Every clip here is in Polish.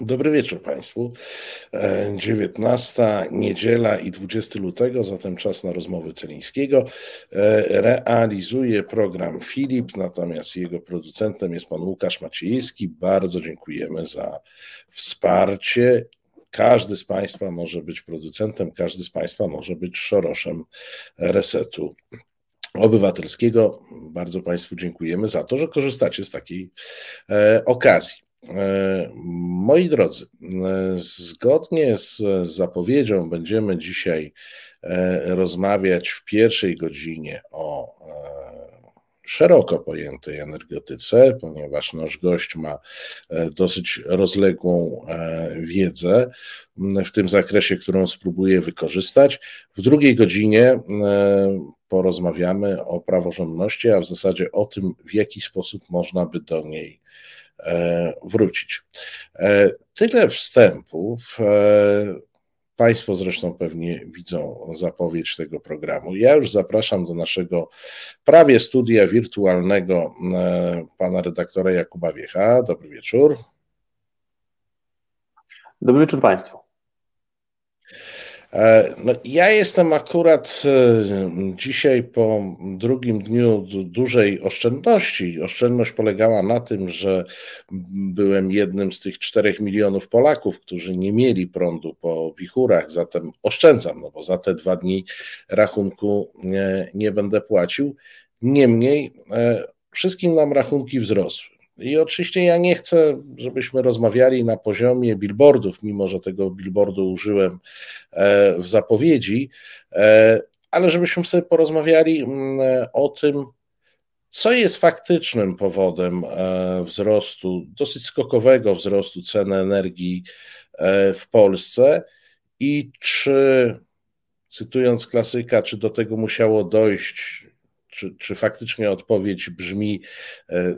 Dobry wieczór Państwu. 19 e, niedziela i 20 lutego, zatem czas na rozmowy Celińskiego. E, realizuje program Filip, natomiast jego producentem jest pan Łukasz Maciejski. Bardzo dziękujemy za wsparcie. Każdy z Państwa może być producentem, każdy z Państwa może być szoroszem resetu obywatelskiego. Bardzo Państwu dziękujemy za to, że korzystacie z takiej e, okazji. E, moi drodzy, e, zgodnie z zapowiedzią będziemy dzisiaj e, rozmawiać w pierwszej godzinie o szeroko pojętej energetyce, ponieważ nasz gość ma dosyć rozległą wiedzę w tym zakresie, którą spróbuję wykorzystać. W drugiej godzinie porozmawiamy o praworządności, a w zasadzie o tym, w jaki sposób można by do niej wrócić. E, tyle wstępów. E, państwo zresztą pewnie widzą zapowiedź tego programu. Ja już zapraszam do naszego prawie studia wirtualnego pana redaktora Jakuba Wiecha. Dobry wieczór. Dobry wieczór Państwu. E, no, ja jestem akurat e, dzisiaj po drugim dniu dużej oszczędności. Oszczędność polegała na tym, że byłem jednym z tych czterech milionów Polaków, którzy nie mieli prądu po wichurach, zatem oszczędzam, no bo za te dwa dni rachunku nie, nie będę płacił. Niemniej e, wszystkim nam rachunki wzrosły. I oczywiście ja nie chcę, żebyśmy rozmawiali na poziomie billboardów, mimo że tego billboardu użyłem e, w zapowiedzi, e, ale żebyśmy sobie porozmawiali mm, o tym, co jest faktycznym powodem e, wzrostu, dosyć skokowego wzrostu ceny energii w Polsce. I czy, cytując klasyka, czy do tego musiało dojść czy, czy faktycznie odpowiedź brzmi, e,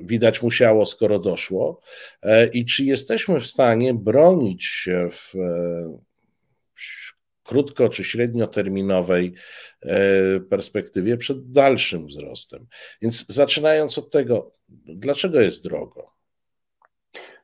widać musiało, skoro doszło, e, i czy jesteśmy w stanie bronić się w e, krótko czy średnioterminowej perspektywie przed dalszym wzrostem. Więc zaczynając od tego, dlaczego jest drogo?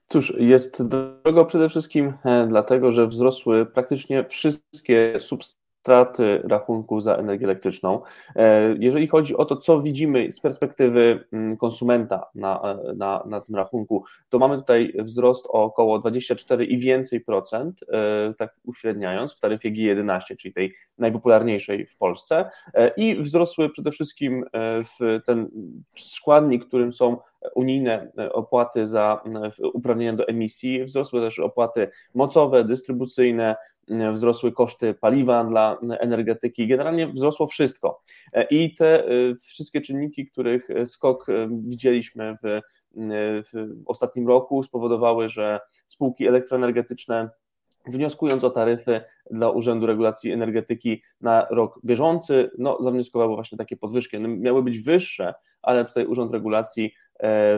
Cóż, jest drogo przede wszystkim dlatego, że wzrosły praktycznie wszystkie substancje straty rachunku za energię elektryczną. E, jeżeli chodzi o to, co widzimy z perspektywy mm, konsumenta na, e, na, na tym rachunku, to mamy tutaj wzrost o około 24 i więcej procent, e, tak uśredniając, w taryfie G11, czyli tej najpopularniejszej w Polsce. I wzrosły przede wszystkim w ten składnik, którym są unijne opłaty za uprawnienia do emisji, wzrosły też opłaty mocowe, dystrybucyjne, wzrosły koszty paliwa dla energetyki, generalnie wzrosło wszystko. I te y, wszystkie czynniki, których skok y, widzieliśmy w, y, w ostatnim roku, spowodowały, że spółki elektroenergetyczne wnioskując o taryfy dla Urzędu Regulacji Energetyki na rok bieżący, no, zawnioskowały właśnie takie podwyżki. One miały być wyższe, ale tutaj Urząd Regulacji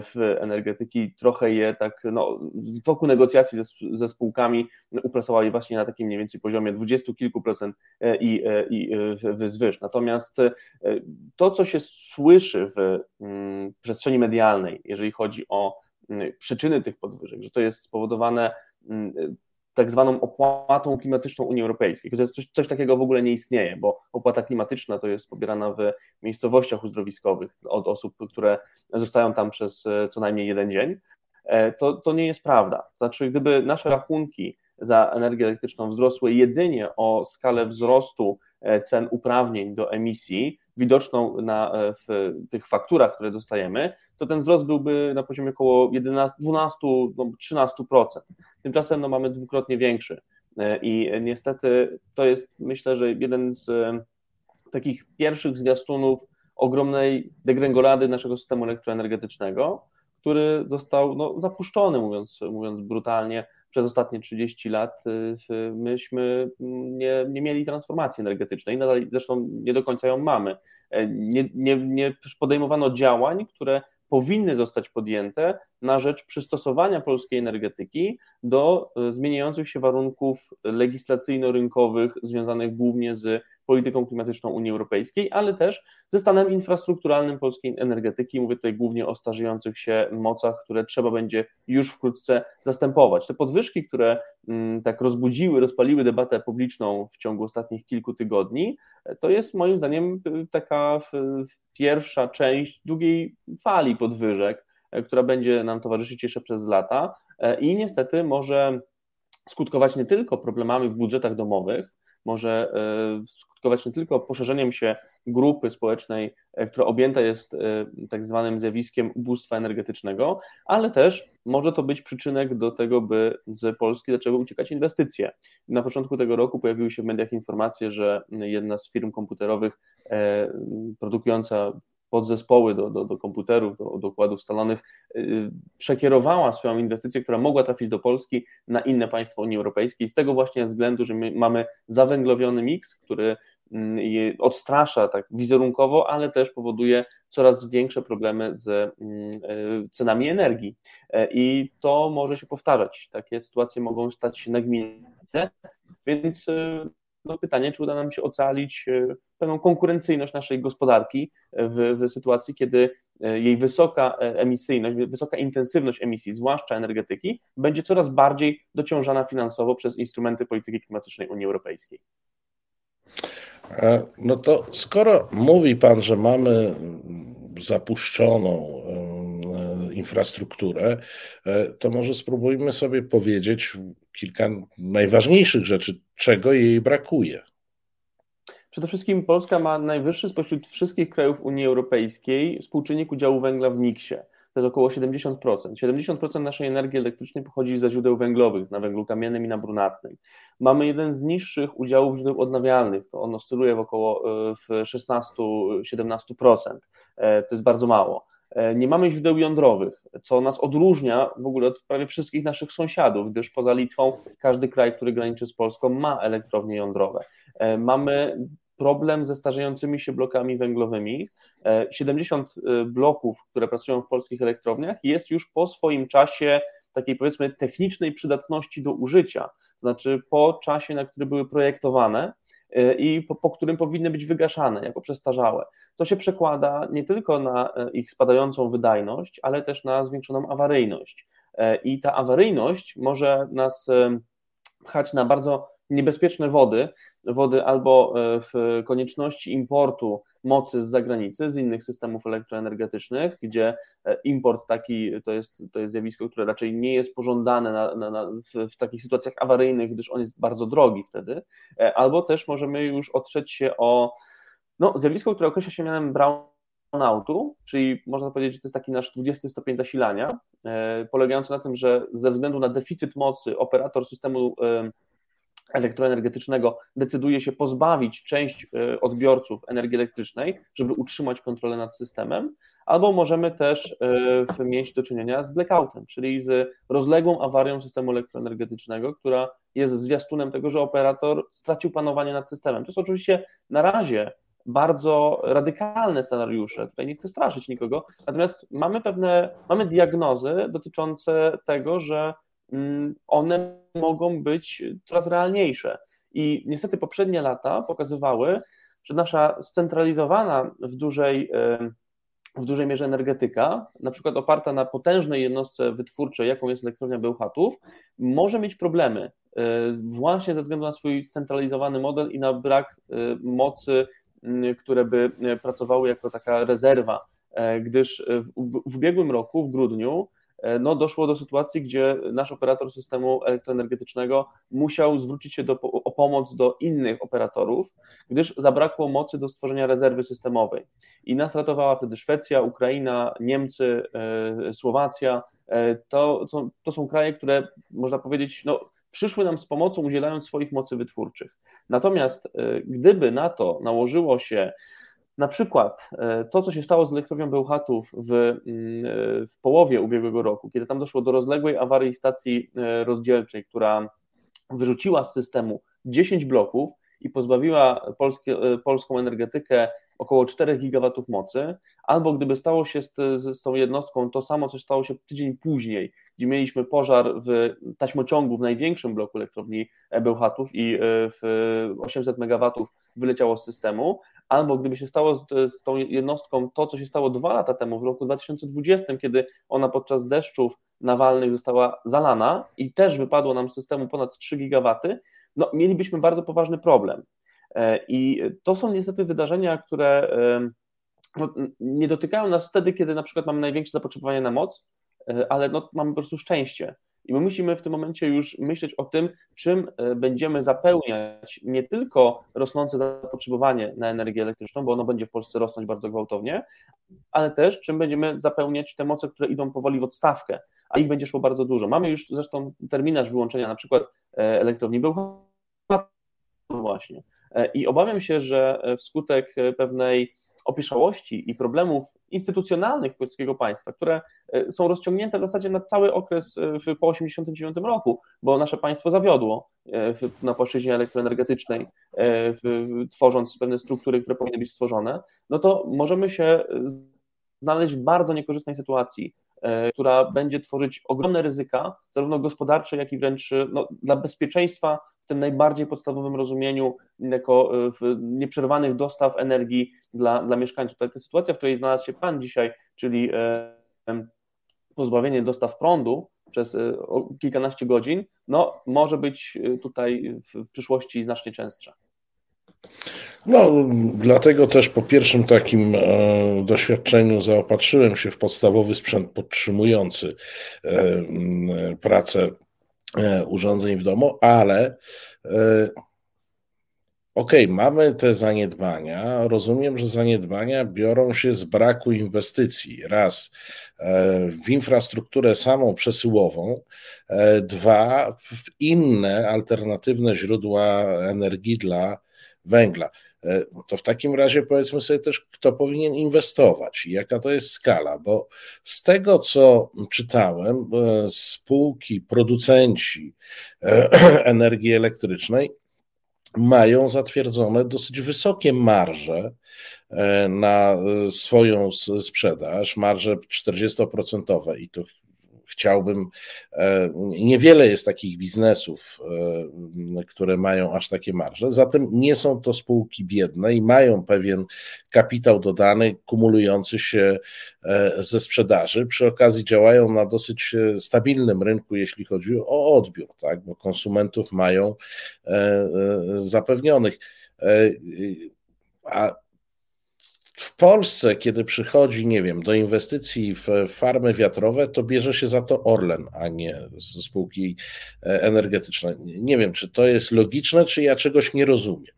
w energetyki, trochę je tak, no, w toku negocjacji ze, ze spółkami upracowali właśnie na takim mniej więcej poziomie dwudziestu kilku procent e, i, e, i zwyż. Natomiast to, co się słyszy w mm, przestrzeni medialnej, jeżeli chodzi o mm, przyczyny tych podwyżek, że to jest spowodowane mm, tak zwaną opłatą klimatyczną Unii Europejskiej. Coś, coś takiego w ogóle nie istnieje, bo opłata klimatyczna to jest pobierana w miejscowościach uzdrowiskowych od osób, które zostają tam przez e, co najmniej jeden dzień. E, to, to nie jest prawda. Znaczy, gdyby nasze rachunki za energię elektryczną wzrosły jedynie o skalę wzrostu e, cen uprawnień do emisji, widoczną na, w tych fakturach, które dostajemy, to ten wzrost byłby na poziomie około 11, 12, no 13%. Tymczasem no, mamy dwukrotnie większy. I niestety to jest, myślę, że jeden z takich pierwszych zwiastunów ogromnej degrengolady naszego systemu elektroenergetycznego, który został no, zapuszczony, mówiąc, mówiąc brutalnie, przez ostatnie 30 lat y, myśmy nie, nie mieli transformacji energetycznej, nadal zresztą nie do końca ją mamy. E, nie, nie, nie podejmowano działań, które powinny zostać podjęte na rzecz przystosowania polskiej energetyki do e, zmieniających się warunków legislacyjno-rynkowych związanych głównie z polityką klimatyczną Unii Europejskiej, ale też ze stanem infrastrukturalnym polskiej energetyki. Mówię tutaj głównie o starzejących się mocach, które trzeba będzie już wkrótce zastępować. Te podwyżki, które mm, tak rozbudziły, rozpaliły debatę publiczną w ciągu ostatnich kilku tygodni, to jest moim zdaniem taka pierwsza część długiej fali podwyżek, która będzie nam towarzyszyć jeszcze przez lata i niestety może skutkować nie tylko problemami w budżetach domowych, może e, skutkować nie tylko poszerzeniem się grupy społecznej, e, która objęta jest e, tak zwanym zjawiskiem ubóstwa energetycznego, ale też może to być przyczynek do tego, by z Polski zaczęły uciekać inwestycje. Na początku tego roku pojawiły się w mediach informacje, że jedna z firm komputerowych produkująca podzespoły do, do, do komputerów, do, do układów scalonych, yy, przekierowała swoją inwestycję, która mogła trafić do Polski na inne państwa Unii Europejskiej, z tego właśnie względu, że my mamy zawęglowiony miks, który yy, odstrasza tak wizerunkowo, ale też powoduje coraz większe problemy z yy, cenami energii. I to może się powtarzać. Takie sytuacje mogą stać się nagminne, więc no pytanie, czy uda nam się ocalić e, pewną konkurencyjność naszej gospodarki w, w sytuacji, kiedy e, jej wysoka e, emisyjność, wysoka intensywność emisji, zwłaszcza energetyki, będzie coraz bardziej dociążana finansowo przez instrumenty polityki klimatycznej Unii Europejskiej. No to skoro mówi Pan, że mamy zapuszczoną infrastrukturę, to może spróbujmy sobie powiedzieć kilka najważniejszych rzeczy, czego jej brakuje. Przede wszystkim Polska ma najwyższy spośród wszystkich krajów Unii Europejskiej współczynnik udziału węgla w miksie. To jest około 70%. 70% naszej energii elektrycznej pochodzi ze źródeł węglowych, na węglu kamiennym i na brunatnym. Mamy jeden z niższych udziałów źródeł odnawialnych, to on oscyluje w około e, w 16-17%. E, to jest bardzo mało. E, nie mamy źródeł jądrowych, co nas odróżnia w ogóle od prawie wszystkich naszych sąsiadów, gdyż poza Litwą każdy kraj, który graniczy z Polską, ma elektrownie jądrowe. E, mamy problem ze starzejącymi się blokami węglowymi. 70 e, bloków, które pracują w polskich elektrowniach, jest już po swoim czasie takiej powiedzmy technicznej przydatności do użycia, to znaczy po czasie, na który były projektowane, i po, po, którym powinny być wygaszane jako przestarzałe. To się przekłada nie tylko na e, ich spadającą wydajność, ale też na zwiększoną awaryjność. E, I ta awaryjność może nas pchać na bardzo niebezpieczne wody, wody albo w konieczności importu mocy z zagranicy, z innych systemów elektroenergetycznych, gdzie e, import taki to jest, to jest zjawisko, które raczej nie jest pożądane na, na, na, w, w, takich sytuacjach awaryjnych, gdyż on jest bardzo drogi wtedy, e, albo też możemy już otrzeć się o no, zjawisko, które określa się mianem brownoutu, czyli można powiedzieć, że to jest taki nasz 20 stopień zasilania, e, polegający na tym, że ze względu na deficyt mocy operator systemu elektroenergetycznego decyduje się pozbawić część e, odbiorców energii elektrycznej, żeby utrzymać kontrolę nad systemem, albo możemy też e, mieć do czynienia z blackoutem, czyli z rozległą awarią systemu elektroenergetycznego, która jest zwiastunem tego, że operator stracił panowanie nad systemem. To jest oczywiście na razie bardzo radykalne scenariusze, tutaj nie chcę straszyć nikogo, natomiast mamy pewne, mamy diagnozy dotyczące tego, że one mogą być coraz realniejsze. I niestety poprzednie lata pokazywały, że nasza scentralizowana w dużej, w dużej mierze energetyka, na przykład oparta na potężnej jednostce wytwórczej, jaką jest elektrownia Bełchatów, może mieć problemy e, właśnie ze względu na swój scentralizowany model i na brak e, mocy, które by e, pracowały jako taka rezerwa, gdyż w, w ubiegłym roku, w grudniu, E, no, doszło do sytuacji, gdzie nasz operator systemu elektroenergetycznego musiał zwrócić się do, o pomoc do innych operatorów, gdyż zabrakło mocy do stworzenia rezerwy systemowej. I nas ratowała wtedy Szwecja, Ukraina, Niemcy, e, Słowacja. E, to, to, to są kraje, które można powiedzieć, no, przyszły nam z pomocą, udzielając swoich mocy wytwórczych. Natomiast gdyby na to nałożyło się na przykład e, to, co się stało z elektrownią Bełchatów w, mm, e, w połowie ubiegłego roku, kiedy tam doszło do rozległej awarii stacji e, rozdzielczej, która wyrzuciła z systemu 10 bloków i pozbawiła polskie, polską energetykę około 4 gigawatów mocy, albo gdyby stało się z, z, z tą jednostką to samo, co stało się tydzień później, gdzie mieliśmy pożar w taśmociągu w największym bloku elektrowni Bełchatów i w 800 MW wyleciało z systemu, albo gdyby się stało z, z, tą jednostką to, co się stało dwa lata temu, w roku 2020, kiedy ona podczas deszczów nawalnych została zalana i też wypadło nam z systemu ponad 3 gigawaty, no mielibyśmy bardzo poważny problem. E, I to są niestety wydarzenia, które no, nie dotykają nas wtedy, kiedy na przykład mamy największe zapotrzebowanie na moc, e, ale no, mamy po prostu szczęście. I my musimy w tym momencie już myśleć o tym, czym e, będziemy zapełniać nie tylko rosnące zapotrzebowanie na energię elektryczną, bo ono będzie w Polsce rosnąć bardzo gwałtownie, ale też czym będziemy zapełniać te moce, które idą powoli w odstawkę, a ich będzie szło bardzo dużo. Mamy już zresztą terminarz wyłączenia na przykład e, elektrowni Bełchatów właśnie. E, I obawiam się, że wskutek pewnej opieszałości i problemów instytucjonalnych polskiego państwa, które e, są rozciągnięte w zasadzie na cały okres e, po 1989 roku, bo nasze państwo zawiodło e, na płaszczyźnie elektroenergetycznej, tworząc pewne struktury, które powinny być stworzone, no to możemy się znaleźć w bardzo niekorzystnej sytuacji, która będzie tworzyć ogromne ryzyka, zarówno gospodarcze, jak i wręcz no, dla bezpieczeństwa w tym najbardziej podstawowym rozumieniu jako e, nieprzerwanych dostaw energii dla, dla mieszkańców. Ta, ta sytuacja, w której znalazł się Pan dzisiaj, czyli e, pozbawienie dostaw prądu przez e, kilkanaście godzin, no, może być tutaj w przyszłości znacznie częstsza. No, dlatego też po pierwszym takim doświadczeniu zaopatrzyłem się w podstawowy sprzęt podtrzymujący pracę urządzeń w domu, ale e, Okej, okay, mamy te zaniedbania. Rozumiem, że zaniedbania biorą się z braku inwestycji. Raz e, w infrastrukturę samą przesyłową, dwa w inne alternatywne źródła energii dla węgla. E, to w takim razie powiedzmy sobie też, kto powinien inwestować i jaka to jest skala, bo z tego, co czytałem, e, spółki, producenci e, energii elektrycznej mają zatwierdzone dosyć wysokie marże na swoją sprzedaż, marże 40% i to chciałbym. E, niewiele jest takich biznesów, e, które mają aż takie marże, zatem nie są to spółki biedne i mają pewien kapitał dodany, kumulujący się e, ze sprzedaży. Przy okazji działają na dosyć stabilnym rynku, jeśli chodzi o odbiór, tak? bo konsumentów mają zapewnionych. A w Polsce, kiedy przychodzi, nie wiem, do inwestycji w farmy wiatrowe, to bierze się za to Orlen, a nie spółki e, energetyczne. Nie wiem, czy to jest logiczne, czy ja czegoś nie rozumiem.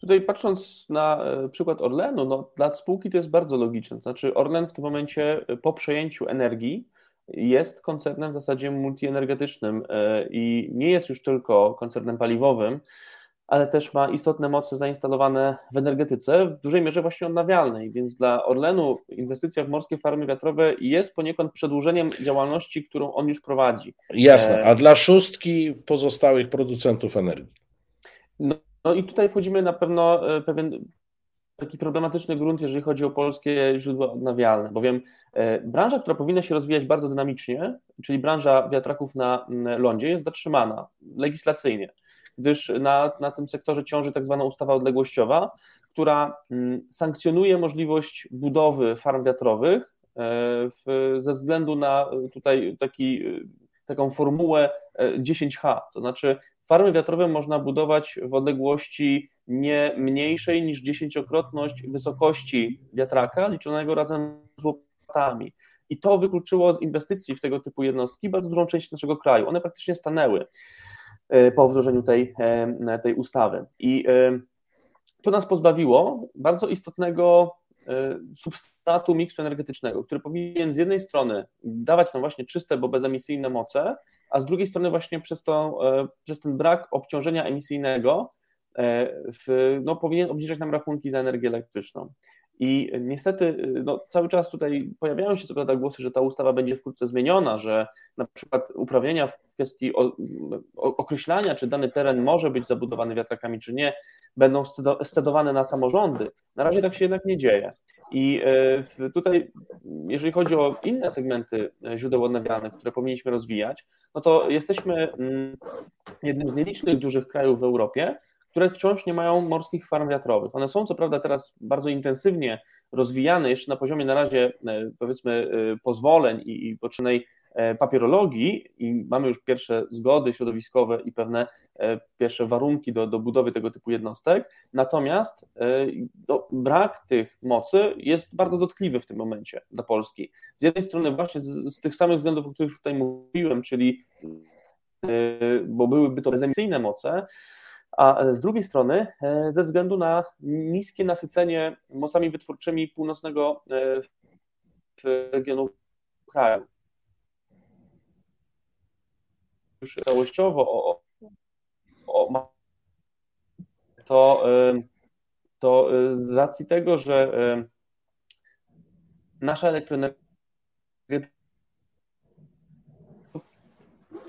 Tutaj patrząc na e, przykład Orlenu, no, dla spółki to jest bardzo logiczne. Znaczy, Orlen w tym momencie e, po przejęciu energii jest koncernem w zasadzie multienergetycznym i nie jest już tylko koncernem paliwowym, ale też ma istotne moce zainstalowane w energetyce, w dużej mierze właśnie odnawialnej, więc dla Orlenu inwestycja w morskie farmy wiatrowe jest poniekąd przedłużeniem działalności, którą on już prowadzi. Jasne, e, a dla szóstki pozostałych producentów energii? No, no i tutaj wchodzimy na pewno e, pewien taki problematyczny grunt, jeżeli chodzi o polskie źródła odnawialne, bowiem e, branża, która powinna się rozwijać bardzo dynamicznie, czyli branża wiatraków na lądzie, jest zatrzymana legislacyjnie gdyż na, na tym sektorze ciąży tak zwana ustawa odległościowa, która mm, sankcjonuje możliwość budowy farm wiatrowych e, w, ze względu na tutaj taki, taką formułę 10H, e, to znaczy farmy wiatrowe można budować w odległości nie mniejszej niż dziesięciokrotność wysokości wiatraka liczonego razem z łopatami. I to wykluczyło z inwestycji w tego typu jednostki bardzo dużą część naszego kraju. One praktycznie stanęły. E, po wdrożeniu tej, e, tej ustawy. I e, to nas pozbawiło bardzo istotnego substratu miksu energetycznego, który powinien z jednej strony dawać nam właśnie czyste, bo bezemisyjne moce, a z drugiej strony właśnie przez, to, przez ten brak obciążenia emisyjnego w, no, powinien obniżać nam rachunki za energię elektryczną. I niestety no, cały czas tutaj pojawiają się co prawda głosy, że ta ustawa będzie wkrótce zmieniona, że na przykład uprawnienia w kwestii o, o, określania, czy dany teren może być zabudowany wiatrakami, czy nie, będą scedowane na samorządy. Na razie tak się jednak nie dzieje. I e, tutaj, jeżeli chodzi o inne segmenty źródeł odnawialnych, które powinniśmy rozwijać, no to jesteśmy mm, jednym z nielicznych dużych krajów w Europie, które wciąż nie mają morskich farm wiatrowych. One są co prawda teraz bardzo intensywnie rozwijane, jeszcze na poziomie na razie e, powiedzmy e, pozwoleń i, i poczynnej e, papierologii i mamy już pierwsze zgody środowiskowe i pewne pierwsze warunki do, do budowy tego typu jednostek, natomiast no, brak tych mocy jest bardzo dotkliwy w tym momencie dla Polski. Z jednej strony właśnie z, z tych samych względów, o których tutaj mówiłem, czyli bo byłyby to bezemisyjne moce, a z drugiej strony e, ze względu na niskie nasycenie mocami wytwórczymi północnego e, regionu kraju. Już całościowo o, o, to, e, to z racji tego, że nasza elektroenergia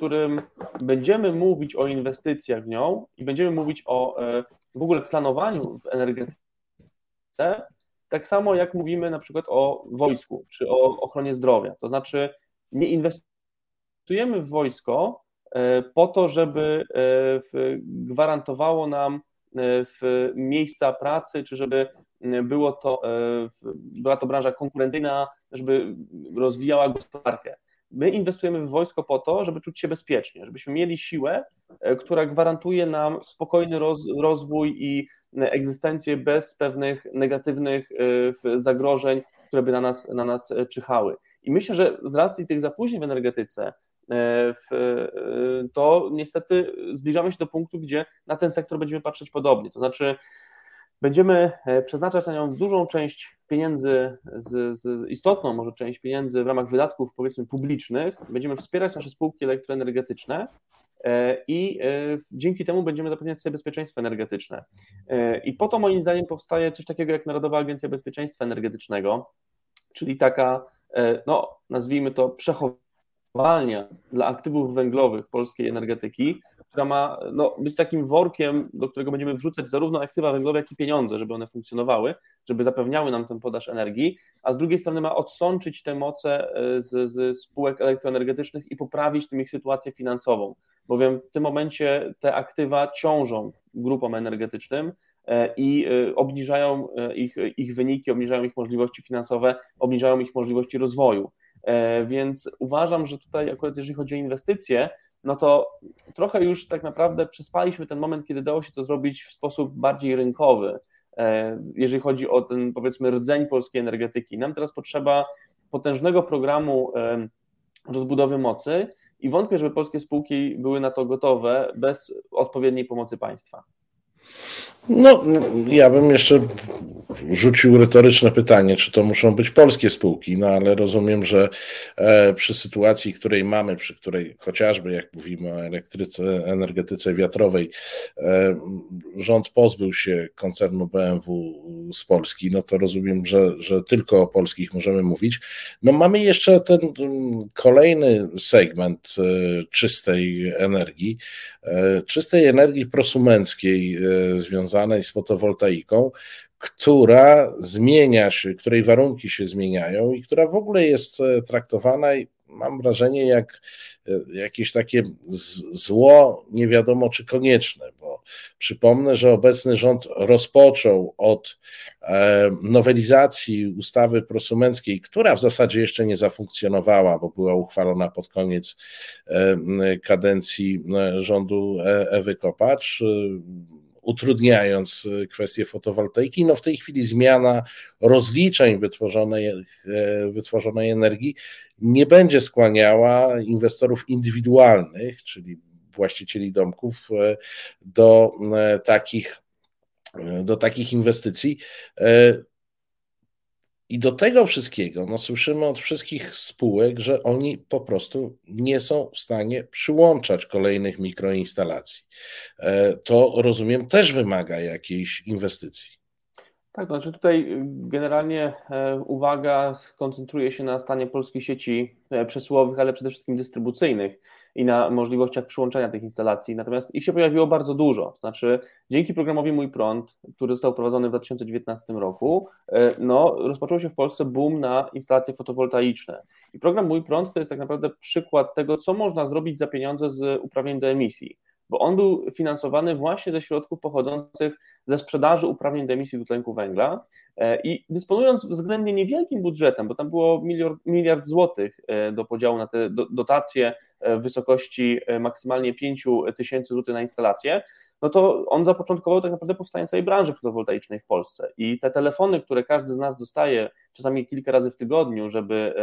którym będziemy mówić o inwestycjach w nią i będziemy mówić o e, w ogóle planowaniu w energetyce, tak samo jak mówimy na przykład o wojsku czy o ochronie zdrowia. To znaczy, nie inwestujemy w wojsko e, po to, żeby e, gwarantowało nam miejsca pracy, czy żeby było to, była to branża konkurencyjna, żeby rozwijała gospodarkę. My inwestujemy w wojsko po to, żeby czuć się bezpiecznie, żebyśmy mieli siłę, e, która gwarantuje nam spokojny roz, rozwój i e, egzystencję bez pewnych negatywnych e, zagrożeń, które by na nas, na nas czyhały. I myślę, że z racji tych zapóźnień w energetyce, to niestety zbliżamy się do punktu, gdzie na ten sektor będziemy patrzeć podobnie. To znaczy, Będziemy e, przeznaczać na nią dużą część pieniędzy, z, z istotną może część pieniędzy w ramach wydatków powiedzmy publicznych. Będziemy wspierać nasze spółki elektroenergetyczne e, i e, dzięki temu będziemy zapewniać sobie bezpieczeństwo energetyczne. I po to moim zdaniem powstaje coś takiego jak Narodowa Agencja Bezpieczeństwa Energetycznego, czyli taka, no nazwijmy to przechowalnia dla aktywów węglowych polskiej energetyki, która ma no, być takim workiem, do którego będziemy wrzucać zarówno aktywa węglowe, jak i pieniądze, żeby one funkcjonowały, żeby zapewniały nam tę podaż energii, a z drugiej strony ma odsączyć te moce e, z, z spółek elektroenergetycznych i poprawić tym ich sytuację finansową, bowiem w tym momencie te aktywa ciążą grupom energetycznym, e, i e, obniżają ich, ich wyniki, obniżają ich możliwości finansowe, obniżają ich możliwości rozwoju. Więc uważam, że tutaj akurat jeżeli chodzi o inwestycje, no to trochę już tak naprawdę przespaliśmy ten moment, kiedy dało się to zrobić w sposób bardziej rynkowy, e, jeżeli chodzi o ten powiedzmy rdzeń polskiej energetyki. Nam teraz potrzeba potężnego programu e, rozbudowy mocy i wątpię, żeby polskie spółki były na to gotowe bez odpowiedniej pomocy państwa. No, ja bym jeszcze rzucił retoryczne pytanie, czy to muszą być polskie spółki, no ale rozumiem, że e, przy sytuacji, której mamy, przy której chociażby, jak mówimy o elektryce, energetyce wiatrowej, e, rząd pozbył się koncernu BMW z Polski, no to rozumiem, że, że tylko o polskich możemy mówić. No mamy jeszcze ten kolejny segment e, czystej energii, czystej energii prosumenckiej związanej z fotowoltaiką, która zmienia się, której warunki się zmieniają i która w ogóle jest e, traktowana, mam wrażenie, jak e, jakieś takie zło, nie wiadomo czy konieczne, bo przypomnę, że obecny rząd rozpoczął od e, nowelizacji ustawy prosumenckiej, która w zasadzie jeszcze nie zafunkcjonowała, bo była uchwalona pod koniec kadencji rządu Ewy Kopacz utrudniając e, kwestię fotowoltaiki. No w tej chwili zmiana rozliczeń wytworzonej, e, wytworzonej energii nie będzie skłaniała inwestorów indywidualnych, czyli właścicieli domków, e, do takich, do takich inwestycji. I do tego wszystkiego no, słyszymy od wszystkich spółek, że oni po prostu nie są w stanie przyłączać kolejnych mikroinstalacji. E, to rozumiem też wymaga jakiejś inwestycji. Tak, znaczy tutaj generalnie uwaga skoncentruje się na stanie polskiej sieci przesyłowych, ale przede wszystkim dystrybucyjnych i na możliwościach przyłączenia tych instalacji. Natomiast ich się pojawiło bardzo dużo. To znaczy, dzięki programowi Mój Prąd, który został wprowadzony w 2019 roku, e, no, rozpoczął się w Polsce boom na instalacje fotowoltaiczne. I program Mój Prąd to jest tak naprawdę przykład tego, co można zrobić za pieniądze z uprawnień do emisji bo on był finansowany właśnie ze środków pochodzących ze sprzedaży uprawnień do emisji dwutlenku węgla e, i dysponując względnie niewielkim budżetem, bo tam było miliard, miliard złotych e, do podziału na te dotacje w wysokości e, maksymalnie 5 tysięcy złotych na instalację, no to on zapoczątkował tak naprawdę powstanie całej branży fotowoltaicznej w Polsce. I te telefony, które każdy z nas dostaje czasami kilka razy w tygodniu, żeby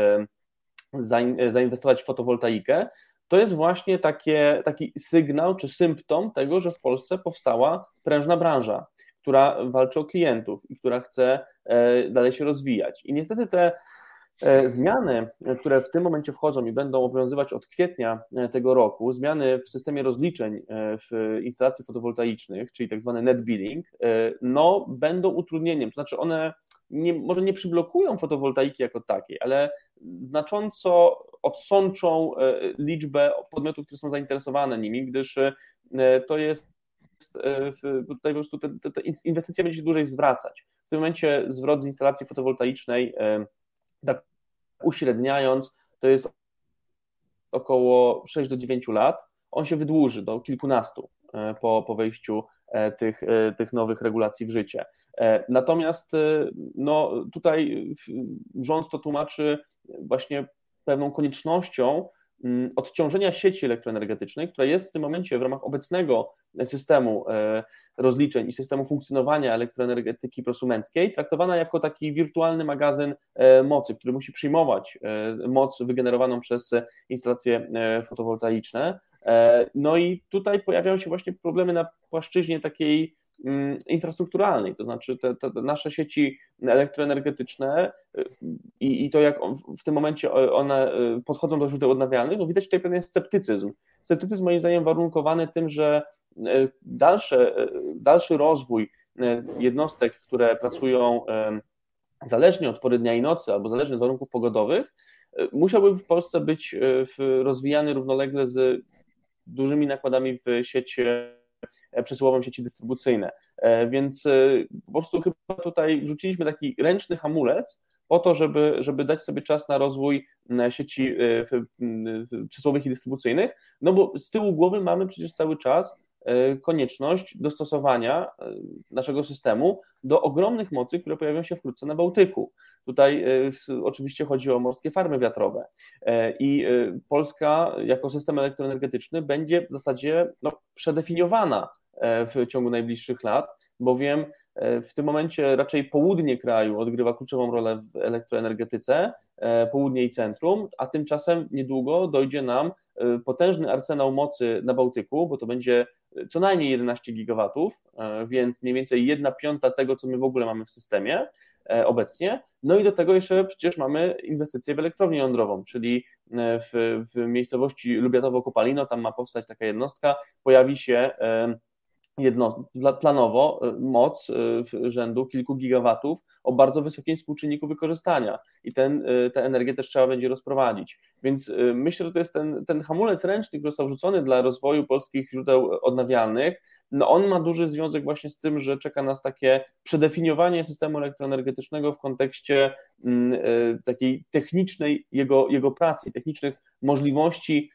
zainwestować w fotowoltaikę, to jest właśnie takie, taki sygnał czy symptom tego, że w Polsce powstała prężna branża, która walczy o klientów i która chce e, dalej się rozwijać. I niestety te e, zmiany, które w tym momencie wchodzą i będą obowiązywać od kwietnia e, tego roku, zmiany w systemie rozliczeń w instalacji fotowoltaicznych, czyli tak zwany net billing, no będą utrudnieniem, to znaczy one nie, może nie przyblokują fotowoltaiki jako takiej, ale znacząco odsączą e, liczbę podmiotów, które są zainteresowane nimi, gdyż e, to jest e, tutaj po prostu te, te, te inwestycje będzie się dłużej zwracać. W tym momencie zwrot z instalacji fotowoltaicznej, tak uśredniając, to jest około 6 do 9 lat. On się wydłuży do kilkunastu po, po wejściu tych, tych nowych regulacji w życie. Natomiast no, tutaj rząd to tłumaczy właśnie pewną koniecznością odciążenia sieci elektroenergetycznej, która jest w tym momencie w ramach obecnego systemu e, rozliczeń i systemu funkcjonowania elektroenergetyki prosumenckiej traktowana jako taki wirtualny magazyn e, mocy, który musi przyjmować e, moc wygenerowaną przez instalacje fotowoltaiczne. No i tutaj pojawiają się właśnie problemy na płaszczyźnie takiej Mm, infrastrukturalnej, to znaczy te, te nasze sieci elektroenergetyczne y, i, i, to, jak w tym momencie one y, podchodzą do źródeł odnawialnych, no widać tutaj pewien sceptycyzm. Sceptycyzm moim zdaniem warunkowany tym, że y, dalsze, dalszy rozwój jednostek, które pracują zależnie od pory dnia i nocy albo zależnie od warunków pogodowych, musiałby w Polsce być rozwijany równolegle z dużymi nakładami w siecie E, przesyłową sieci dystrybucyjne. E, więc e, po prostu chyba tutaj wrzuciliśmy taki ręczny hamulec po to, żeby, żeby dać sobie czas na rozwój sieci przesyłowych i dystrybucyjnych, no bo z tyłu głowy mamy przecież cały czas konieczność dostosowania naszego systemu do ogromnych mocy, które pojawią się wkrótce na Bałtyku. Tutaj oczywiście chodzi o morskie farmy wiatrowe i Polska jako system elektroenergetyczny będzie w zasadzie no, przedefiniowana w ciągu najbliższych lat, bowiem e, w tym momencie raczej południe kraju odgrywa kluczową rolę w elektroenergetyce, e, południe i centrum, a tymczasem niedługo dojdzie nam potężny arsenał mocy na Bałtyku, bo to będzie co najmniej 11 gigawatów, więc mniej więcej 1 piąta tego, co my w ogóle mamy w systemie obecnie. No i do tego jeszcze przecież mamy inwestycję w elektrownię jądrową, czyli w, w miejscowości Lubiatowo-Kopalino, tam ma powstać taka jednostka, pojawi się jedno, planowo y, moc y, rzędu kilku gigawatów o bardzo wysokim współczynniku wykorzystania i ten, y, tę energię też trzeba będzie rozprowadzić. Więc myślę, że to jest ten, ten hamulec ręczny, który został wrzucony dla rozwoju polskich źródeł odnawialnych. No on ma duży związek właśnie z tym, że czeka nas takie przedefiniowanie systemu elektroenergetycznego w kontekście mm, takiej technicznej jego, jego pracy, technicznych możliwości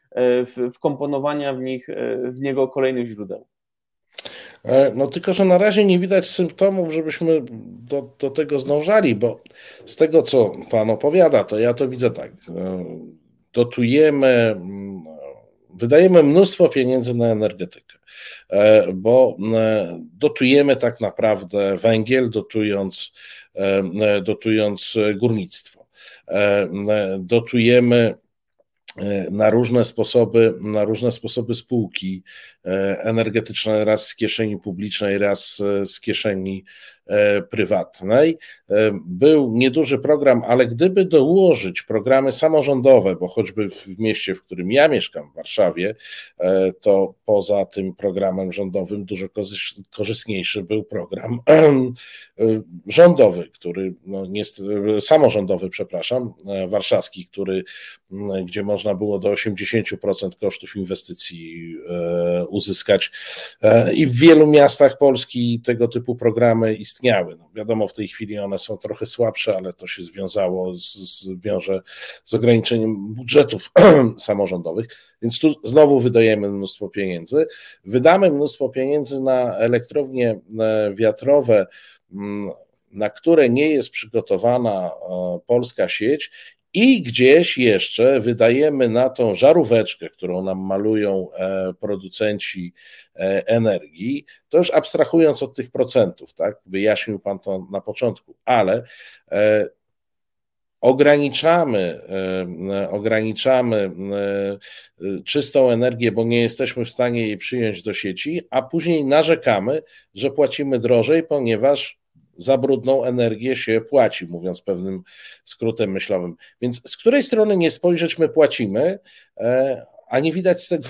wkomponowania w, nich, w niego kolejnych źródeł. E, no tylko, że na razie nie widać symptomów, żebyśmy do, do tego zdążali, bo z tego, co Pan opowiada, to ja to widzę tak. E, dotujemy, mm, wydajemy mnóstwo pieniędzy na energetykę, e, bo dotujemy tak naprawdę węgiel, dotując, dotując górnictwo. Dotujemy na różne sposoby, na różne sposoby spółki energetyczne, raz z kieszeni publicznej, raz z kieszeni prywatnej. Był nieduży program, ale gdyby dołożyć programy samorządowe, bo choćby w mieście, w którym ja mieszkam, w Warszawie, to poza tym programem rządowym dużo korzystniejszy był program rządowy, który, no, niestety, samorządowy, przepraszam, warszawski, który, gdzie można było do 80% kosztów inwestycji uzyskać i w wielu miastach Polski tego typu programy istniały. No, wiadomo, w tej chwili one są trochę słabsze, ale to się związało z, z, z ograniczeniem budżetów samorządowych, więc tu znowu wydajemy mnóstwo pieniędzy. Wydamy mnóstwo pieniędzy na elektrownie e, wiatrowe, na które nie jest przygotowana e, polska sieć i gdzieś jeszcze wydajemy na tą żaróweczkę, którą nam malują e, producenci e, energii, to już abstrahując od tych procentów, tak? Wyjaśnił Pan to na początku, ale e, ograniczamy, ograniczamy czystą energię, bo nie jesteśmy w stanie jej przyjąć do sieci, a później narzekamy, że płacimy drożej, ponieważ za brudną energię się płaci, mówiąc pewnym skrótem myślowym. Więc z której strony nie spojrzeć, my płacimy, e, a nie widać z tego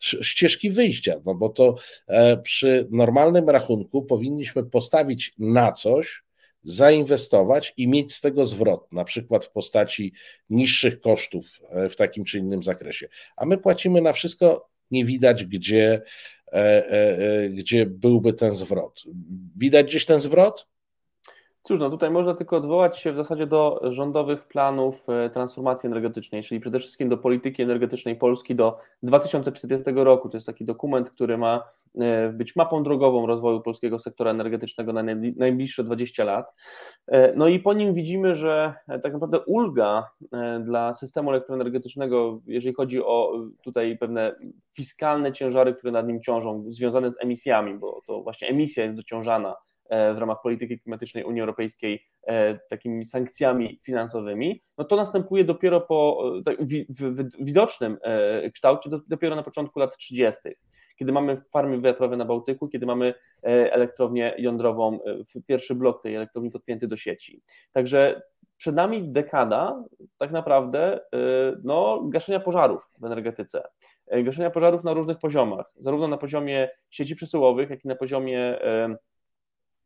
ścieżki wyjścia, no bo to e, przy normalnym rachunku powinniśmy postawić na coś, zainwestować i mieć z tego zwrot, na przykład w postaci niższych kosztów e, w takim czy innym zakresie. A my płacimy na wszystko, nie widać, gdzie gdzie byłby ten zwrot. Widać gdzieś ten zwrot? Cóż, no tutaj można tylko odwołać się w zasadzie do rządowych planów transformacji energetycznej, czyli przede wszystkim do polityki energetycznej Polski do 2040 roku. To jest taki dokument, który ma E, być mapą drogową rozwoju polskiego sektora energetycznego na najbliższe 20 lat. E, no i po nim widzimy, że e, tak naprawdę ulga dla systemu elektroenergetycznego, jeżeli chodzi o tutaj pewne fiskalne ciężary, które nad nim ciążą, związane z emisjami, bo to właśnie emisja jest dociążana w ramach polityki klimatycznej Unii Europejskiej takimi sankcjami finansowymi, no to następuje dopiero po tak, widocznym kształcie, dopiero na początku lat 30 kiedy mamy farmy wiatrowe na Bałtyku, kiedy mamy e, elektrownię jądrową, e, pierwszy blok tej elektrowni podpięty do sieci. Także przed nami dekada tak naprawdę e, no, gaszenia pożarów w energetyce. Gaszenia pożarów na różnych poziomach, zarówno na poziomie sieci przesyłowych, jak i na poziomie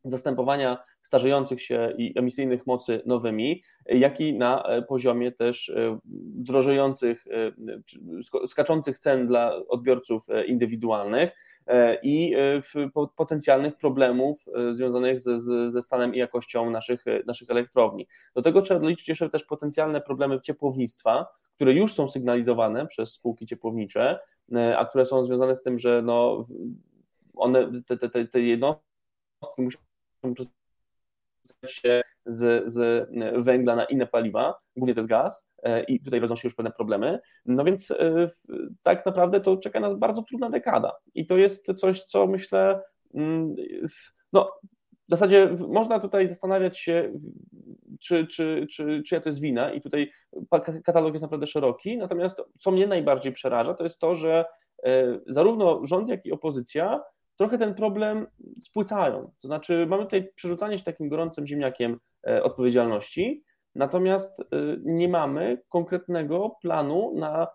zastępowania starzejących się i emisyjnych mocy nowymi, jak i na e, poziomie też e, drożejących, e, skaczących cen dla odbiorców indywidualnych i potencjalnych problemów związanych ze, ze stanem i jakością naszych, naszych elektrowni. Do tego trzeba doliczyć jeszcze też potencjalne problemy ciepłownictwa, które już są sygnalizowane przez spółki ciepłownicze, a które są związane z tym, że no, one, te, te, te jednostki muszą się z, z węgla na inne paliwa, głównie to jest gaz e, i tutaj rodzą się już pewne problemy. No więc e, tak naprawdę to czeka nas bardzo trudna dekada i to jest coś, co myślę, mm, no w zasadzie można tutaj zastanawiać się, czy, czy, czy, czyja to jest wina, i tutaj katalog jest naprawdę szeroki. Natomiast co mnie najbardziej przeraża, to jest to, że e, zarówno rząd, jak i opozycja trochę ten problem spłycają. To znaczy, mamy tutaj przerzucanie się takim gorącym ziemniakiem e, odpowiedzialności, natomiast e, nie mamy konkretnego planu na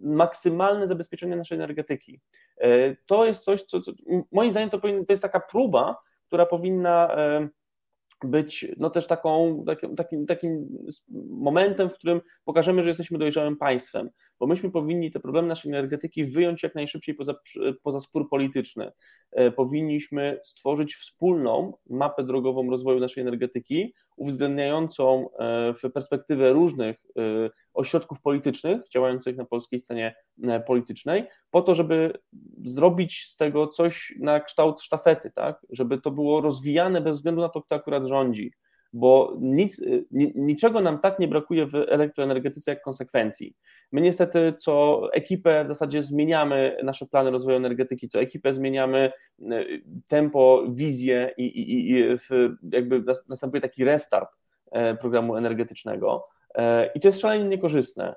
maksymalne zabezpieczenie naszej energetyki. E, to jest coś, co, co moim zdaniem to, powinno, to jest taka próba, która powinna być no też taką, takim, takim momentem, w którym pokażemy, że jesteśmy dojrzałym państwem, bo myśmy powinni te problemy naszej energetyki wyjąć jak najszybciej poza, poza spór polityczny. E, powinniśmy stworzyć wspólną mapę drogową rozwoju naszej energetyki, uwzględniającą e, w perspektywę różnych e, ośrodków politycznych działających na polskiej scenie politycznej, po to, żeby zrobić z tego coś na kształt sztafety, tak? żeby to było rozwijane bez względu na to, kto akurat rządzi bo nic, niczego nam tak nie brakuje w elektroenergetyce jak konsekwencji. My niestety co ekipę w zasadzie zmieniamy nasze plany rozwoju energetyki, co ekipę zmieniamy e, tempo, wizję i, i, i jakby następuje taki restart e, programu energetycznego e, i to jest szalenie niekorzystne,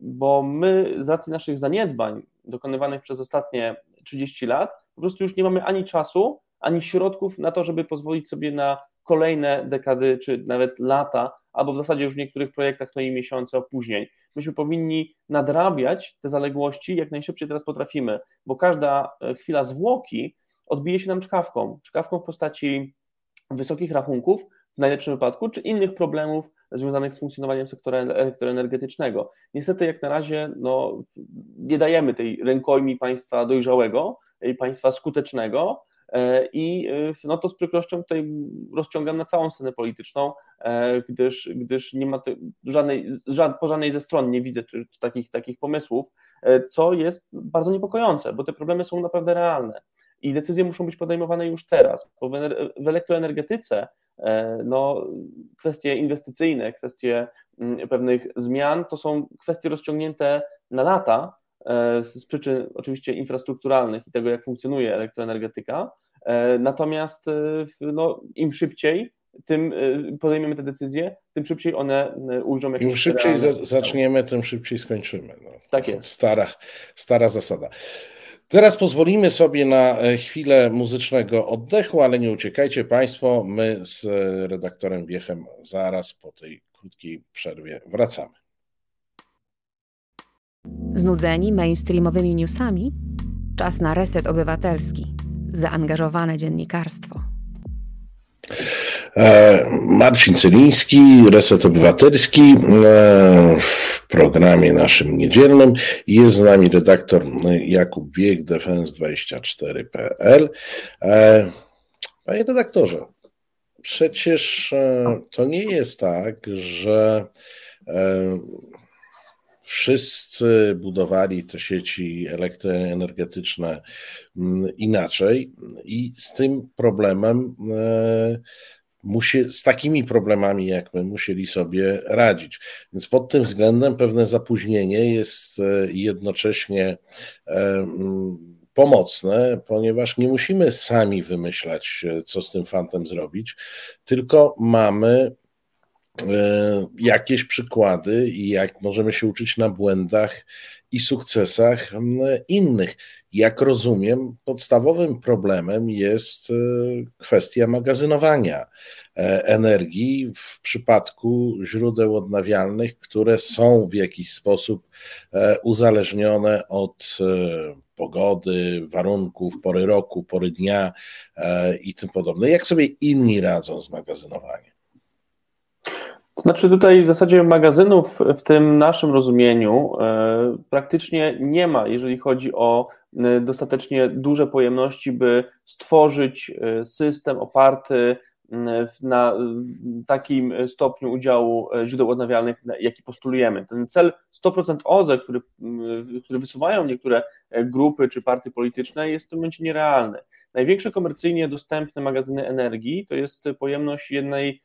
bo my z racji naszych zaniedbań dokonywanych przez ostatnie 30 lat po prostu już nie mamy ani czasu, ani środków na to, żeby pozwolić sobie na kolejne dekady, czy nawet lata, albo w zasadzie już w niektórych projektach to i miesiące opóźnień. Myśmy powinni nadrabiać te zaległości jak najszybciej teraz potrafimy, bo każda e, chwila zwłoki odbije się nam czkawką, czkawką w postaci wysokich rachunków, w najlepszym wypadku, czy innych problemów związanych z funkcjonowaniem sektora elektroenergetycznego. Niestety, jak na razie, no, nie dajemy tej rękojmi państwa dojrzałego i państwa skutecznego, e, i e, no to z przykrością tutaj rozciągam na całą scenę polityczną, e, gdyż, gdyż nie ma żadnej, żad, po żadnej ze stron nie widzę takich, takich pomysłów, co jest bardzo niepokojące, bo te problemy są naprawdę realne i decyzje muszą być podejmowane już teraz, bo w elektroenergetyce E, no, kwestie inwestycyjne, kwestie mm, pewnych zmian to są kwestie rozciągnięte na lata e, z przyczyn oczywiście infrastrukturalnych i tego, jak funkcjonuje elektroenergetyka. E, natomiast no, im szybciej tym podejmiemy te decyzje, tym szybciej one ujrzą jakieś Im szybciej za, zaczniemy, tym szybciej skończymy. No. Tak jest. Stara, stara zasada. Teraz pozwolimy sobie na e, chwilę muzycznego oddechu, ale nie uciekajcie Państwo. My z e, redaktorem Biechem zaraz po tej krótkiej przerwie wracamy. Znudzeni mainstreamowymi newsami? Czas na reset obywatelski. Zaangażowane dziennikarstwo. E, Marcin Celiński, Reset Obywatelski w programie naszym niedzielnym. Jest z nami redaktor Jakub Bieg, defense24.pl. E, panie redaktorze, przecież e, to nie jest tak, że wszyscy budowali te sieci elektroenergetyczne inaczej i z tym problemem musi, z takimi problemami jak my musieli sobie radzić. Więc pod tym względem pewne zapóźnienie jest e, jednocześnie e, pomocne, ponieważ nie musimy sami wymyślać, e, co z tym fantem zrobić, tylko mamy jakieś przykłady i jak możemy się uczyć na błędach i sukcesach innych. Jak rozumiem, podstawowym problemem jest e, kwestia magazynowania e, energii w przypadku źródeł odnawialnych, które są w jakiś sposób e, uzależnione od pogody, warunków, pory roku, pory dnia i tym podobne. Jak sobie inni radzą z magazynowaniem? Znaczy tutaj w zasadzie magazynów w tym naszym rozumieniu praktycznie nie ma, jeżeli chodzi o Y, dostatecznie duże pojemności, by stworzyć y, system oparty na takim stopniu udziału źródeł odnawialnych, jaki postulujemy. Ten cel 100% OZE, który, który wysuwają niektóre grupy czy partie polityczne, jest w tym momencie nierealny. Największe komercyjnie dostępne magazyny energii to jest pojemność jednej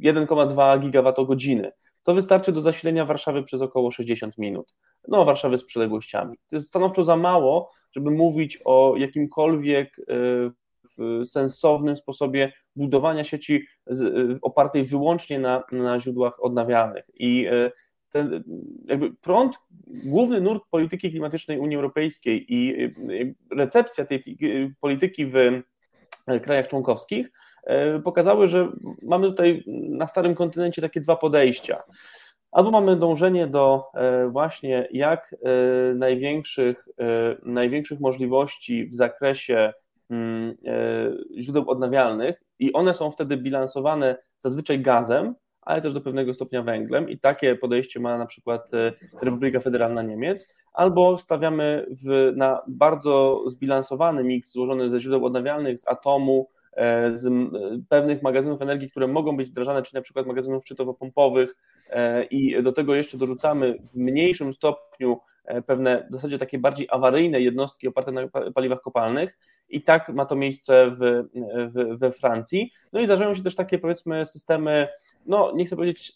1,2 gigawattogodziny. To wystarczy do zasilenia Warszawy przez około 60 minut no, Warszawy z przyległościami. To jest stanowczo za mało, żeby mówić o jakimkolwiek e, sensownym sposobie budowania sieci e, opartej wyłącznie na, na źródłach odnawialnych. I e, ten jakby prąd, główny nurt polityki klimatycznej Unii Europejskiej i recepcja tej polityki w krajach członkowskich pokazały, że mamy tutaj na starym kontynencie takie dwa podejścia. Albo mamy dążenie do e, właśnie jak e, największych, e, największych możliwości w zakresie mm, źródeł odnawialnych i one są wtedy bilansowane zazwyczaj gazem, ale też do pewnego stopnia węglem i takie podejście ma na przykład Republika Federalna Niemiec, albo stawiamy w, na bardzo zbilansowany miks złożony ze źródeł odnawialnych, z atomu, z pewnych magazynów energii, które mogą być wdrażane, czy na przykład magazynów szczytowo-pompowych, E, i do tego jeszcze dorzucamy w mniejszym stopniu e, pewne w zasadzie takie bardziej awaryjne jednostki oparte na paliwach kopalnych i tak ma to miejsce w, w, we Francji. No i zdarzają się też takie powiedzmy systemy, no nie chcę powiedzieć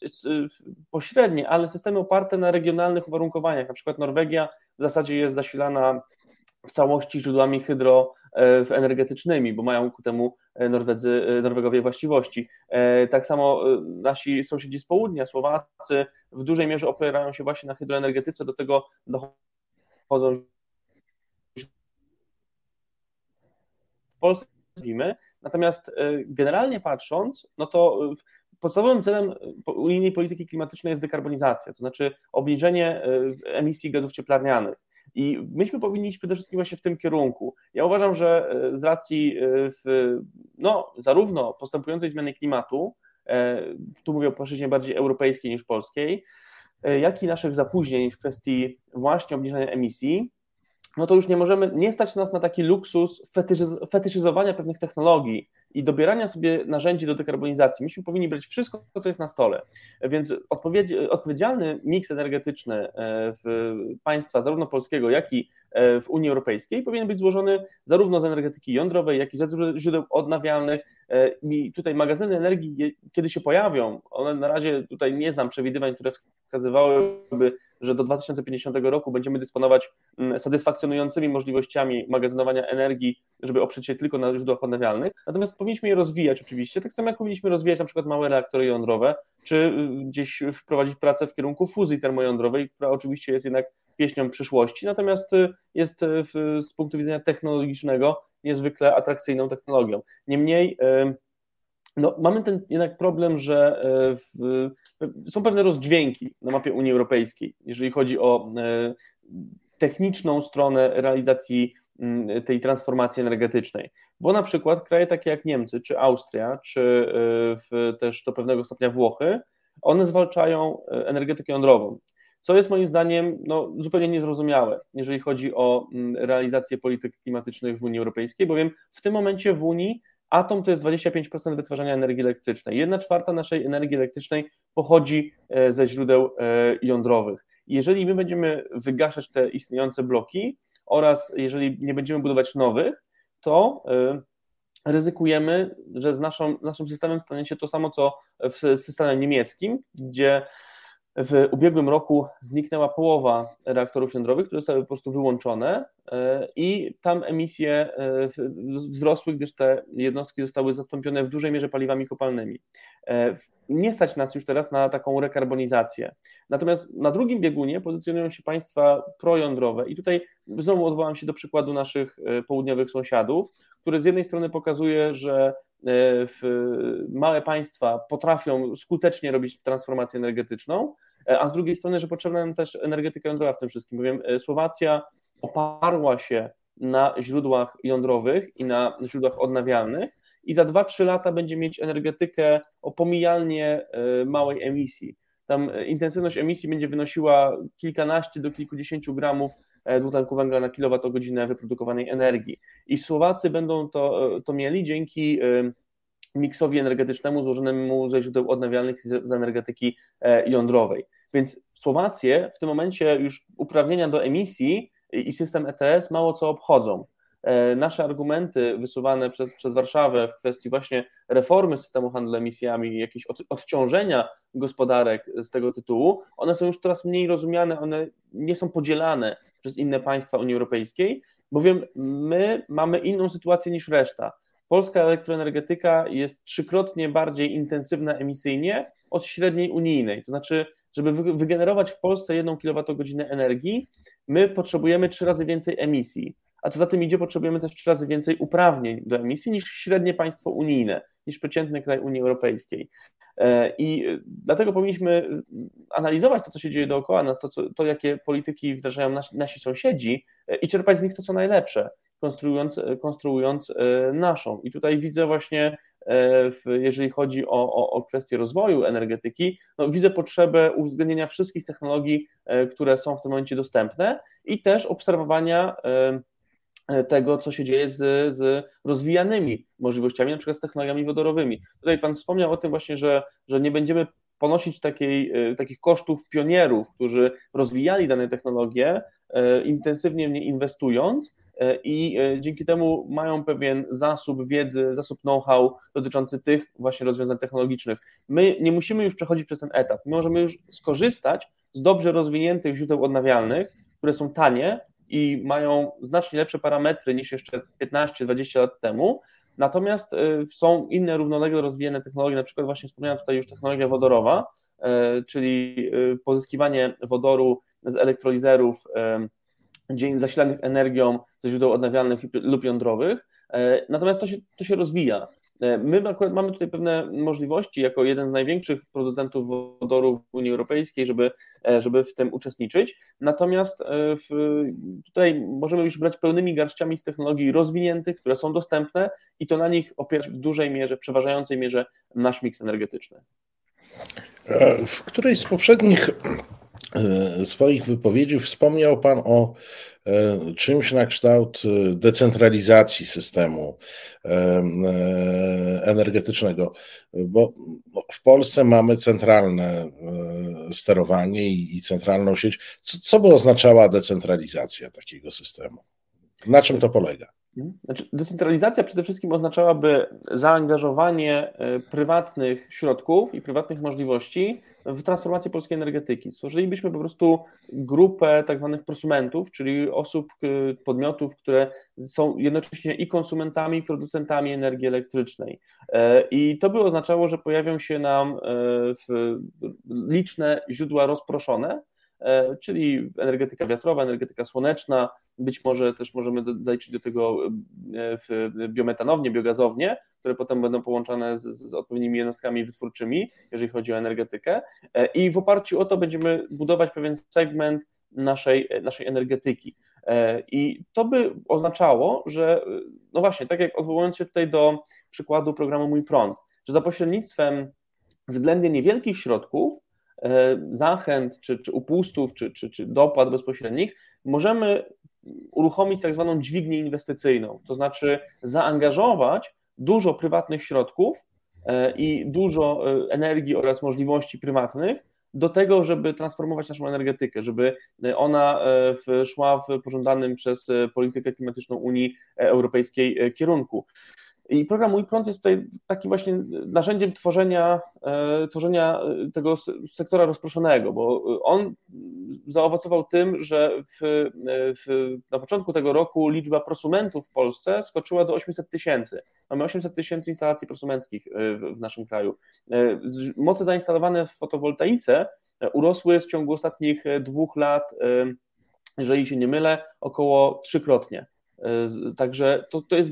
pośrednie, ale systemy oparte na regionalnych uwarunkowaniach. Na przykład Norwegia w zasadzie jest zasilana w całości źródłami hydroenergetycznymi, bo mają ku temu e, Norwedzy, e, Norwegowie właściwości. E, tak samo nasi sąsiedzi z południa, Słowacy, w dużej mierze opierają się właśnie na hydroenergetyce, do tego dochodzą w Polsce. Natomiast generalnie patrząc, no to podstawowym celem unijnej polityki klimatycznej jest dekarbonizacja, to znaczy obniżenie emisji gazów cieplarnianych. I myśmy powinni iść przede wszystkim właśnie w tym kierunku. Ja uważam, że e, z racji e, w, no, zarówno postępującej zmiany klimatu, e, tu mówię o płaszczyźnie bardziej europejskiej niż polskiej, jak i naszych zapóźnień w kwestii właśnie obniżania emisji, no to już nie możemy, nie stać nas na taki luksus fetyszyzowania pewnych technologii i dobierania sobie narzędzi do dekarbonizacji. Myśmy powinni brać wszystko, co jest na stole. Więc odpowiedzialny miks energetyczny e, w państwa zarówno polskiego, jak i e, w Unii Europejskiej powinien być złożony zarówno z energetyki jądrowej, jak i ze źródeł odnawialnych. E, I tutaj magazyny energii, kiedy się pojawią, one na razie tutaj nie znam przewidywań, które wskazywałyby, że do 2050 roku będziemy dysponować mm, satysfakcjonującymi możliwościami magazynowania energii, żeby oprzeć się tylko na źródłach odnawialnych. Natomiast powinniśmy je rozwijać oczywiście, tak samo jak powinniśmy rozwijać na przykład małe reaktory jądrowe, czy y, gdzieś wprowadzić pracę w kierunku fuzji termojądrowej, która oczywiście jest jednak pieśnią przyszłości, natomiast y, jest y, z punktu widzenia technologicznego niezwykle atrakcyjną technologią. Niemniej no, mamy ten jednak problem, że e, w, są pewne rozdźwięki na mapie Unii Europejskiej, jeżeli chodzi o e, techniczną stronę realizacji mm, tej transformacji energetycznej. Bo na przykład kraje takie jak Niemcy, czy Austria, czy e, w, też do pewnego stopnia Włochy, one zwalczają energetykę jądrową. Co jest moim zdaniem no, zupełnie niezrozumiałe, jeżeli chodzi o mm, realizację polityk klimatycznych w Unii Europejskiej, bowiem w tym momencie w Unii Atom to jest 25% wytwarzania energii elektrycznej. Jedna czwarta naszej energii elektrycznej pochodzi e, ze źródeł e, jądrowych. Jeżeli my będziemy wygaszać te istniejące bloki oraz jeżeli nie będziemy budować nowych, to e, ryzykujemy, że z naszą, naszym systemem stanie się to samo, co w systemie niemieckim, gdzie w ubiegłym roku zniknęła połowa reaktorów jądrowych, które zostały po prostu wyłączone e, i tam emisje e, wzrosły, gdyż te jednostki zostały zastąpione w dużej mierze paliwami kopalnymi. E, nie stać nas już teraz na taką rekarbonizację. Natomiast na drugim biegunie pozycjonują się państwa projądrowe i tutaj znowu odwołam się do przykładu naszych południowych sąsiadów, który z jednej strony pokazuje, że małe państwa potrafią skutecznie robić transformację energetyczną, e, a z drugiej strony, że potrzebna nam też energetyka jądrowa w tym wszystkim, bowiem e, Słowacja oparła się na źródłach jądrowych i na źródłach odnawialnych i za 2-3 lata będzie mieć energetykę o pomijalnie e, małej emisji. Tam intensywność emisji będzie wynosiła kilkanaście do kilkudziesięciu gramów dwutlenku węgla na kilowatogodzinę wyprodukowanej energii. I Słowacy będą to, to mieli dzięki miksowi energetycznemu złożonemu ze źródeł odnawialnych z energetyki e, jądrowej. Więc Słowacje w tym momencie już uprawnienia do emisji i system ETS mało co obchodzą. E, nasze argumenty wysuwane przez, przez Warszawę w kwestii właśnie reformy systemu handlu emisjami, jakieś odciążenia gospodarek z tego tytułu, one są już coraz mniej rozumiane, one nie są podzielane przez inne państwa Unii Europejskiej, bowiem my mamy inną sytuację niż reszta. Polska elektroenergetyka jest trzykrotnie bardziej intensywna emisyjnie od średniej unijnej. To znaczy, żeby wygenerować w Polsce jedną kWh energii, my potrzebujemy trzy razy więcej emisji. A co za tym idzie, potrzebujemy też trzy razy więcej uprawnień do emisji niż średnie państwo unijne, niż przeciętny kraj Unii Europejskiej. E, I dlatego powinniśmy analizować to, co się dzieje dookoła nas, to, co, to jakie polityki wdrażają nasi, nasi sąsiedzi e, i czerpać z nich to, co najlepsze konstruując, konstruując e, naszą. I tutaj widzę właśnie, e, jeżeli chodzi o, o, o kwestię rozwoju energetyki, no widzę potrzebę uwzględnienia wszystkich technologii, e, które są w tym momencie dostępne i też obserwowania tego, co się dzieje z, z rozwijanymi możliwościami, na przykład z technologiami wodorowymi. Tutaj Pan wspomniał o tym właśnie, że, że nie będziemy ponosić takiej, takich kosztów pionierów, którzy rozwijali dane technologie, intensywnie w nie inwestując, E, i e, dzięki temu mają pewien zasób wiedzy, zasób know-how dotyczący tych właśnie rozwiązań technologicznych. My nie musimy już przechodzić przez ten etap. My możemy już skorzystać z dobrze rozwiniętych źródeł odnawialnych, które są tanie i mają znacznie lepsze parametry niż jeszcze 15-20 lat temu. Natomiast e, są inne równolegle rozwijane technologie, na przykład właśnie wspomniana tutaj już technologia wodorowa, czyli pozyskiwanie wodoru z elektrolizerów zasilanych energią ze źródeł odnawialnych lub jądrowych, Natomiast to się, to się rozwija. E, my akurat mamy tutaj pewne możliwości, jako jeden z największych producentów wodoru w Unii Europejskiej, żeby, e, żeby w tym uczestniczyć. Natomiast e, w, tutaj możemy już brać pełnymi garściami z technologii rozwiniętych, które są dostępne i to na nich opierać w dużej mierze, przeważającej mierze nasz miks energetyczny. W którejś z poprzednich swoich wypowiedzi wspomniał Pan o E, czymś na kształt e, decentralizacji systemu e, energetycznego, bo w Polsce mamy centralne sterowanie i centralną sieć. Co, co by oznaczała decentralizacja takiego systemu? Na czym to polega? Mhm. Znaczy, decentralizacja przede wszystkim oznaczałaby zaangażowanie e, prywatnych środków i prywatnych możliwości w transformację polskiej energetyki. Stworzylibyśmy po prostu grupę tak zwanych prosumentów, czyli osób, podmiotów, które są jednocześnie i konsumentami, i producentami energii elektrycznej. E, I to by oznaczało, że pojawią się nam e, liczne źródła rozproszone, czyli energetyka wiatrowa, energetyka słoneczna, być może też możemy zaliczyć do tego e, biometanownie, biogazownie, które potem będą połączone z, z, odpowiednimi jednostkami wytwórczymi, jeżeli chodzi o energetykę. E, I w oparciu o to będziemy budować pewien segment naszej, naszej energetyki. E, I to by oznaczało, że, no właśnie, tak jak odwołując się tutaj do przykładu programu Mój Prąd, że za pośrednictwem względnie niewielkich środków, zachęt, czy, czy upustów, czy, czy, czy dopłat bezpośrednich, możemy uruchomić tak zwaną dźwignię inwestycyjną, to znaczy zaangażować dużo prywatnych środków e, i dużo e, energii oraz możliwości prywatnych do tego, żeby transformować naszą energetykę, żeby ona e, szła w pożądanym przez politykę klimatyczną Unii Europejskiej kierunku. I program Mój Prąd jest tutaj takim właśnie narzędziem tworzenia, e, tworzenia e, tego sektora rozproszonego, bo on zaowocował tym, że w, w, na początku tego roku liczba prosumentów w Polsce skoczyła do 800 tysięcy. Mamy 800 tysięcy instalacji prosumenckich e, w, w naszym kraju. Moce zainstalowane w fotowoltaice urosły w ciągu ostatnich dwóch lat, jeżeli się nie mylę, około trzykrotnie. Także to, to jest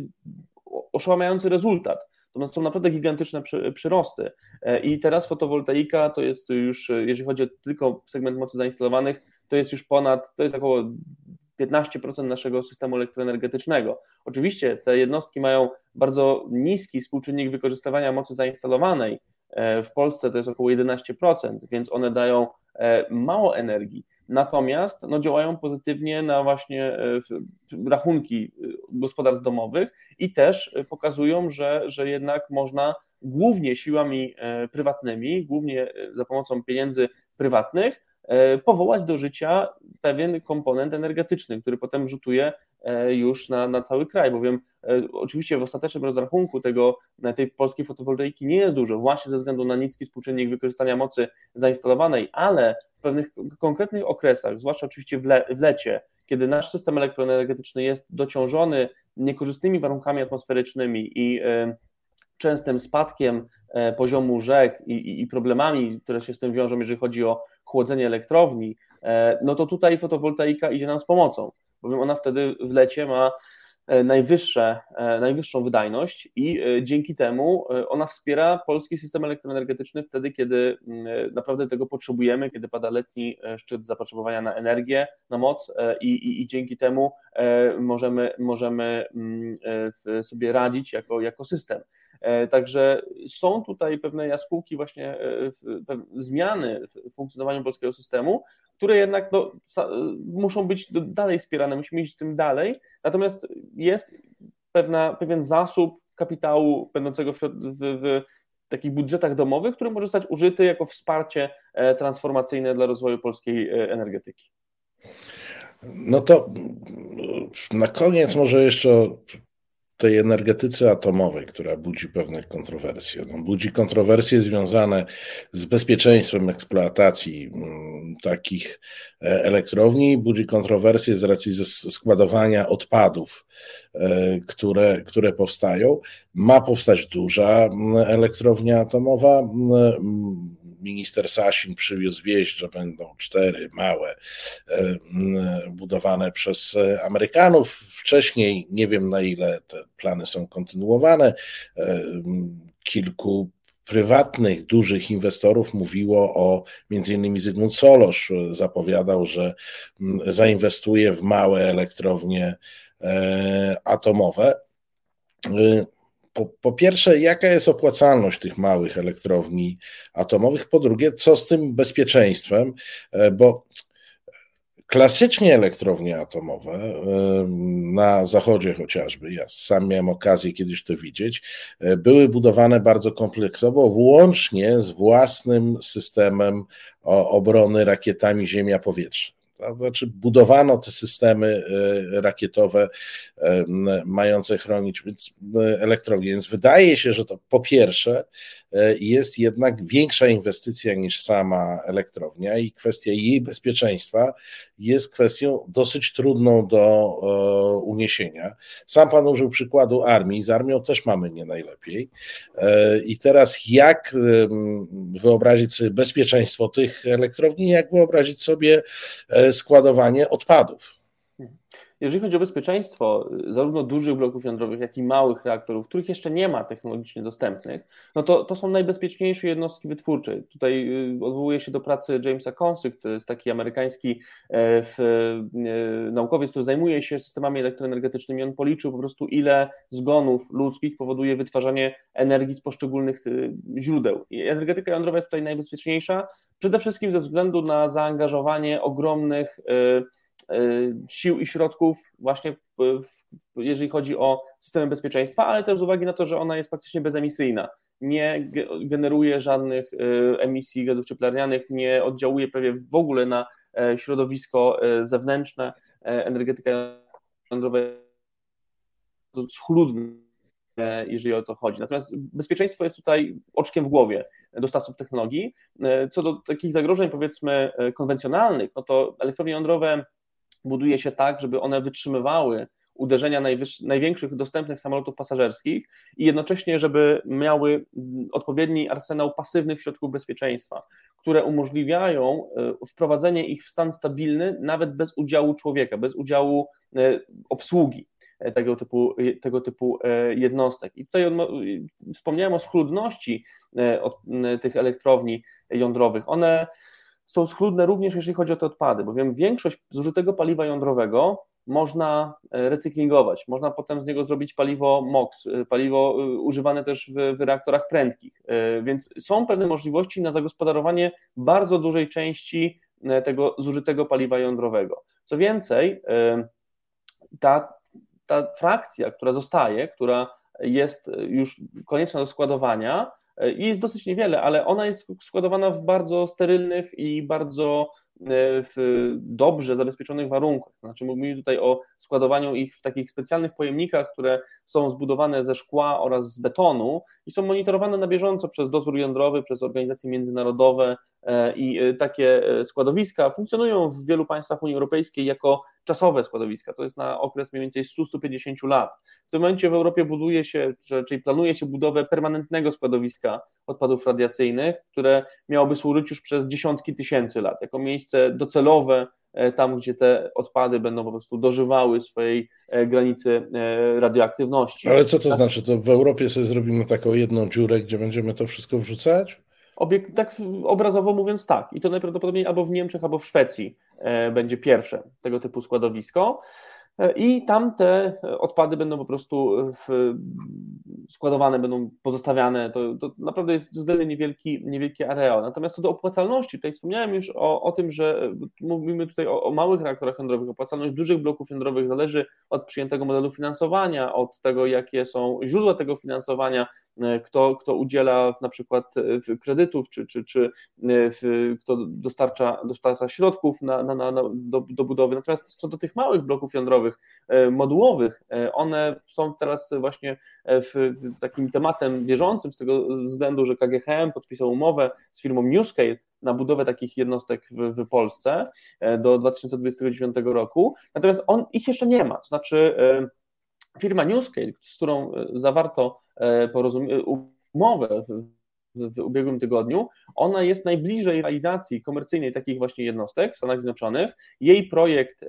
oszałamiający rezultat. To są naprawdę gigantyczne przyrosty. E, I teraz fotowoltaika to jest już, e, jeżeli chodzi o tylko segment mocy zainstalowanych, to jest już ponad, to jest około 15% naszego systemu elektroenergetycznego. Oczywiście te jednostki mają bardzo niski współczynnik wykorzystywania mocy zainstalowanej. E, w Polsce to jest około 11%, więc one dają mało energii, natomiast no, działają pozytywnie na właśnie e, rachunki e, gospodarstw domowych i też pokazują, że, że jednak można głównie siłami e, prywatnymi, głównie za pomocą pieniędzy prywatnych, powołać do życia pewien komponent energetyczny, który potem rzutuje już na, na cały kraj, bowiem oczywiście w ostatecznym rozrachunku tego, tej polskiej fotowoltaiki nie jest dużo, właśnie ze względu na niski współczynnik wykorzystania mocy zainstalowanej, ale pewnych konkretnych okresach, zwłaszcza oczywiście w, le, w lecie, kiedy nasz system elektroenergetyczny jest dociążony niekorzystnymi warunkami atmosferycznymi i częstym spadkiem poziomu rzek i, i, problemami, które się z tym wiążą, jeżeli chodzi o chłodzenie elektrowni, no to tutaj fotowoltaika idzie nam z pomocą, bowiem ona wtedy w lecie ma E, najwyższe, e, najwyższą wydajność i e, dzięki temu ona wspiera polski system elektroenergetyczny wtedy, kiedy mm, naprawdę tego potrzebujemy, kiedy pada letni szczyt zapotrzebowania na energię, na moc i, i, i dzięki temu możemy, możemy mm, sobie radzić jako, jako system. Także są tutaj pewne jaskółki, właśnie zmiany w funkcjonowaniu polskiego systemu, które jednak no, muszą być dalej wspierane, musimy iść tym dalej. Natomiast jest pewna, pewien zasób kapitału będącego w, w, w takich budżetach domowych, który może zostać użyty jako wsparcie e, transformacyjne dla rozwoju polskiej e, energetyki. No to na koniec może jeszcze tej energetyce atomowej, która budzi pewne kontrowersje. No, budzi kontrowersje związane z bezpieczeństwem eksploatacji mm, takich e, elektrowni, budzi kontrowersje z racji składowania odpadów, e, które, które powstają. Ma powstać duża mm, elektrownia atomowa. Minister Sasin przywiózł wieść, że będą cztery małe budowane przez Amerykanów. Wcześniej nie wiem na ile te plany są kontynuowane. Kilku prywatnych, dużych inwestorów mówiło o, między innymi Zygmunt Solosz zapowiadał, że zainwestuje w małe elektrownie e, atomowe. E, po, po, pierwsze, jaka jest opłacalność tych małych elektrowni atomowych? Po drugie, co z tym bezpieczeństwem? E, bo Klasycznie elektrownie atomowe na zachodzie chociażby, ja sam miałem okazję kiedyś to widzieć, e, były budowane bardzo kompleksowo, włącznie z własnym systemem obrony rakietami ziemia-powietrze. Znaczy, budowano te systemy e, rakietowe e, mające chronić elektrownie. Więc wydaje się, że to po pierwsze E, jest jednak większa inwestycja niż sama elektrownia i kwestia jej bezpieczeństwa jest kwestią dosyć trudną do e, uniesienia. Sam pan użył przykładu armii, z armią też mamy nie najlepiej. E, I teraz jak wyobrazić sobie bezpieczeństwo tych elektrowni, jak wyobrazić sobie składowanie odpadów? Jeżeli chodzi o bezpieczeństwo zarówno dużych bloków jądrowych, jak i małych reaktorów, których jeszcze nie ma technologicznie dostępnych, no to, to są najbezpieczniejsze jednostki wytwórcze. Tutaj y, odwołuję się do pracy Jamesa Consy, który jest taki amerykański e, w, e, naukowiec, który zajmuje się systemami elektroenergetycznymi. On policzył po prostu, ile zgonów ludzkich powoduje wytwarzanie energii z poszczególnych y, źródeł. I energetyka jądrowa jest tutaj najbezpieczniejsza, przede wszystkim ze względu na zaangażowanie ogromnych y, Y, sił i środków właśnie jeżeli chodzi o systemy bezpieczeństwa, ale też z uwagi na to, że ona jest praktycznie bezemisyjna. Nie generuje żadnych y, emisji gazów cieplarnianych, nie oddziałuje prawie w ogóle na e, środowisko e, zewnętrzne. E, energetyka jądrowa jest schludna, jeżeli o to chodzi. Natomiast bezpieczeństwo jest tutaj oczkiem w głowie dostawców technologii. Co do takich zagrożeń, powiedzmy, konwencjonalnych, no to elektrownie jądrowe buduje się tak, żeby one wytrzymywały uderzenia największych dostępnych samolotów pasażerskich i jednocześnie, żeby miały odpowiedni arsenał pasywnych środków bezpieczeństwa, które umożliwiają e, wprowadzenie ich w stan stabilny nawet bez udziału człowieka, bez udziału e, obsługi e, tego typu, tego typu jednostek. I tutaj wspomniałem o schludności tych elektrowni jądrowych. One są schludne również, jeżeli chodzi o te odpady, bowiem większość zużytego paliwa jądrowego można e, recyklingować, można potem z niego zrobić paliwo MOX, e, paliwo e, używane też w, w reaktorach prędkich, więc są pewne możliwości na zagospodarowanie bardzo dużej części tego zużytego paliwa jądrowego. Co więcej, ta, ta frakcja, która zostaje, która jest już konieczna do składowania, jest dosyć niewiele, ale ona jest składowana w bardzo sterylnych i bardzo e, w dobrze zabezpieczonych warunkach. Znaczy mówimy tutaj o składowaniu ich w takich specjalnych pojemnikach, które są zbudowane ze szkła oraz z betonu i są monitorowane na bieżąco przez dozór jądrowy, przez organizacje międzynarodowe e, i e, takie składowiska funkcjonują w wielu państwach Unii Europejskiej jako czasowe składowiska, to jest na okres mniej więcej 100-150 lat. W tym momencie w Europie buduje się, czyli planuje się budowę permanentnego składowiska odpadów radiacyjnych, które miałoby służyć już przez dziesiątki tysięcy lat, jako miejsce docelowe e, tam, gdzie te odpady będą po prostu dożywały swojej e, granicy e, radioaktywności. Ale co to znaczy? To w Europie sobie zrobimy taką jedną dziurę, gdzie będziemy to wszystko wrzucać? Obiekt, tak obrazowo mówiąc tak. I to najprawdopodobniej albo w Niemczech, albo w Szwecji e, będzie pierwsze tego typu składowisko. E, I tam te odpady będą po prostu w, składowane, będą pozostawiane. To, to naprawdę jest względnie niewielki, niewielki areał. Natomiast co do opłacalności, tutaj wspomniałem już o, o tym, że mówimy tutaj o, o małych reaktorach jądrowych. Opłacalność dużych bloków jądrowych zależy od przyjętego modelu finansowania, od tego, jakie są źródła tego finansowania, E, kto, kto udziela na przykład e, kredytów, czy, czy, czy e, kto dostarcza, dostarcza środków na, na, na, do, do budowy. Natomiast co do tych małych bloków jądrowych, modułowych, one są teraz właśnie w takim tematem bieżącym z tego względu, że KGHM podpisał umowę z firmą Newscale na budowę takich jednostek w, w Polsce do 2029 roku. Natomiast on, ich jeszcze nie ma. To znaczy firma Newscale, z którą zawarto E, umowę w ubiegłym tygodniu, ona jest najbliżej realizacji komercyjnej takich właśnie jednostek w Stanach Zjednoczonych. Jej projekt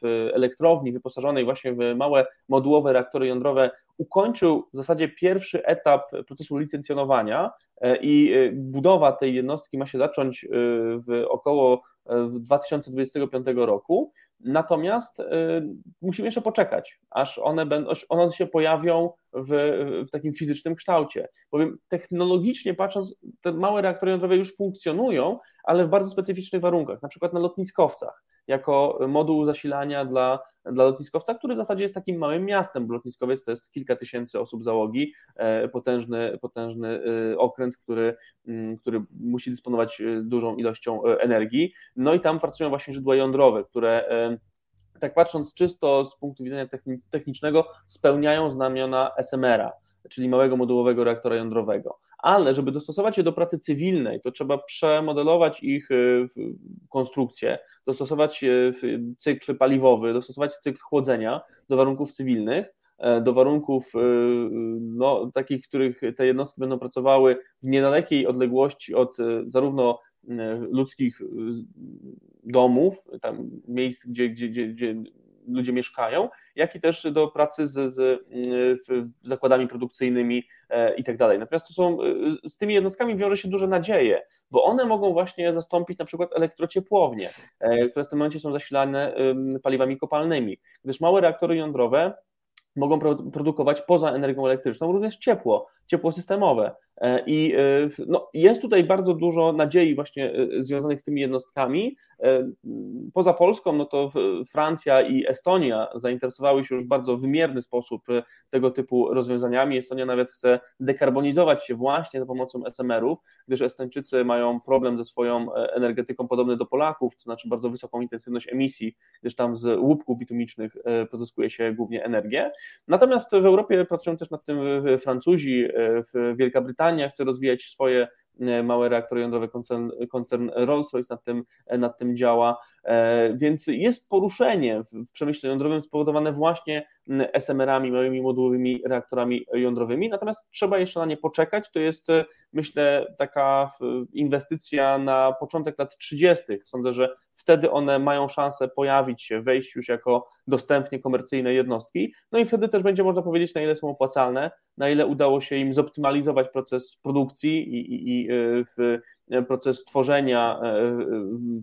w elektrowni wyposażonej właśnie w małe modułowe reaktory jądrowe ukończył w zasadzie pierwszy etap procesu licencjonowania i budowa tej jednostki ma się zacząć w około 2025 roku. Natomiast y, musimy jeszcze poczekać, aż one, będą, aż one się pojawią w, w takim fizycznym kształcie. Bowiem technologicznie patrząc, te małe reaktory jądrowe już funkcjonują, ale w bardzo specyficznych warunkach, na przykład na lotniskowcach jako moduł zasilania dla, dla lotniskowca, który w zasadzie jest takim małym miastem, bo lotniskowiec to jest kilka tysięcy osób załogi, e, potężny, potężny e, okręt, który, mm, który musi dysponować e, dużą ilością energii. No i tam pracują właśnie źródła jądrowe, które tak patrząc czysto z punktu widzenia technicznego, spełniają znamiona SMR-a, czyli małego modułowego reaktora jądrowego. Ale żeby dostosować je do pracy cywilnej, to trzeba przemodelować ich y, konstrukcję, dostosować y, cykl paliwowy, dostosować cykl chłodzenia do warunków cywilnych, e, do warunków y, no, takich, w których te jednostki będą pracowały w niedalekiej odległości od zarówno ludzkich domów, tam miejsc, gdzie, gdzie, gdzie, gdzie ludzie mieszkają, jak i też do pracy z, z zakładami produkcyjnymi e, i tak dalej. Natomiast to są, e, z tymi jednostkami wiąże się duże nadzieje, bo one mogą właśnie zastąpić na przykład elektrociepłownie, e, które w tym momencie są zasilane paliwami kopalnymi, gdyż małe reaktory jądrowe mogą produkować poza energią elektryczną również ciepło, ciepło systemowe. E, I e, no, jest tutaj bardzo dużo nadziei właśnie e, związanych z tymi jednostkami. Poza Polską, no to Francja i Estonia zainteresowały się już w bardzo wymierny sposób tego typu rozwiązaniami. Estonia nawet chce dekarbonizować się właśnie za pomocą SMR-ów, gdyż Estończycy mają problem ze swoją energetyką podobny do Polaków, to znaczy bardzo wysoką intensywność emisji, gdyż tam z łupków bitumicznych pozyskuje się głównie energię. Natomiast w Europie pracują też nad tym Francuzi, Wielka Brytania chce rozwijać swoje e, małe reaktory jądrowe, koncern, koncern Rolls-Royce nad tym, e, nad tym działa, więc jest poruszenie w przemyśle jądrowym spowodowane właśnie SMR-ami, małymi modułowymi reaktorami jądrowymi, natomiast trzeba jeszcze na nie poczekać, to jest myślę taka inwestycja na początek lat 30. Sądzę, że wtedy one mają szansę pojawić się, wejść już jako dostępnie komercyjne jednostki, no i wtedy też będzie można powiedzieć, na ile są opłacalne, na ile udało się im zoptymalizować proces produkcji i, i, i e, proces tworzenia e, e,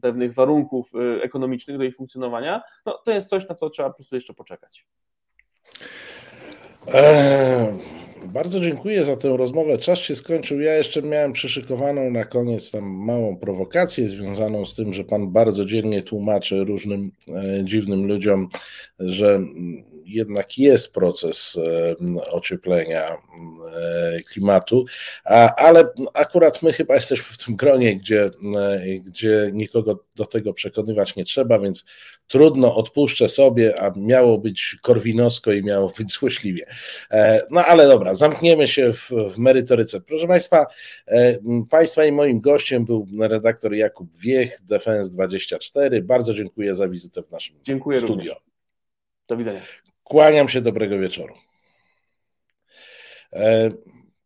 pewnych warunków ekonomicznych do ich funkcjonowania, no to jest coś, na co trzeba po prostu jeszcze poczekać. Eee. Bardzo dziękuję za tę rozmowę. Czas się skończył. Ja jeszcze miałem przyszykowaną na koniec tam małą prowokację związaną z tym, że pan bardzo dzielnie tłumaczy różnym e, dziwnym ludziom, że jednak jest proces ocieplenia e, klimatu, ale akurat my chyba jesteśmy w tym gronie, gdzie, e, gdzie nikogo do tego przekonywać nie trzeba, więc trudno, odpuszczę sobie, a miało być korwinosko i miało być złośliwie. E, no ale dobra, zamkniemy się w, w merytoryce. Proszę Państwa, Państwa i moim gościem był redaktor Jakub Wiech, Defense24. Bardzo dziękuję za wizytę w naszym dziękuję studio. Również. Do widzenia. Kłaniam się, dobrego wieczoru. E,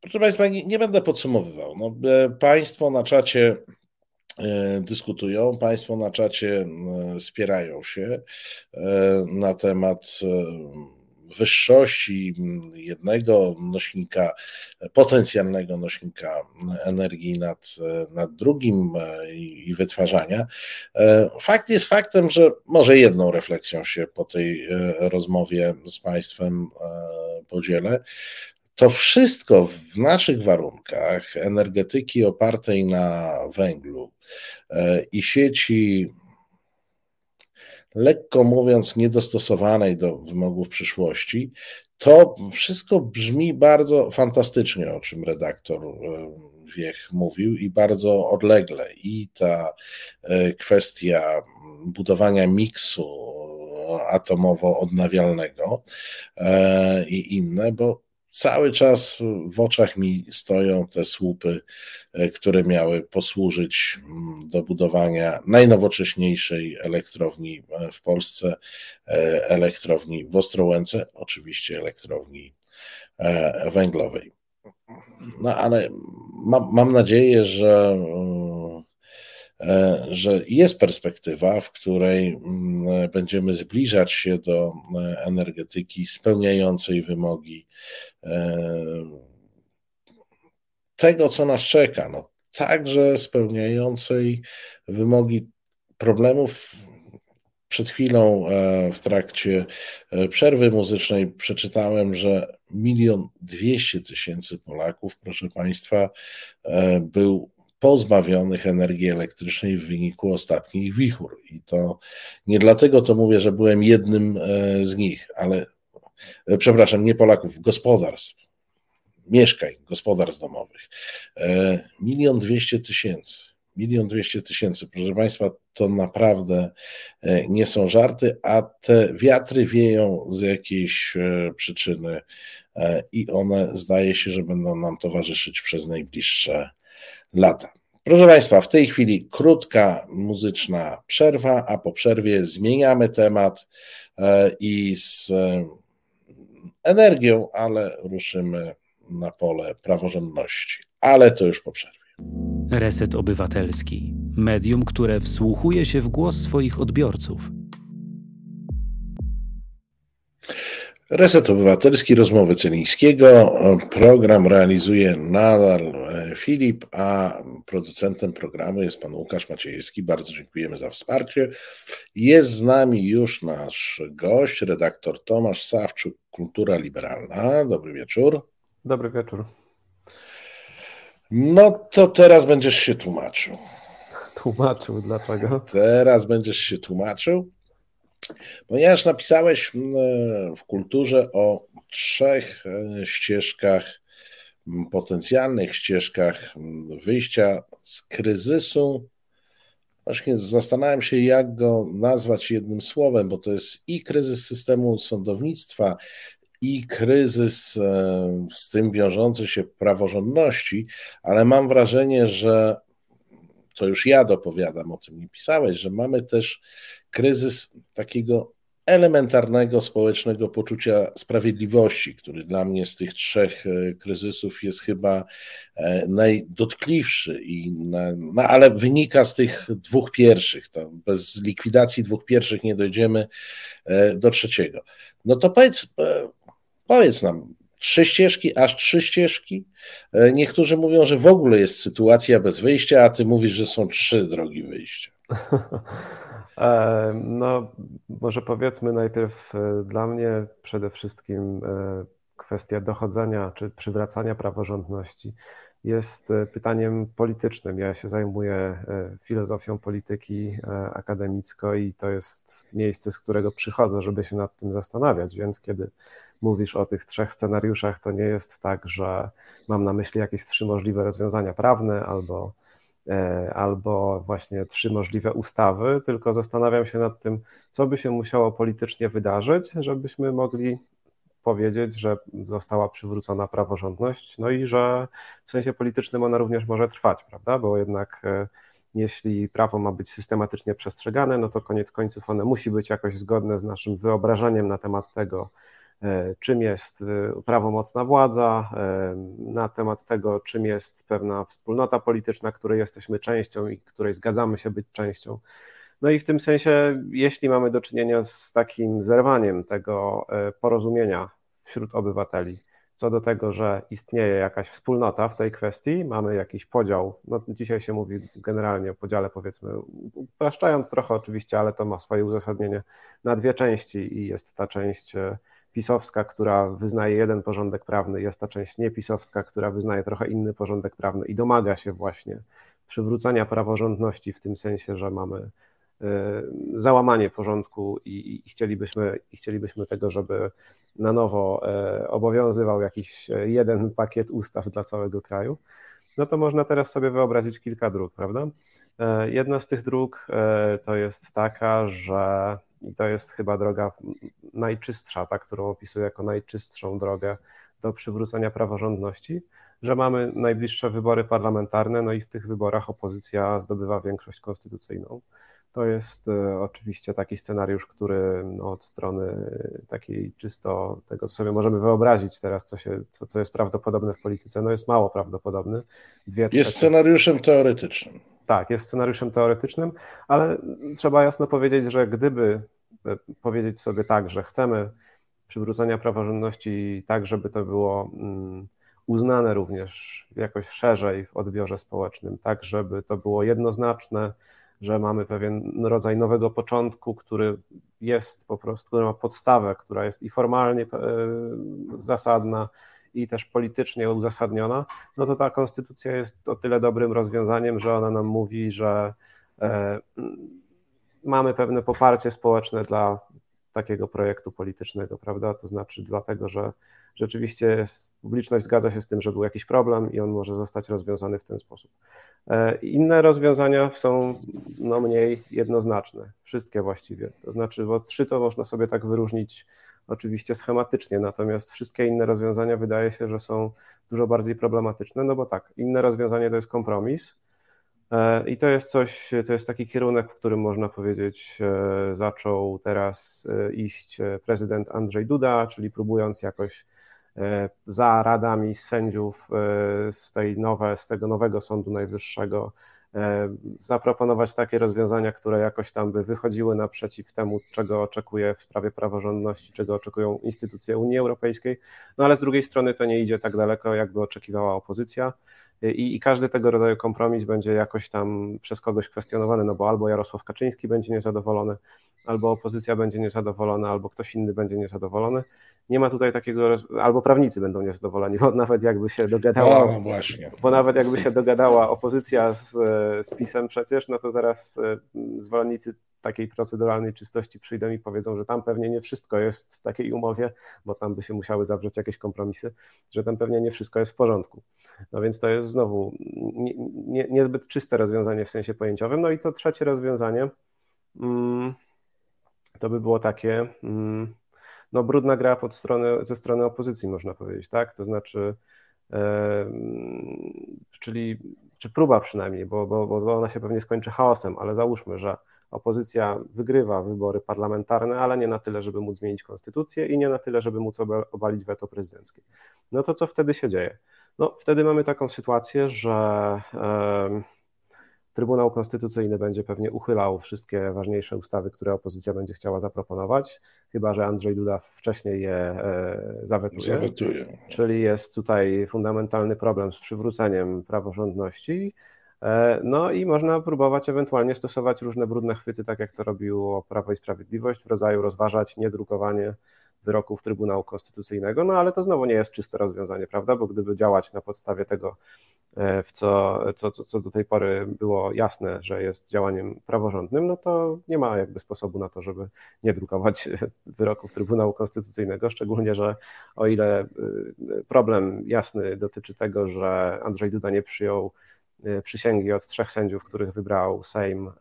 proszę Państwa, nie, nie będę podsumowywał. No, e, państwo na czacie e, dyskutują, Państwo na czacie spierają się na temat wyższości jednego nośnika, potencjalnego nośnika energii nad, nad drugim e, i wytwarzania. E, fakt jest faktem, że może jedną refleksją się po tej e, rozmowie z Państwem podzielę. To wszystko w naszych warunkach energetyki opartej na węglu i sieci lekko mówiąc, niedostosowanej do wymogów przyszłości, to wszystko brzmi bardzo fantastycznie, o czym redaktor e, Wiech mówił, i bardzo odlegle. I ta e, kwestia budowania miksu atomowo-odnawialnego e, i inne, bo cały czas w oczach mi stoją te słupy, e, które miały posłużyć mm, do budowania najnowocześniejszej elektrowni e, w Polsce, e, elektrowni w Ostrołęce, oczywiście elektrowni węglowej. No ale mam, mam nadzieję, że, e, że jest perspektywa, w której mm, będziemy zbliżać się do e, energetyki spełniającej wymogi e, tego, co nas czeka. No, także spełniającej wymogi problemów przed chwilą e, w trakcie e, przerwy muzycznej przeczytałem, że milion dwieście tysięcy Polaków, proszę Państwa, e, był pozbawionych energii elektrycznej w wyniku ostatnich wichur. I to nie dlatego to mówię, że byłem jednym z nich, ale przepraszam, nie Polaków, gospodarstw, mieszkań, gospodarstw domowych. Milion dwieście tysięcy. Milion dwieście tysięcy. Proszę Państwa, to naprawdę e, nie są żarty, a te wiatry wieją z jakiejś e, przyczyny e, i one zdaje się, że będą nam towarzyszyć przez najbliższe lata. Proszę Państwa, w tej chwili krótka muzyczna przerwa, a po przerwie zmieniamy temat i z energią, ale ruszymy na pole praworządności. Ale to już po przerwie. Reset Obywatelski. Medium, które wsłuchuje się w głos swoich odbiorców. Reset Obywatelski, rozmowy Celińskiego. Program realizuje nadal e, Filip, a producentem programu jest pan Łukasz Maciejewski. Bardzo dziękujemy za wsparcie. Jest z nami już nasz gość, redaktor Tomasz Sawczuk, Kultura Liberalna. Dobry wieczór. Dobry wieczór. No to teraz będziesz się tłumaczył. Tłumaczył, dlaczego? Teraz będziesz się tłumaczył, ponieważ napisałeś w kulturze o trzech e, ścieżkach, potencjalnych ścieżkach wyjścia z kryzysu. Właśnie zastanawiam się, jak go nazwać jednym słowem, bo to jest i kryzys systemu sądownictwa, i kryzys e, z tym wiążący się praworządności, ale mam wrażenie, że to już ja dopowiadam o tym, nie pisałeś, że mamy też kryzys takiego elementarnego społecznego poczucia sprawiedliwości, który dla mnie z tych trzech e, kryzysów jest chyba e, najdotkliwszy, i na, no, ale wynika z tych dwóch pierwszych. To bez likwidacji dwóch pierwszych nie dojdziemy do trzeciego. No to powiedz, Powiedz nam, trzy ścieżki, aż trzy ścieżki? E, niektórzy mówią, że w ogóle jest sytuacja bez wyjścia, a ty mówisz, że są trzy drogi wyjścia. E, no, może powiedzmy najpierw e, dla mnie przede wszystkim kwestia dochodzenia czy przywracania praworządności jest pytaniem politycznym. Ja się zajmuję filozofią polityki akademicko i to jest miejsce, z którego przychodzę, żeby się nad tym zastanawiać, więc kiedy mówisz o tych trzech scenariuszach, to nie jest tak, że mam na myśli jakieś trzy możliwe rozwiązania prawne albo, e, albo właśnie trzy możliwe ustawy, tylko zastanawiam się nad tym, co by się musiało politycznie wydarzyć, żebyśmy mogli powiedzieć, że została przywrócona praworządność, no i że w sensie politycznym ona również może trwać, prawda? Bo jednak e, jeśli prawo ma być systematycznie przestrzegane, no to koniec końców one musi być jakoś zgodne z naszym wyobrażeniem na temat tego, czym jest e, prawomocna władza, e, na temat tego, czym jest pewna wspólnota polityczna, której jesteśmy częścią i której zgadzamy się być częścią. No i w tym sensie, jeśli mamy do czynienia z takim zerwaniem tego porozumienia wśród obywateli, co do tego, że istnieje jakaś wspólnota w tej kwestii, mamy jakiś podział. No, dzisiaj się mówi generalnie o podziale, powiedzmy, upraszczając trochę oczywiście, ale to ma swoje uzasadnienie na dwie części i jest ta część pisowska, która wyznaje jeden porządek prawny, jest ta część niepisowska, która wyznaje trochę inny porządek prawny i domaga się właśnie przywrócenia praworządności w tym sensie, że mamy e, załamanie porządku i, chcielibyśmy, i chcielibyśmy tego, żeby na nowo e, obowiązywał jakiś jeden pakiet ustaw dla całego kraju, no to można teraz sobie wyobrazić kilka dróg, prawda? E, jedna z tych dróg to jest taka, że i to jest chyba droga najczystsza, ta, którą opisuję jako najczystszą drogę do przywrócenia praworządności, że mamy najbliższe wybory parlamentarne, no i w tych wyborach opozycja zdobywa większość konstytucyjną. To jest e, oczywiście taki scenariusz, który no, od strony takiej czysto tego, co sobie możemy wyobrazić teraz, co, się, co, co jest prawdopodobne w polityce, no jest mało prawdopodobny. Dwie, jest trzecie... scenariuszem teoretycznym. Tak, jest scenariuszem teoretycznym, ale trzeba jasno powiedzieć, że gdyby e, powiedzieć sobie tak, że chcemy przywrócenia praworządności tak, żeby to było mm, uznane również jakoś szerzej w odbiorze społecznym, tak, żeby to było jednoznaczne, że mamy pewien rodzaj nowego początku, który jest po prostu, który ma podstawę, która jest i formalnie e, zasadna, i też politycznie uzasadniona, no to ta konstytucja jest o tyle dobrym rozwiązaniem, że ona nam mówi, że e, mamy pewne poparcie społeczne dla takiego projektu politycznego, prawda? To znaczy dlatego, że rzeczywiście publiczność zgadza się z tym, że był jakiś problem i on może zostać rozwiązany w ten sposób. E, inne rozwiązania są no, mniej jednoznaczne, wszystkie właściwie. To znaczy, bo trzy to można sobie tak wyróżnić oczywiście schematycznie, natomiast wszystkie inne rozwiązania wydaje się, że są dużo bardziej problematyczne, no bo tak, inne rozwiązanie to jest kompromis i to jest coś, to jest taki kierunek, w którym można powiedzieć e, zaczął teraz e, iść prezydent Andrzej Duda, czyli próbując jakoś za radami sędziów z, tej nowe, z tego nowego Sądu Najwyższego E, zaproponować takie rozwiązania, które jakoś tam by wychodziły naprzeciw temu, czego oczekuje w sprawie praworządności, czego oczekują instytucje Unii Europejskiej, no ale z drugiej strony to nie idzie tak daleko, jakby oczekiwała opozycja. I, I, każdy tego rodzaju kompromis będzie jakoś tam przez kogoś kwestionowany, no bo albo Jarosław Kaczyński będzie niezadowolony, albo opozycja będzie niezadowolona, albo ktoś inny będzie niezadowolony nie ma tutaj takiego, albo prawnicy będą niezadowoleni, bo nawet jakby się dogadała, no, właśnie. bo nawet jakby się dogadała opozycja z, z PiSem przecież, no to zaraz e, zwolennicy takiej proceduralnej czystości przyjdą i powiedzą, że tam pewnie nie wszystko jest w takiej umowie, bo tam by się musiały zawrzeć jakieś kompromisy, że tam pewnie nie wszystko jest w porządku. No więc to jest znowu nie, nie, niezbyt czyste rozwiązanie w sensie pojęciowym. No i to trzecie rozwiązanie mm, to by było takie, mm, no, brudna gra pod stronę, ze strony opozycji, można powiedzieć, tak? To znaczy, e, czyli, czy próba przynajmniej, bo, bo, bo ona się pewnie skończy chaosem, ale załóżmy, że opozycja wygrywa wybory parlamentarne, ale nie na tyle, żeby móc zmienić konstytucję i nie na tyle, żeby móc obalić weto prezydenckie. No to co wtedy się dzieje? No, wtedy mamy taką sytuację, że. Trybunał Konstytucyjny będzie pewnie uchylał wszystkie ważniejsze ustawy, które opozycja będzie chciała zaproponować, chyba że Andrzej Duda wcześniej je e, zawetuje. zawetuje. Czyli jest tutaj fundamentalny problem z przywróceniem praworządności. E, no i można próbować ewentualnie stosować różne brudne chwyty, tak jak to robiło Prawo i Sprawiedliwość, w rodzaju rozważać niedrukowanie wyroków Trybunału Konstytucyjnego, no ale to znowu nie jest czyste rozwiązanie, prawda? Bo gdyby działać na podstawie tego, e, w co, co, co do tej pory było jasne, że jest działaniem praworządnym, no to nie ma jakby sposobu na to, żeby nie drukować wyroków Trybunału Konstytucyjnego, szczególnie, że o ile e, problem jasny dotyczy tego, że Andrzej Duda nie przyjął przysięgi od trzech sędziów, których wybrał Sejm e,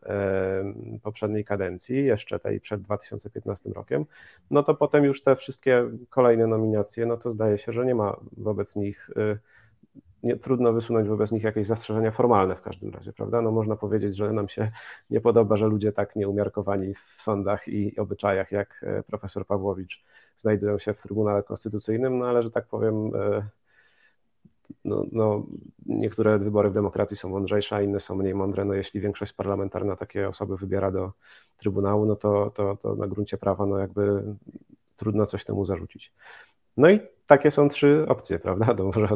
poprzedniej kadencji, jeszcze tej przed 2015 rokiem, no to potem już te wszystkie kolejne nominacje, no to zdaje się, że nie ma wobec nich, e, nie, trudno wysunąć wobec nich jakieś zastrzeżenia formalne w każdym razie, prawda? No można powiedzieć, że nam się nie podoba, że ludzie tak nieumiarkowani w sądach i obyczajach jak profesor Pawłowicz znajdują się w Trybunale Konstytucyjnym, no ale że tak powiem no, no, niektóre wybory w demokracji są mądrzejsze, a inne są mniej mądre. No, jeśli większość parlamentarna takie osoby wybiera do Trybunału, no to, to, to na gruncie prawa no jakby trudno coś temu zarzucić. No i takie są trzy opcje, prawda? To może...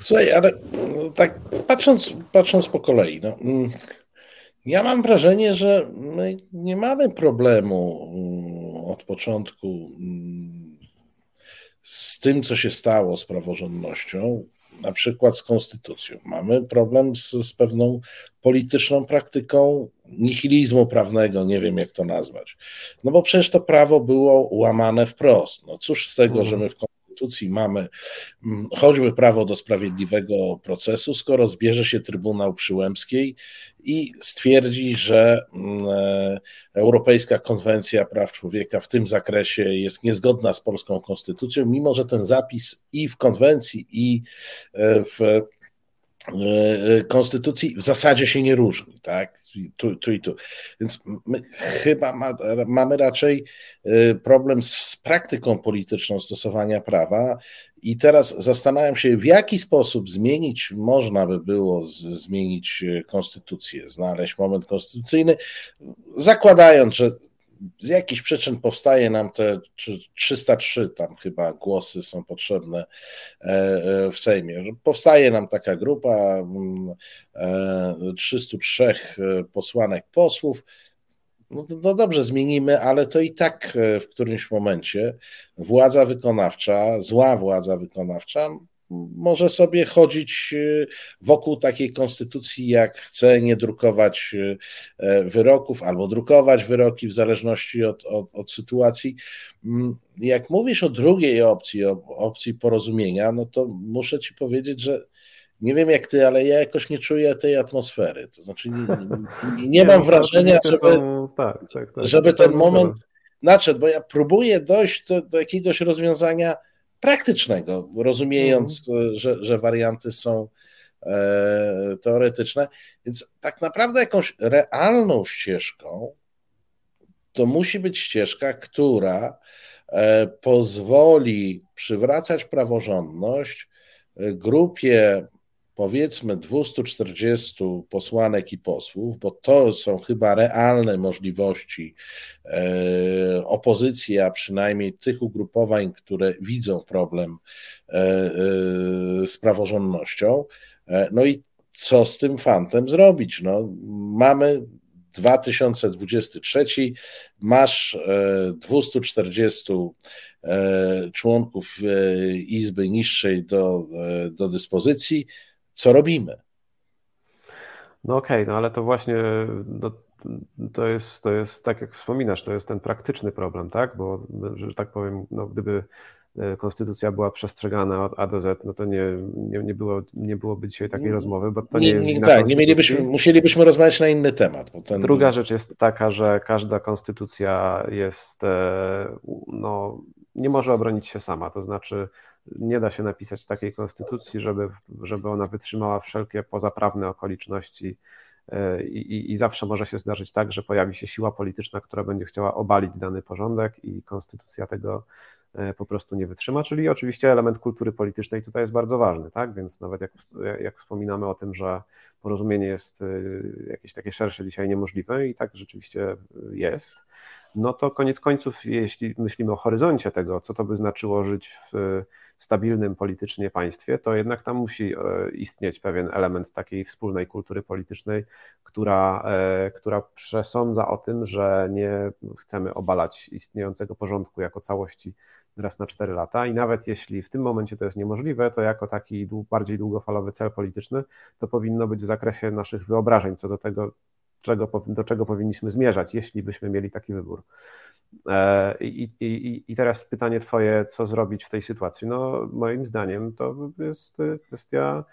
Słuchaj, ale no, tak patrząc, patrząc po kolei, no, mm, ja mam wrażenie, że my nie mamy problemu mm, od początku mm, z tym, co się stało z praworządnością na przykład z konstytucją. Mamy problem z, z pewną polityczną praktyką nihilizmu prawnego, nie wiem jak to nazwać. No bo przecież to prawo było łamane wprost. No cóż z tego, że my w konstytucji mamy mm, choćby prawo do sprawiedliwego procesu, skoro zbierze się Trybunał Przyłębskiej i stwierdzi, że mm, e, Europejska Konwencja Praw Człowieka w tym zakresie jest niezgodna z polską konstytucją, mimo że ten zapis i w konwencji, i e, w konstytucji w zasadzie się nie różni, tak? Tu, tu i tu. Więc my chyba ma, mamy raczej e, problem z, z, praktyką polityczną stosowania prawa. I teraz zastanawiam się, w jaki sposób zmienić, można by było z, zmienić e, konstytucję, znaleźć moment konstytucyjny, zakładając, że z jakichś przyczyn powstaje nam te 303 tam chyba głosy są potrzebne e, e, w Sejmie. Powstaje nam taka grupa 303 mm, e, posłanek posłów. No, no dobrze, zmienimy, ale to i tak w którymś momencie władza wykonawcza, zła władza wykonawcza może sobie chodzić y, wokół takiej konstytucji, jak chce, nie drukować y, e, wyroków albo drukować wyroki w zależności od, od, od sytuacji. Mm, jak mówisz o drugiej opcji, o opcji porozumienia, no to muszę ci powiedzieć, że nie wiem jak ty, ale ja jakoś nie czuję tej atmosfery. To znaczy, nie, nie, nie mam no, wrażenia, żeby, są... tak, tak, tak, żeby ten moment nadszedł, bo ja próbuję dojść do, do jakiegoś rozwiązania praktycznego, rozumiejąc, mm. że, że warianty są e, teoretyczne. Więc tak naprawdę jakąś realną ścieżką to musi być ścieżka, która e, pozwoli przywracać praworządność e, grupie powiedzmy 240 posłanek i posłów, bo to są chyba realne możliwości e, opozycji, a przynajmniej tych ugrupowań, które widzą problem e, e, z praworządnością. No i co z tym fantem zrobić? No, mamy 2023, masz 240 członków Izby Niższej do, do dyspozycji co robimy. No okej, okay, no ale to właśnie no, to, jest, to jest, tak jak wspominasz, to jest ten praktyczny problem, tak? Bo, że tak powiem, no, gdyby e, konstytucja była przestrzegana od A do Z, no to nie, nie, nie, było, nie byłoby dzisiaj takiej rozmowy, bo to nie, nie jest. tak, nie mielibyśmy, musielibyśmy rozmawiać na inny temat. Ten... Druga rzecz jest taka, że każda konstytucja jest, e, no, nie może obronić się sama. To znaczy, nie da się napisać takiej konstytucji, żeby, żeby ona wytrzymała wszelkie pozaprawne okoliczności. E, I, I, zawsze może się zdarzyć tak, że pojawi się siła polityczna, która będzie chciała obalić dany porządek, i konstytucja tego e, po prostu nie wytrzyma. Czyli oczywiście element kultury politycznej tutaj jest bardzo ważny, tak? Więc nawet jak, jak wspominamy o tym, że porozumienie jest e, jakieś takie szersze dzisiaj niemożliwe, i tak rzeczywiście jest no to koniec końców, jeśli myślimy o horyzoncie tego, co to by znaczyło żyć w stabilnym politycznie państwie, to jednak tam musi e, istnieć pewien element takiej wspólnej kultury politycznej, która, e, która przesądza o tym, że nie chcemy obalać istniejącego porządku jako całości raz na cztery lata. I nawet jeśli w tym momencie to jest niemożliwe, to jako taki bardziej długofalowy cel polityczny to powinno być w zakresie naszych wyobrażeń co do tego, czego, do czego powinniśmy zmierzać, jeśli byśmy mieli taki wybór. E, I, i, I teraz pytanie Twoje, co zrobić w tej sytuacji? No, moim zdaniem to jest kwestia,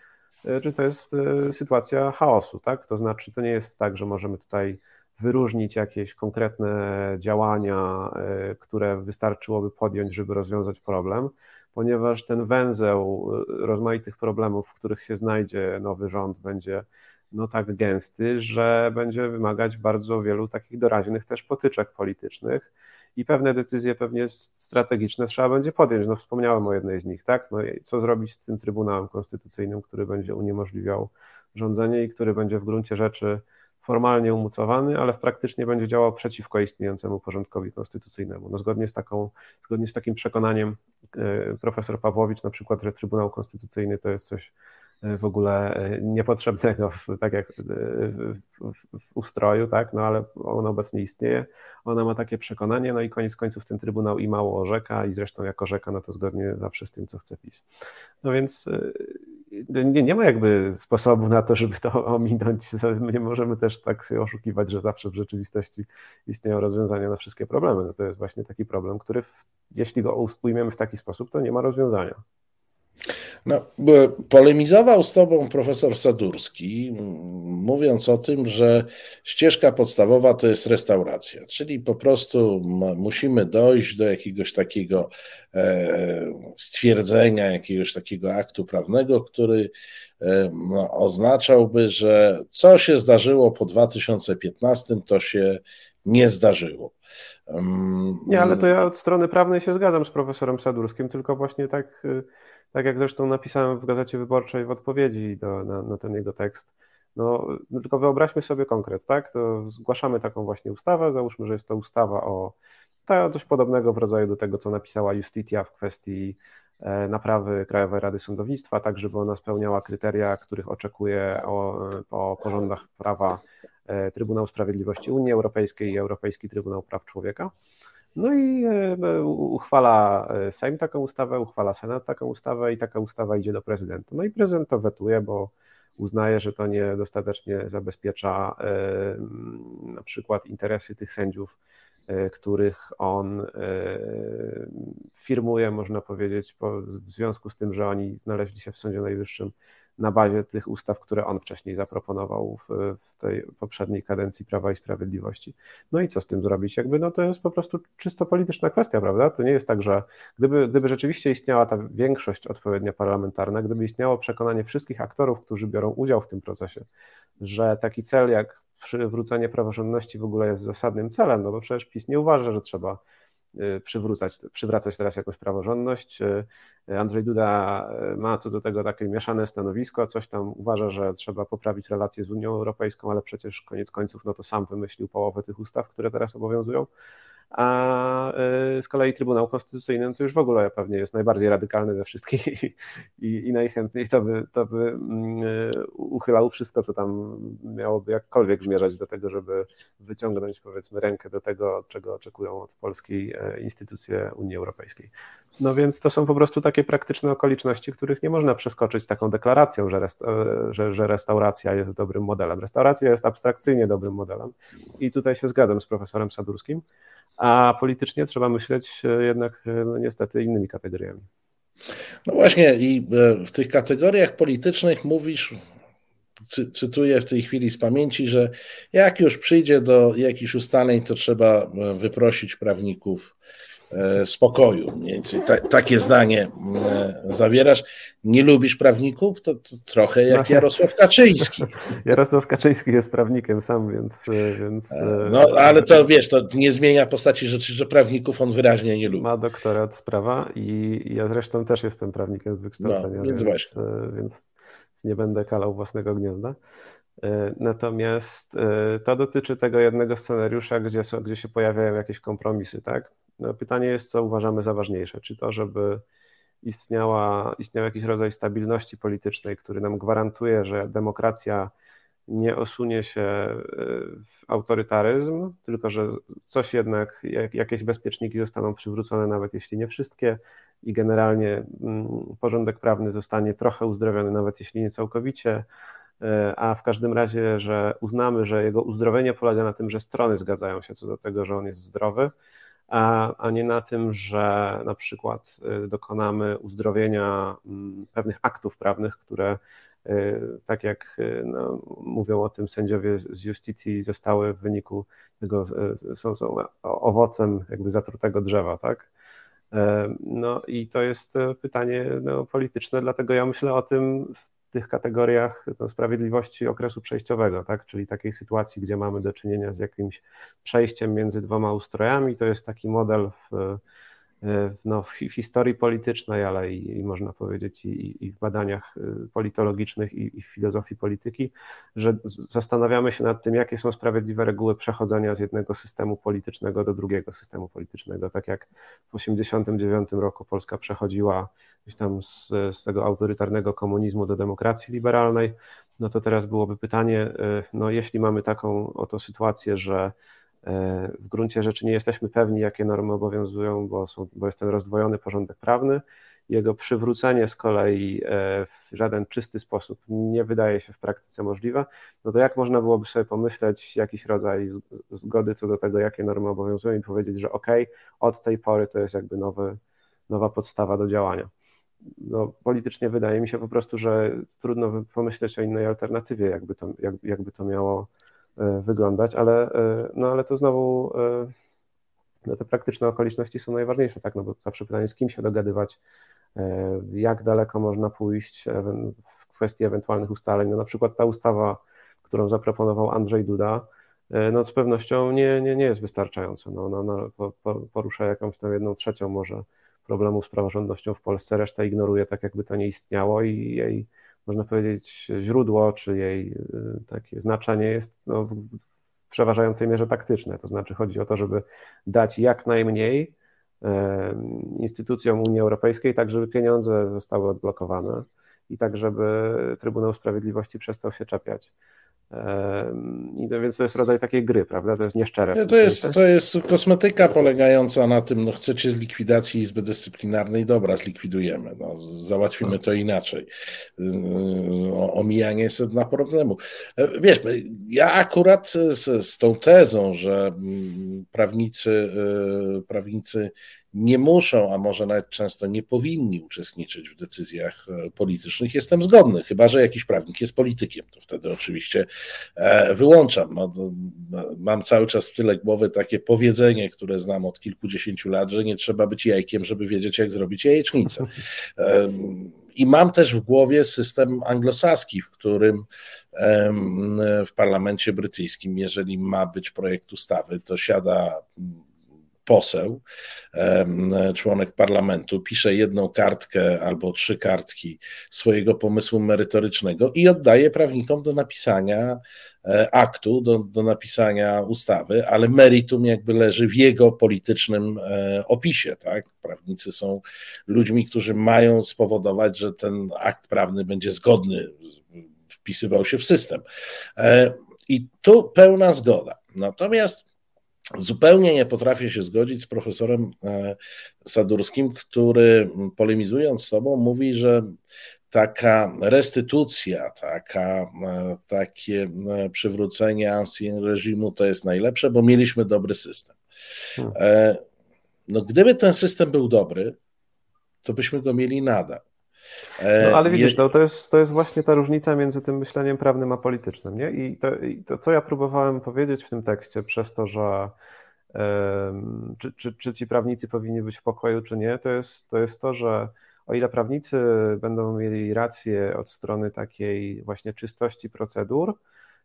e, czy to jest e, sytuacja chaosu, tak? To znaczy, to nie jest tak, że możemy tutaj wyróżnić jakieś konkretne działania, które wystarczyłoby podjąć, żeby rozwiązać problem, ponieważ ten węzeł rozmaitych problemów, w których się znajdzie nowy rząd, będzie no tak gęsty, że będzie wymagać bardzo wielu takich doraźnych też potyczek politycznych i pewne decyzje pewnie strategiczne trzeba będzie podjąć. No wspomniałem o jednej z nich, tak? No co zrobić z tym Trybunałem Konstytucyjnym, który będzie uniemożliwiał rządzenie i który będzie w gruncie rzeczy formalnie umocowany, ale praktycznie będzie działał przeciwko istniejącemu porządkowi konstytucyjnemu. No zgodnie z, taką, zgodnie z takim przekonaniem e, profesor Pawłowicz na przykład, że Trybunał Konstytucyjny to jest coś w ogóle e, niepotrzebnego, tak jak e, w, w, w, ustroju, tak, no ale on obecnie istnieje, ona ma takie przekonanie, no i koniec końców ten Trybunał i mało orzeka i zresztą jako rzeka, no to zgodnie zawsze z tym, co chce PiS. No więc nie, nie ma jakby sposobu na to, żeby to ominąć, nie możemy też tak się oszukiwać, że zawsze w rzeczywistości istnieją rozwiązania na wszystkie problemy, no to jest właśnie taki problem, który jeśli go ujmiemy w taki sposób, to nie ma rozwiązania. No, polemizował z tobą profesor Sadurski, mówiąc o tym, że ścieżka podstawowa to jest restauracja, czyli po prostu musimy dojść do jakiegoś takiego e, stwierdzenia, jakiegoś takiego aktu prawnego, który e, no, oznaczałby, że co się zdarzyło po 2015, to się nie zdarzyło. Nie, ale to ja od strony prawnej się zgadzam z profesorem Sadurskim, tylko właśnie tak, y, tak jak zresztą napisałem w Gazecie Wyborczej w odpowiedzi do, na, na ten jego tekst, no, no, tylko wyobraźmy sobie konkret, tak? To zgłaszamy taką właśnie ustawę, załóżmy, że jest to ustawa o coś podobnego w rodzaju do tego, co napisała Justitia w kwestii e, naprawy Krajowej Rady Sądownictwa, tak żeby ona spełniała kryteria, których oczekuje o, o porządach prawa E, Trybunał Sprawiedliwości Unii Europejskiej i Europejski Trybunał Praw Człowieka. No i e, uchwala e, Sejm taką ustawę, uchwala Senat taką ustawę i taka ustawa idzie do prezydenta. No i prezydent to wetuje, bo uznaje, że to niedostatecznie zabezpiecza na przykład interesy tych sędziów, których on firmuje, można powiedzieć, w związku z tym, że oni znaleźli się w Sądzie Najwyższym na bazie tych ustaw, które on wcześniej zaproponował w, w, tej poprzedniej kadencji Prawa i Sprawiedliwości. No i co z tym zrobić? Jakby no to jest po prostu czysto polityczna kwestia, prawda? To nie jest tak, że gdyby, gdyby rzeczywiście istniała ta większość odpowiednia parlamentarna, gdyby istniało przekonanie wszystkich aktorów, którzy biorą udział w tym procesie, że taki cel jak przywrócenie praworządności w ogóle jest zasadnym celem, no bo przecież PiS nie uważa, że trzeba Y, przywracać, przywracać teraz jakąś praworządność. Y, Andrzej Duda y, ma co do tego takie mieszane stanowisko, coś tam uważa, że trzeba poprawić relacje z Unią Europejską, ale przecież koniec końców no to sam wymyślił połowę tych ustaw, które teraz obowiązują a y, z kolei Trybunał Konstytucyjny to już w ogóle pewnie jest najbardziej radykalny ze wszystkich i, i, i najchętniej to by, to by mm, y, uchylał wszystko, co tam miałoby jakkolwiek zmierzać do tego, żeby wyciągnąć powiedzmy rękę do tego, czego oczekują od polskiej e, instytucje Unii Europejskiej. No więc to są po prostu takie praktyczne okoliczności, których nie można przeskoczyć taką deklaracją, że, e, że, że restauracja jest dobrym modelem. Restauracja jest abstrakcyjnie dobrym modelem i tutaj się zgadzam z profesorem Sadurskim a politycznie trzeba myśleć e, jednak e, no niestety innymi kategoriami. No właśnie, i e, w tych kategoriach politycznych mówisz, cy, cytuję w tej chwili z pamięci, że jak już przyjdzie do jakichś ustaleń, to trzeba wyprosić prawników spokoju. Mniej więcej ta, takie zdanie e, zawierasz. Nie lubisz prawników? To, to trochę jak no. Jarosław Kaczyński. Jarosław Kaczyński jest prawnikiem sam, więc, e, więc. No, ale to wiesz, to nie zmienia postaci rzeczy, że prawników on wyraźnie nie lubi. Ma doktorat z prawa i ja zresztą też jestem prawnikiem z wykształcenia, no, więc, więc, więc nie będę kalał własnego gniazda. Natomiast to dotyczy tego jednego scenariusza, gdzie, gdzie się pojawiają jakieś kompromisy, tak? Pytanie jest, co uważamy za ważniejsze. Czy to, żeby istniała, istniał jakiś rodzaj stabilności politycznej, który nam gwarantuje, że demokracja nie osunie się e, w autorytaryzm, tylko że coś jednak, jakieś bezpieczniki zostaną przywrócone, nawet jeśli nie wszystkie, i generalnie mm, porządek prawny zostanie trochę uzdrowiony, nawet jeśli nie całkowicie, e, a w każdym razie, że uznamy, że jego uzdrowienie polega na tym, że strony zgadzają się co do tego, że on jest zdrowy, a, nie na tym, że na przykład y, dokonamy uzdrowienia mm, pewnych aktów prawnych, które y, tak jak y, no, mówią o tym sędziowie z justicji, zostały w wyniku tego, są, są owocem jakby zatrutego drzewa, tak? E, no i to jest pytanie no, polityczne, dlatego ja myślę o tym w tych kategoriach no, sprawiedliwości okresu przejściowego, tak? czyli takiej sytuacji, gdzie mamy do czynienia z jakimś przejściem między dwoma ustrojami. To jest taki model w, no, w historii politycznej, ale i, i można powiedzieć i, i, w badaniach y, politologicznych i, i, w filozofii polityki, że zastanawiamy się nad tym, jakie są sprawiedliwe reguły przechodzenia z jednego systemu politycznego do drugiego systemu politycznego. Tak jak w 1989 roku Polska przechodziła gdzieś tam z, z tego autorytarnego komunizmu do demokracji liberalnej, no to teraz byłoby pytanie, y, no jeśli mamy taką oto sytuację, że w gruncie rzeczy nie jesteśmy pewni, jakie normy obowiązują, bo, są, bo jest ten rozdwojony porządek prawny, jego przywrócenie z kolei y, w żaden czysty sposób nie wydaje się w praktyce możliwe, no to jak można byłoby sobie pomyśleć jakiś rodzaj zgody co do tego, jakie normy obowiązują i powiedzieć, że ok, od tej pory to jest jakby nowy, nowa podstawa do działania. no, politycznie wydaje mi się po prostu, że trudno pomyśleć o innej alternatywie, jakby to, jak, jakby to miało wyglądać, ale, no, ale to znowu no, te praktyczne okoliczności są najważniejsze, tak, no bo zawsze pytanie, z kim się dogadywać, jak daleko można pójść w kwestii ewentualnych ustaleń, no na przykład ta ustawa, którą zaproponował Andrzej Duda, E, no z pewnością nie, nie, nie jest wystarczająca. No, ona, ona porusza jakąś tam jedną trzecią może problemu z praworządnością w Polsce, reszta ignoruje tak, jakby to nie istniało i jej, można powiedzieć, źródło, czy jej y, takie znaczenie jest no, w przeważającej mierze taktyczne. To znaczy chodzi o to, żeby dać jak najmniej instytucjom Unii Europejskiej, tak żeby pieniądze zostały odblokowane i tak żeby Trybunał Sprawiedliwości przestał się czepiać. I to, więc to jest rodzaj takiej gry, prawda? To jest nieszczere. To jest, to jest kosmetyka polegająca na tym, no chcecie z likwidacji Izby Dyscyplinarnej, dobra, zlikwidujemy, no, załatwimy to inaczej. Yy, omijanie sedna problemu. E, wiesz, ja akurat z, z tą tezą, że mm, prawnicy, yy, prawnicy nie muszą, a może nawet często nie powinni uczestniczyć w decyzjach e, politycznych, jestem zgodny, chyba że jakiś prawnik jest politykiem, to wtedy oczywiście e, wyłączam. No, no, mam cały czas w tyle głowy takie powiedzenie, które znam od kilkudziesięciu lat, że nie trzeba być jajkiem, żeby wiedzieć, jak zrobić jajecznicę. I mam też w głowie system anglosaski, w którym w parlamencie brytyjskim, jeżeli ma być projekt ustawy, to siada poseł, członek parlamentu, pisze jedną kartkę albo trzy kartki swojego pomysłu merytorycznego i oddaje prawnikom do napisania e, aktu, do, do napisania ustawy, ale meritum jakby leży w jego politycznym e, opisie. Tak? Prawnicy są ludźmi, którzy mają spowodować, że ten akt prawny będzie zgodny, wpisywał się w system. E, I tu pełna zgoda. Natomiast Zupełnie nie potrafię się zgodzić z profesorem e, Sadurskim, który polemizując z sobą mówi, że taka restytucja, taka, e, takie e, przywrócenie ancien reżimu to jest najlepsze, bo mieliśmy dobry system. Hmm. No, gdyby ten system był dobry, to byśmy go mieli nadal. No ale widzisz, no, to, jest, to jest właśnie ta różnica między tym myśleniem prawnym a politycznym. Nie? I, to, I to, co ja próbowałem powiedzieć w tym tekście, przez to, że um, czy, czy, czy ci prawnicy powinni być w pokoju, czy nie, to jest to, jest to że o ile prawnicy będą mieli rację od strony takiej właśnie czystości procedur,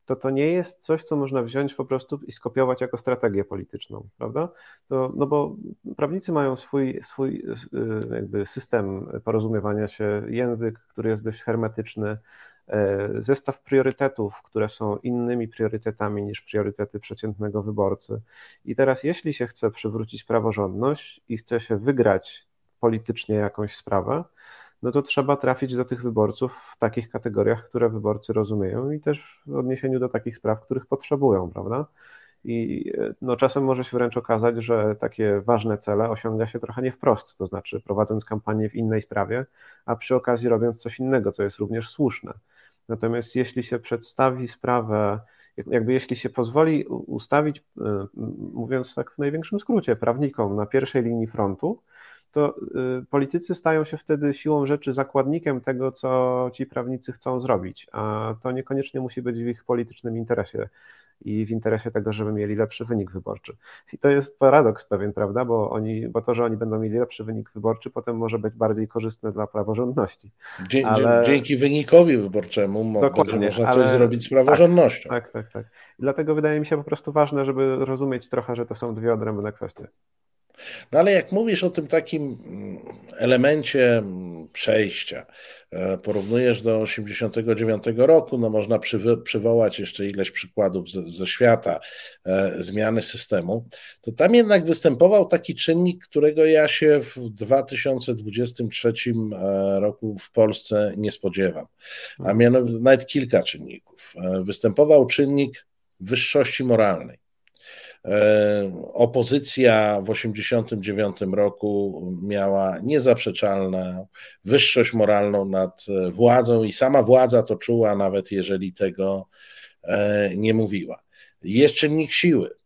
to to nie jest coś, co można wziąć po prostu i skopiować jako strategię polityczną, prawda? To, no bo prawnicy mają swój, swój y, jakby system porozumiewania się, język, który jest dość hermetyczny, e, zestaw priorytetów, które są innymi priorytetami niż priorytety przeciętnego wyborcy. I teraz, jeśli się chce przywrócić praworządność i chce się wygrać politycznie jakąś sprawę, no to trzeba trafić do tych wyborców w takich kategoriach, które wyborcy rozumieją i też w odniesieniu do takich spraw, których potrzebują, prawda? I no, czasem może się wręcz okazać, że takie ważne cele osiąga się trochę nie wprost, to znaczy prowadząc kampanię w innej sprawie, a przy okazji robiąc coś innego, co jest również słuszne. Natomiast jeśli się przedstawi sprawę, jakby jeśli się pozwoli ustawić, y, mówiąc tak w największym skrócie, prawnikom na pierwszej linii frontu, to y, politycy stają się wtedy siłą rzeczy zakładnikiem tego, co ci prawnicy chcą zrobić, a to niekoniecznie musi być w ich politycznym interesie i w interesie tego, żeby mieli lepszy wynik wyborczy. I to jest paradoks pewien, prawda, bo, oni, bo to, że oni będą mieli lepszy wynik wyborczy, potem może być bardziej korzystne dla praworządności. Dzie ale... Dzięki wynikowi wyborczemu można ale... coś zrobić z praworządnością. Tak, tak, tak. tak. Dlatego wydaje mi się po prostu ważne, żeby rozumieć trochę, że to są dwie odrębne kwestie. No ale jak mówisz o tym takim mm, elemencie mm, przejścia, e, porównujesz do 89 roku, no można przywołać jeszcze ileś przykładów ze, ze świata e, zmiany systemu, to tam jednak występował taki czynnik, którego ja się w 2023 e, roku w Polsce nie spodziewam, a mhm. mianowicie nawet kilka czynników. Występował czynnik wyższości moralnej. E, opozycja w 1989 roku miała niezaprzeczalną wyższość moralną nad władzą i sama władza to czuła, nawet jeżeli tego e, nie mówiła. Jest czynnik siły.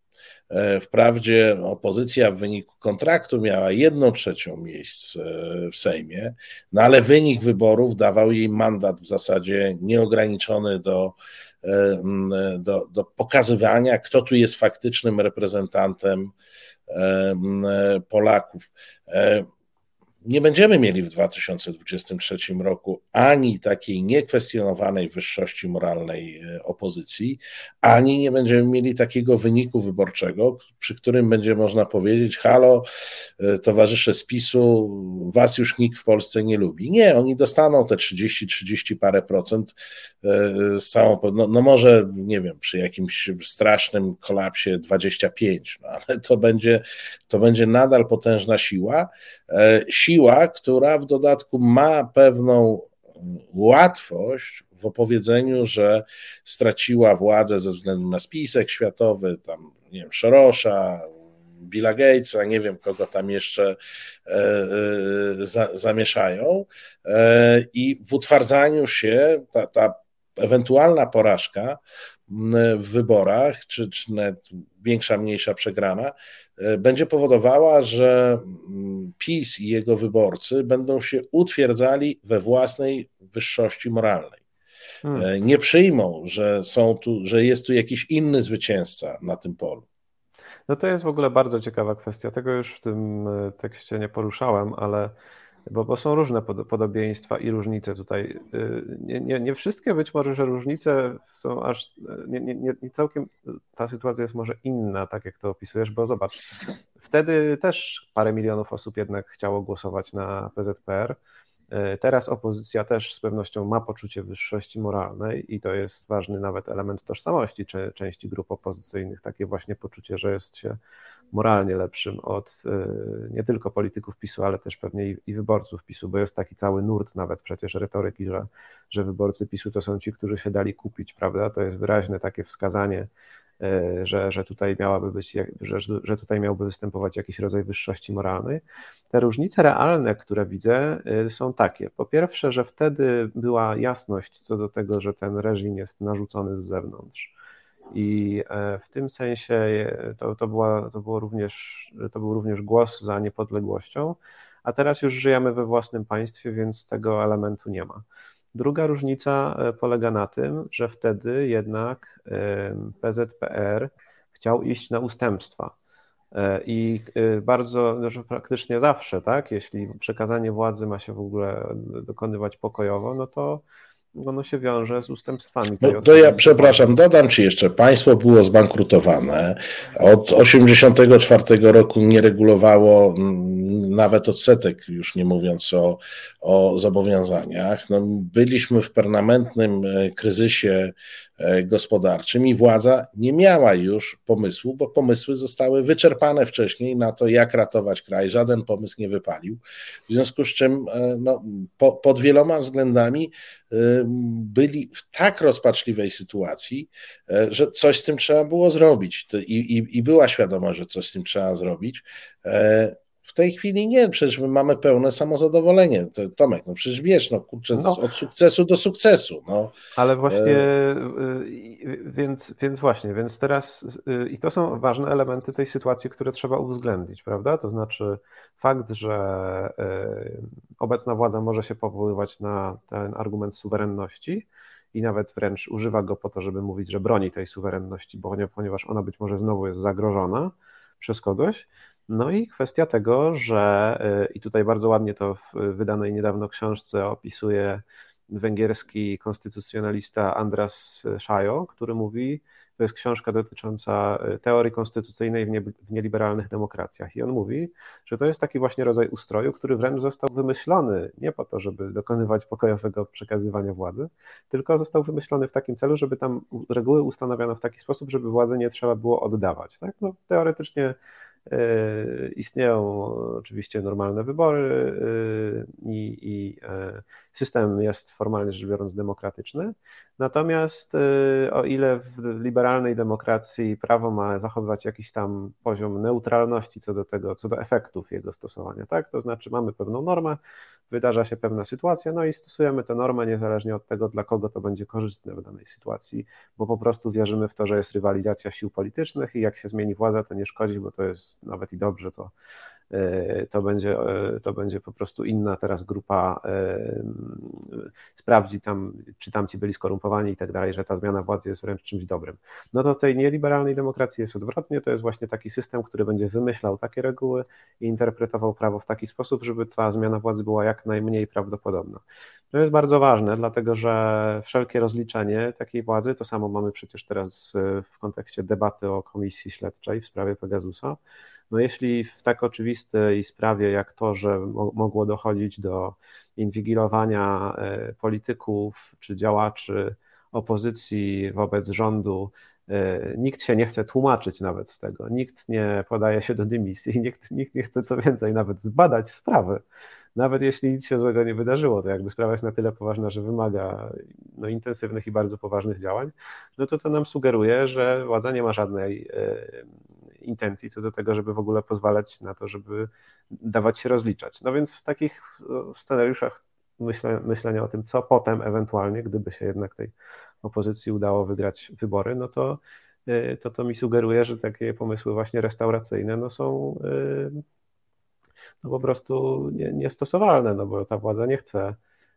Wprawdzie opozycja w wyniku kontraktu miała jedną trzecią miejsc w Sejmie, no ale wynik wyborów dawał jej mandat w zasadzie nieograniczony do, do, do pokazywania, kto tu jest faktycznym reprezentantem Polaków nie będziemy mieli w 2023 roku ani takiej niekwestionowanej wyższości moralnej e, opozycji, ani nie będziemy mieli takiego wyniku wyborczego, przy którym będzie można powiedzieć: Halo, e, towarzysze z PiSu, was już nikt w Polsce nie lubi. Nie, oni dostaną te 30, 30 parę procent e, z całą. No, no może, nie wiem, przy jakimś strasznym kolapsie 25, no ale to będzie, to będzie nadal potężna siła. Siła siła, która w dodatku ma pewną łatwość w opowiedzeniu, że straciła władzę ze względu na spisek światowy, tam, nie wiem, Sorosza, Billa Gatesa, nie wiem kogo tam jeszcze e, e, za, zamieszają. E, I w utwardzaniu się ta, ta ewentualna porażka w wyborach, czy, czy nawet większa, mniejsza przegrana, e, będzie powodowała, że mm, PiS i jego wyborcy będą się utwierdzali we własnej wyższości moralnej. Hmm. E, nie przyjmą, że, są tu, że jest tu jakiś inny zwycięzca na tym polu. No to jest w ogóle bardzo ciekawa kwestia. Tego już w tym e, tekście nie poruszałem, ale bo, bo są różne podobieństwa i różnice tutaj. Y, nie, nie, nie, wszystkie być może, że różnice są aż, nie, nie, nie całkiem, ta sytuacja jest może inna, tak jak to opisujesz, bo zobacz, wtedy też parę milionów osób jednak chciało głosować na PZPR, y, Teraz opozycja też z pewnością ma poczucie wyższości moralnej i to jest ważny nawet element tożsamości części grup opozycyjnych, takie właśnie poczucie, że jest się moralnie lepszym od e, nie tylko polityków PiSu, ale też pewnie i, wyborców PiSu, bo jest taki cały nurt nawet przecież retoryki, że, że wyborcy PiSu to są ci, którzy się dali kupić, prawda? To jest wyraźne takie wskazanie, e, że, że tutaj miałaby być, że, że tutaj miałby występować jakiś rodzaj wyższości moralnej. Te różnice realne, które widzę, e, są takie. Po pierwsze, że wtedy była jasność co do tego, że ten reżim jest narzucony z zewnątrz i e, w tym sensie e, to, to, była, to, było również, to był również głos za niepodległością, a teraz już żyjemy we własnym państwie, więc tego elementu nie ma. Druga różnica e, polega na tym, że wtedy jednak PZPR chciał iść na ustępstwa. I bardzo, że praktycznie zawsze, tak, jeśli przekazanie władzy ma się w ogóle dokonywać pokojowo, no to ono się wiąże z ustępstwami. No, to ja przepraszam, dodam Ci jeszcze, państwo było zbankrutowane. Od 1984 roku nie regulowało mm, nawet odsetek, już nie mówiąc o, o zobowiązaniach. No, byliśmy w permanentnym e, kryzysie gospodarczym i władza nie miała już pomysłu, bo pomysły zostały wyczerpane wcześniej na to, jak ratować kraj. Żaden pomysł nie wypalił. W związku z czym e, no, po, pod wieloma względami e, byli w tak rozpaczliwej sytuacji, że coś z tym trzeba było zrobić. I, i, i była świadomość, że coś z tym trzeba zrobić. W tej chwili nie, przecież my mamy pełne samozadowolenie. Tomek, no przecież wiesz, no kurczę, no, od sukcesu do sukcesu. No. Ale właśnie, e... więc, więc właśnie, więc teraz y, i to są ważne elementy tej sytuacji, które trzeba uwzględnić, prawda? To znaczy fakt, że obecna władza może się powoływać na ten argument suwerenności, i nawet wręcz używa go po to, żeby mówić, że broni tej suwerenności, ponieważ ona być może znowu jest zagrożona przez kogoś, no i kwestia tego, że y, i tutaj bardzo ładnie to w wydanej niedawno książce opisuje węgierski konstytucjonalista Andras Szajo, który mówi, to jest książka dotycząca y, teorii konstytucyjnej w, nie, w nieliberalnych demokracjach. I on mówi, że to jest taki właśnie rodzaj ustroju, który wręcz został wymyślony nie po to, żeby dokonywać pokojowego przekazywania władzy, tylko został wymyślony w takim celu, żeby tam reguły ustanawiano w taki sposób, żeby władzy nie trzeba było oddawać. Tak? No, teoretycznie istnieją oczywiście normalne wybory e, i, i, e, system jest formalnie rzecz biorąc demokratyczny, Natomiast y, o ile w liberalnej demokracji prawo ma zachowywać jakiś tam poziom neutralności co do tego, co do efektów jego stosowania, tak? To znaczy mamy pewną normę, wydarza się pewna sytuacja, no i stosujemy tę normę niezależnie od tego, dla kogo to będzie korzystne w danej sytuacji, bo po prostu wierzymy w to, że jest rywalizacja sił politycznych i jak się zmieni władza, to nie szkodzi, bo to jest nawet i dobrze, to to będzie, e, to będzie po prostu inna teraz grupa e, sprawdzi tam, czy tamci byli skorumpowani i tak dalej, że ta zmiana władzy jest wręcz czymś dobrym. No to tej nieliberalnej demokracji jest odwrotnie, to jest właśnie taki system, który będzie wymyślał takie reguły i interpretował prawo w taki sposób, żeby ta zmiana władzy była jak najmniej prawdopodobna. To jest bardzo ważne, dlatego że wszelkie rozliczenie takiej władzy, to samo mamy przecież teraz w kontekście debaty o komisji śledczej w sprawie Pegasusa, no jeśli w tak oczywistej sprawie jak to, że mogło dochodzić do inwigilowania e, polityków czy działaczy opozycji wobec rządu, e, nikt się nie chce tłumaczyć nawet z tego, nikt nie podaje się do dymisji, nikt, nikt nie chce co więcej nawet zbadać sprawy. Nawet jeśli nic się złego nie wydarzyło, to jakby sprawa jest na tyle poważna, że wymaga no, intensywnych i bardzo poważnych działań, no to to nam sugeruje, że władza nie ma żadnej e, intencji co do tego, żeby w ogóle pozwalać na to, żeby dawać się rozliczać. No więc w takich scenariuszach myślę, myślenia o tym, co potem ewentualnie, gdyby się jednak tej opozycji udało wygrać wybory, no to y, to, to mi sugeruje, że takie pomysły właśnie restauracyjne no są y, no po prostu niestosowalne, no bo ta władza nie chce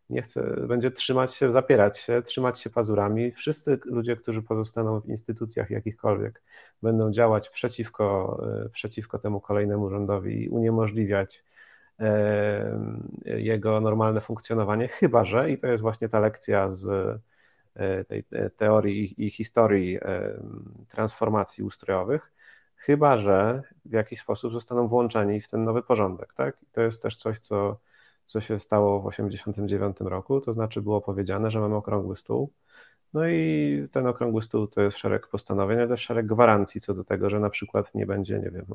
nie chce, będzie trzymać się, zapierać się, trzymać się pazurami. Wszyscy ludzie, którzy pozostaną w instytucjach jakichkolwiek, będą działać przeciwko, e, przeciwko temu kolejnemu rządowi i uniemożliwiać e, jego normalne funkcjonowanie, chyba że, i to jest właśnie ta lekcja z e, tej teorii i historii transformacji ustrojowych, chyba że w jakiś sposób zostaną włączeni w ten nowy porządek. Tak? I to jest też coś, co co się stało w 1989 roku, to znaczy było powiedziane, że mamy okrągły stół, no i ten okrągły stół to jest szereg postanowień, ale też szereg gwarancji co do tego, że na przykład nie będzie, nie wiem,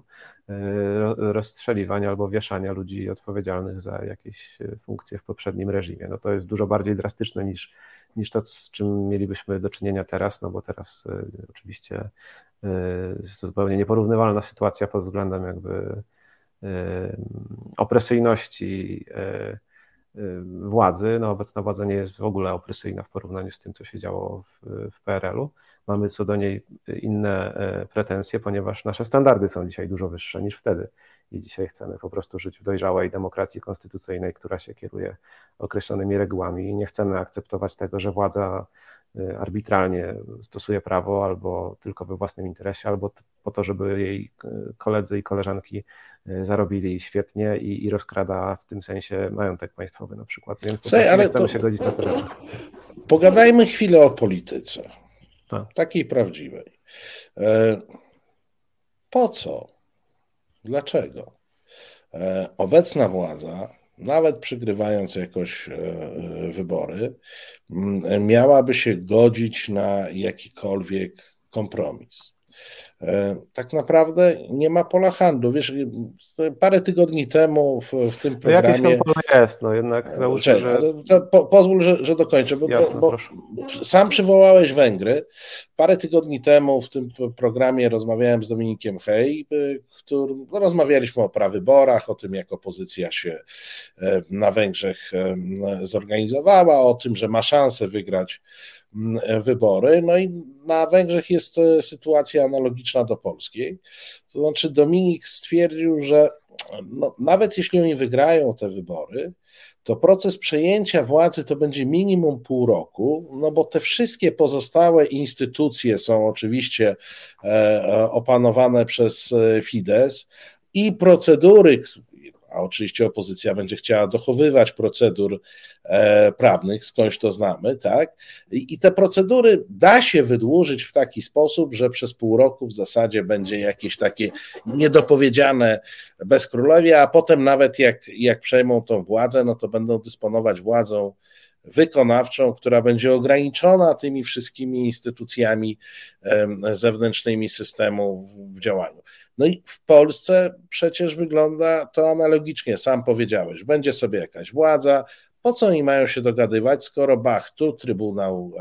e, rozstrzeliwania albo wieszania ludzi odpowiedzialnych za jakieś e, funkcje w poprzednim reżimie. No to jest dużo bardziej drastyczne niż, niż to, z czym mielibyśmy do czynienia teraz, no bo teraz y, oczywiście y, jest zupełnie nieporównywalna sytuacja pod względem jakby opresyjności władzy. No, obecna władza nie jest w ogóle opresyjna w porównaniu z tym, co się działo w, w PRL-u. Mamy co do niej inne e, pretensje, ponieważ nasze standardy są dzisiaj dużo wyższe niż wtedy. I dzisiaj chcemy po prostu żyć w dojrzałej demokracji konstytucyjnej, która się kieruje określonymi regułami i nie chcemy akceptować tego, że władza Y, arbitralnie stosuje prawo albo tylko we własnym interesie, albo po to, żeby jej y, koledzy i koleżanki y, zarobili świetnie i, i rozkrada w tym sensie majątek państwowy na przykład. Więc Słuchaj, ale chcemy się godzić na te rzeczy. Pogadajmy chwilę o polityce. Tak. Takiej prawdziwej. E, po co? Dlaczego? E, obecna władza nawet przygrywając jakoś e, e, wybory, miałaby się godzić na jakikolwiek kompromis. E, tak naprawdę nie ma pola handlu. Wiesz, parę tygodni temu w, w tym programie... No jakieś tam pole jest, no jednak załóżmy, że... Po, pozwól, że, że dokończę, bo, Jasne, bo, bo sam przywołałeś Węgry. Parę tygodni temu w tym programie rozmawiałem z Dominikiem Hej, który, no, rozmawialiśmy o prawyborach, o tym, jak opozycja się e, na Węgrzech zorganizowała, o tym, że ma szansę wygrać wybory. No i na Węgrzech jest e, sytuacja analogiczna do polskiej. To znaczy, Dominik stwierdził, że no, nawet jeśli oni wygrają te wybory, to proces przejęcia władzy to będzie minimum pół roku, no bo te wszystkie pozostałe instytucje są oczywiście e, e opanowane przez e, Fidesz i procedury, a oczywiście opozycja będzie chciała dochowywać procedur e, prawnych, skądś to znamy, tak? I, I te procedury da się wydłużyć w taki sposób, że przez pół roku w zasadzie będzie jakieś takie niedopowiedziane bezkrólewie, a potem nawet jak, jak przejmą tą władzę, no to będą dysponować władzą wykonawczą, która będzie ograniczona tymi wszystkimi instytucjami zewnętrznymi systemu w działaniu. No i w Polsce przecież wygląda to analogicznie, sam powiedziałeś, będzie sobie jakaś władza, Po co oni mają się dogadywać, skoro Bach tu Trybunał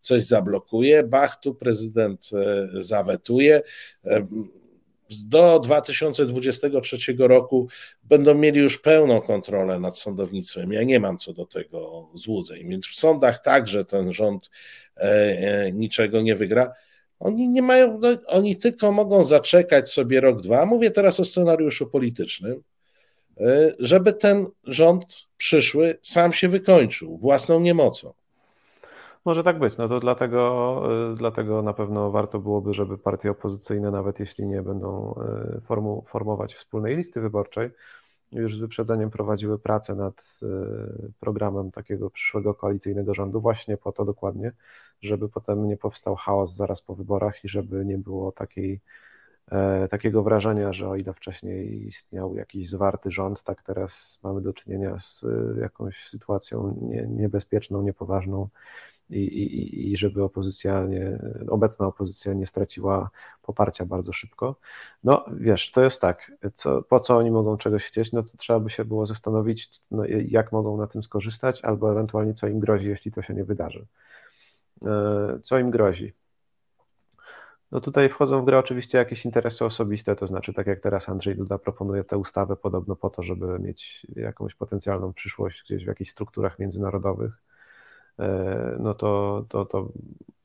coś zablokuje, Bach tu prezydent zawetuje, do 2023 roku będą mieli już pełną kontrolę nad sądownictwem. Ja nie mam co do tego złudzeń. Więc w sądach także ten rząd e, e, niczego nie wygra. Oni nie mają, no, oni tylko mogą zaczekać sobie rok, dwa. Mówię teraz o scenariuszu politycznym, e, żeby ten rząd przyszły sam się wykończył własną niemocą. Może tak być. No to dlatego, y, dlatego na pewno warto byłoby, żeby partie opozycyjne, nawet jeśli nie będą y, formu, formować wspólnej listy wyborczej, już z wyprzedzeniem prowadziły pracę nad y, programem takiego przyszłego koalicyjnego rządu, właśnie po to dokładnie, żeby potem nie powstał chaos zaraz po wyborach i żeby nie było takiej, e, takiego wrażenia, że o ile wcześniej istniał jakiś zwarty rząd, tak teraz mamy do czynienia z jakąś sytuacją nie, niebezpieczną, niepoważną i, i, i żeby opozycja, nie, obecna opozycja nie straciła poparcia bardzo szybko. No wiesz, to jest tak, co, po co oni mogą czegoś chcieć, no to trzeba by się było zastanowić, no, jak mogą na tym skorzystać, albo ewentualnie co im grozi, jeśli to się nie wydarzy. E, co im grozi? No tutaj wchodzą w grę oczywiście jakieś interesy osobiste, to znaczy tak jak teraz Andrzej Duda proponuje tę ustawę podobno po to, żeby mieć jakąś potencjalną przyszłość gdzieś w jakichś strukturach międzynarodowych no to, to, to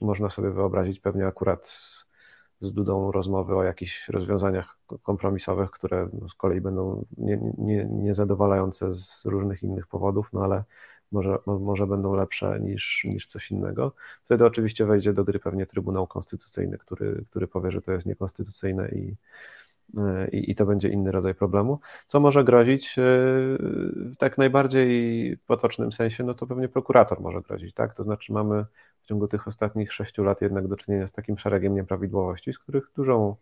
można sobie wyobrazić pewnie akurat z, z Dudą rozmowy o jakichś rozwiązaniach kompromisowych, które z kolei będą niezadowalające nie, nie z różnych innych powodów, no ale może, może będą lepsze niż, niż coś innego. Wtedy oczywiście wejdzie do gry pewnie Trybunał Konstytucyjny, który, który powie, że to jest niekonstytucyjne i, i, i to będzie inny rodzaj problemu. Co może grozić e, w tak najbardziej potocznym sensie, no to pewnie prokurator może grozić, tak? To znaczy mamy w ciągu tych ostatnich sześciu lat jednak do czynienia z takim szeregiem nieprawidłowości, z których dużą,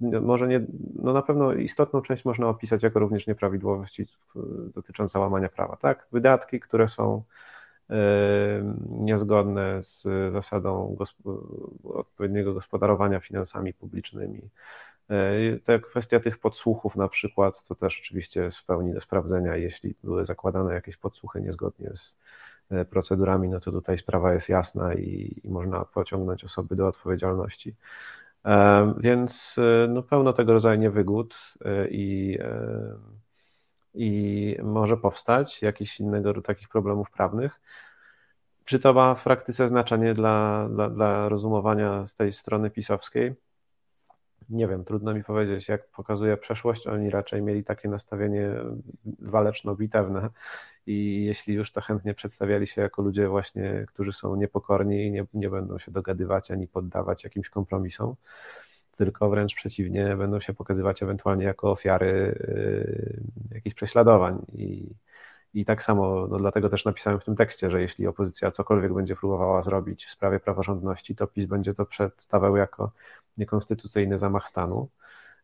może nie, no na pewno istotną część można opisać jako również nieprawidłowości dotyczące łamania prawa, tak? Wydatki, które są e, niezgodne z zasadą odpowiedniego gospodarowania finansami publicznymi, E, ta kwestia tych podsłuchów na przykład, to też oczywiście jest w pełni do sprawdzenia. Jeśli były zakładane jakieś podsłuchy niezgodnie z e, procedurami, no to tutaj sprawa jest jasna i, i można pociągnąć osoby do odpowiedzialności. E, więc no, pełno tego rodzaju niewygód i, i może powstać jakichś innego takich problemów prawnych. Czy to ma w praktyce znaczenie dla, dla, dla rozumowania z tej strony pisowskiej? Nie wiem, trudno mi powiedzieć, jak pokazuje przeszłość, oni raczej mieli takie nastawienie waleczno-bitewne i jeśli już, to chętnie przedstawiali się jako ludzie właśnie, którzy są niepokorni i nie, nie będą się dogadywać ani poddawać jakimś kompromisom, tylko wręcz przeciwnie, będą się pokazywać ewentualnie jako ofiary yy, jakichś prześladowań. I i tak samo, no dlatego też napisałem w tym tekście, że jeśli opozycja cokolwiek będzie próbowała zrobić w sprawie praworządności, to PiS będzie to przedstawiał jako niekonstytucyjny zamach stanu.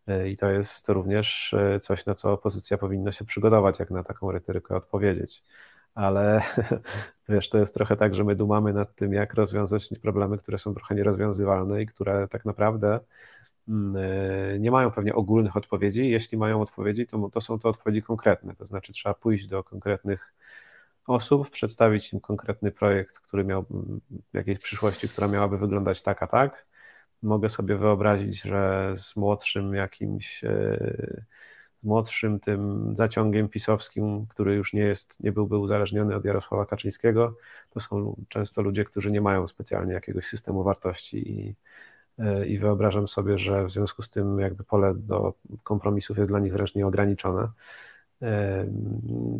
E, I to jest również e, coś, na co opozycja powinna się przygotować, jak na taką retorykę odpowiedzieć. Ale wiesz, to jest trochę tak, że my dumamy nad tym, jak rozwiązać problemy, które są trochę nierozwiązywalne i które tak naprawdę nie mają pewnie ogólnych odpowiedzi. Jeśli mają odpowiedzi, to, to są to odpowiedzi konkretne. To znaczy, trzeba pójść do konkretnych osób, przedstawić im konkretny projekt, który miał w jakiejś przyszłości, która miałaby wyglądać tak, a tak mogę sobie wyobrazić, że z młodszym jakimś, e, z młodszym tym zaciągiem pisowskim, który już nie jest, nie byłby uzależniony od Jarosława Kaczyńskiego, to są często ludzie, którzy nie mają specjalnie jakiegoś systemu wartości i, e, i wyobrażam sobie, że w związku z tym jakby pole do kompromisów jest dla nich wręcz nieograniczone.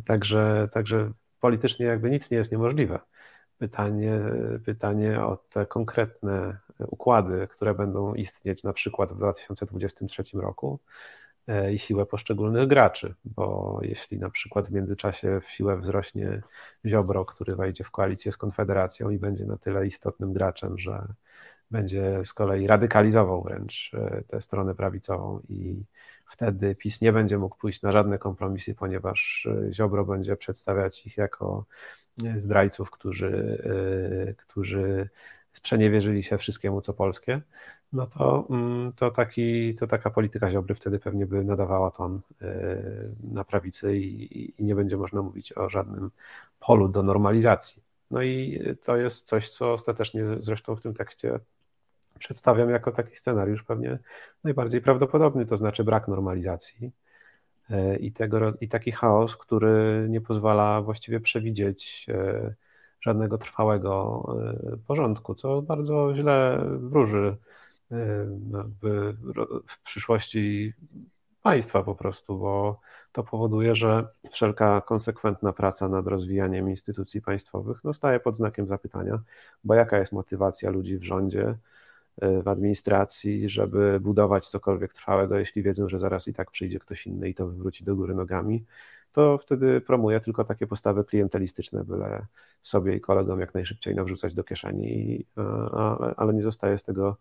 Także, także politycznie jakby nic nie jest niemożliwe. Pytanie, pytanie o te konkretne układy, które będą istnieć na przykład w 2023 roku e, i siłę poszczególnych graczy, bo jeśli na przykład w międzyczasie w siłę wzrośnie Ziobro, który wejdzie w koalicję z Konfederacją i będzie na tyle istotnym graczem, że będzie z kolei radykalizował wręcz e, tę stronę prawicową i wtedy PiS nie będzie mógł pójść na żadne kompromisy, ponieważ e, Ziobro będzie przedstawiać ich jako zdrajców, którzy, którzy sprzeniewierzyli się wszystkiemu, co polskie, no to, mm, to, taki, to taka polityka Ziobry wtedy pewnie by nadawała ton na prawicy i, i nie będzie można mówić o żadnym polu do normalizacji. No i to jest coś, co ostatecznie zresztą w tym tekście przedstawiam jako taki scenariusz pewnie najbardziej prawdopodobny, to znaczy brak normalizacji e, i, tego, i taki chaos, który nie pozwala właściwie przewidzieć e, żadnego trwałego e, porządku, co bardzo źle wróży w przyszłości państwa po prostu, bo to powoduje, że wszelka konsekwentna praca nad rozwijaniem instytucji państwowych no, staje pod znakiem zapytania, bo jaka jest motywacja ludzi w rządzie, w administracji, żeby budować cokolwiek trwałego, jeśli wiedzą, że zaraz i tak przyjdzie ktoś inny i to wywróci do góry nogami, to wtedy promuje tylko takie postawy klientelistyczne, byle sobie i kolegom jak najszybciej nawrzucać do kieszeni, ale nie zostaje z tego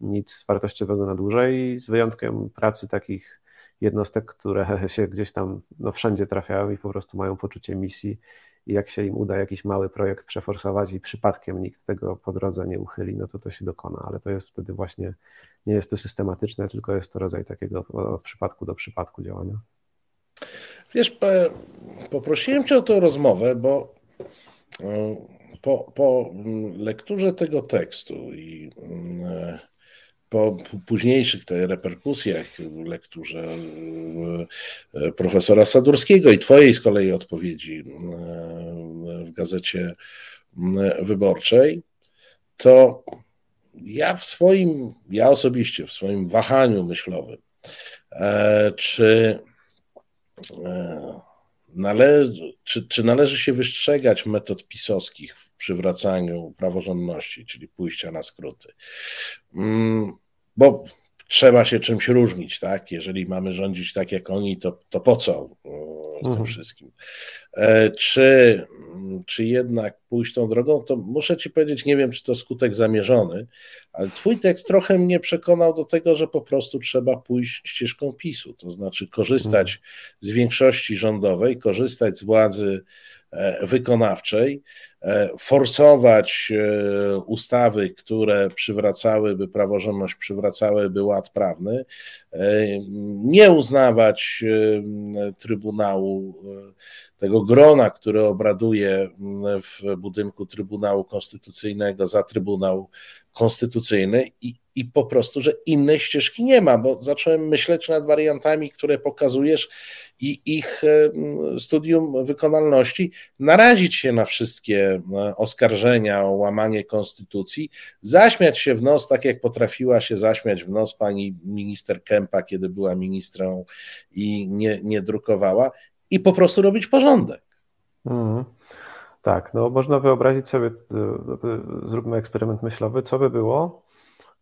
nic wartościowego na dłużej, z wyjątkiem pracy takich jednostek, które się gdzieś tam no, wszędzie trafiają i po prostu mają poczucie misji i jak się im uda jakiś mały projekt przeforsować i przypadkiem nikt tego po drodze nie uchyli, no to to się dokona, ale to jest wtedy właśnie, nie jest to systematyczne, tylko jest to rodzaj takiego od przypadku do przypadku działania. Wiesz, poprosiłem Cię o tę rozmowę, bo e, po, po lekturze tego tekstu i e, po późniejszych tej reperkusjach w lekturze e, profesora Sadurskiego i twojej z kolei odpowiedzi e, w gazecie wyborczej, to ja w swoim, ja osobiście w swoim wahaniu myślowym, e, czy, nale, czy, czy należy się wystrzegać metod pisowskich w przywracaniu praworządności, czyli pójścia na skróty. Mm, bo trzeba się czymś różnić, tak? Jeżeli mamy rządzić tak jak oni, to, to po co w tym mhm. wszystkim? E, czy, czy jednak pójść tą drogą? To muszę ci powiedzieć, nie wiem, czy to skutek zamierzony, ale twój tekst trochę mnie przekonał do tego, że po prostu trzeba pójść ścieżką PiSu, to znaczy korzystać mhm. z większości rządowej, korzystać z władzy E, wykonawczej, e, forsować e, ustawy, które przywracałyby praworządność, przywracałyby ład prawny, nie uznawać Trybunału, tego grona, które obraduje w budynku Trybunału Konstytucyjnego za Trybunał Konstytucyjny i, i po prostu, że innej ścieżki nie ma, bo zacząłem myśleć nad wariantami, które pokazujesz i ich studium wykonalności, narazić się na wszystkie oskarżenia o łamanie konstytucji, zaśmiać się w nos, tak jak potrafiła się zaśmiać w nos pani minister Kępa, kiedy była ministrą i nie, nie drukowała, i po prostu robić porządek. Mhm. Tak, no można wyobrazić sobie, zróbmy eksperyment myślowy, co by było,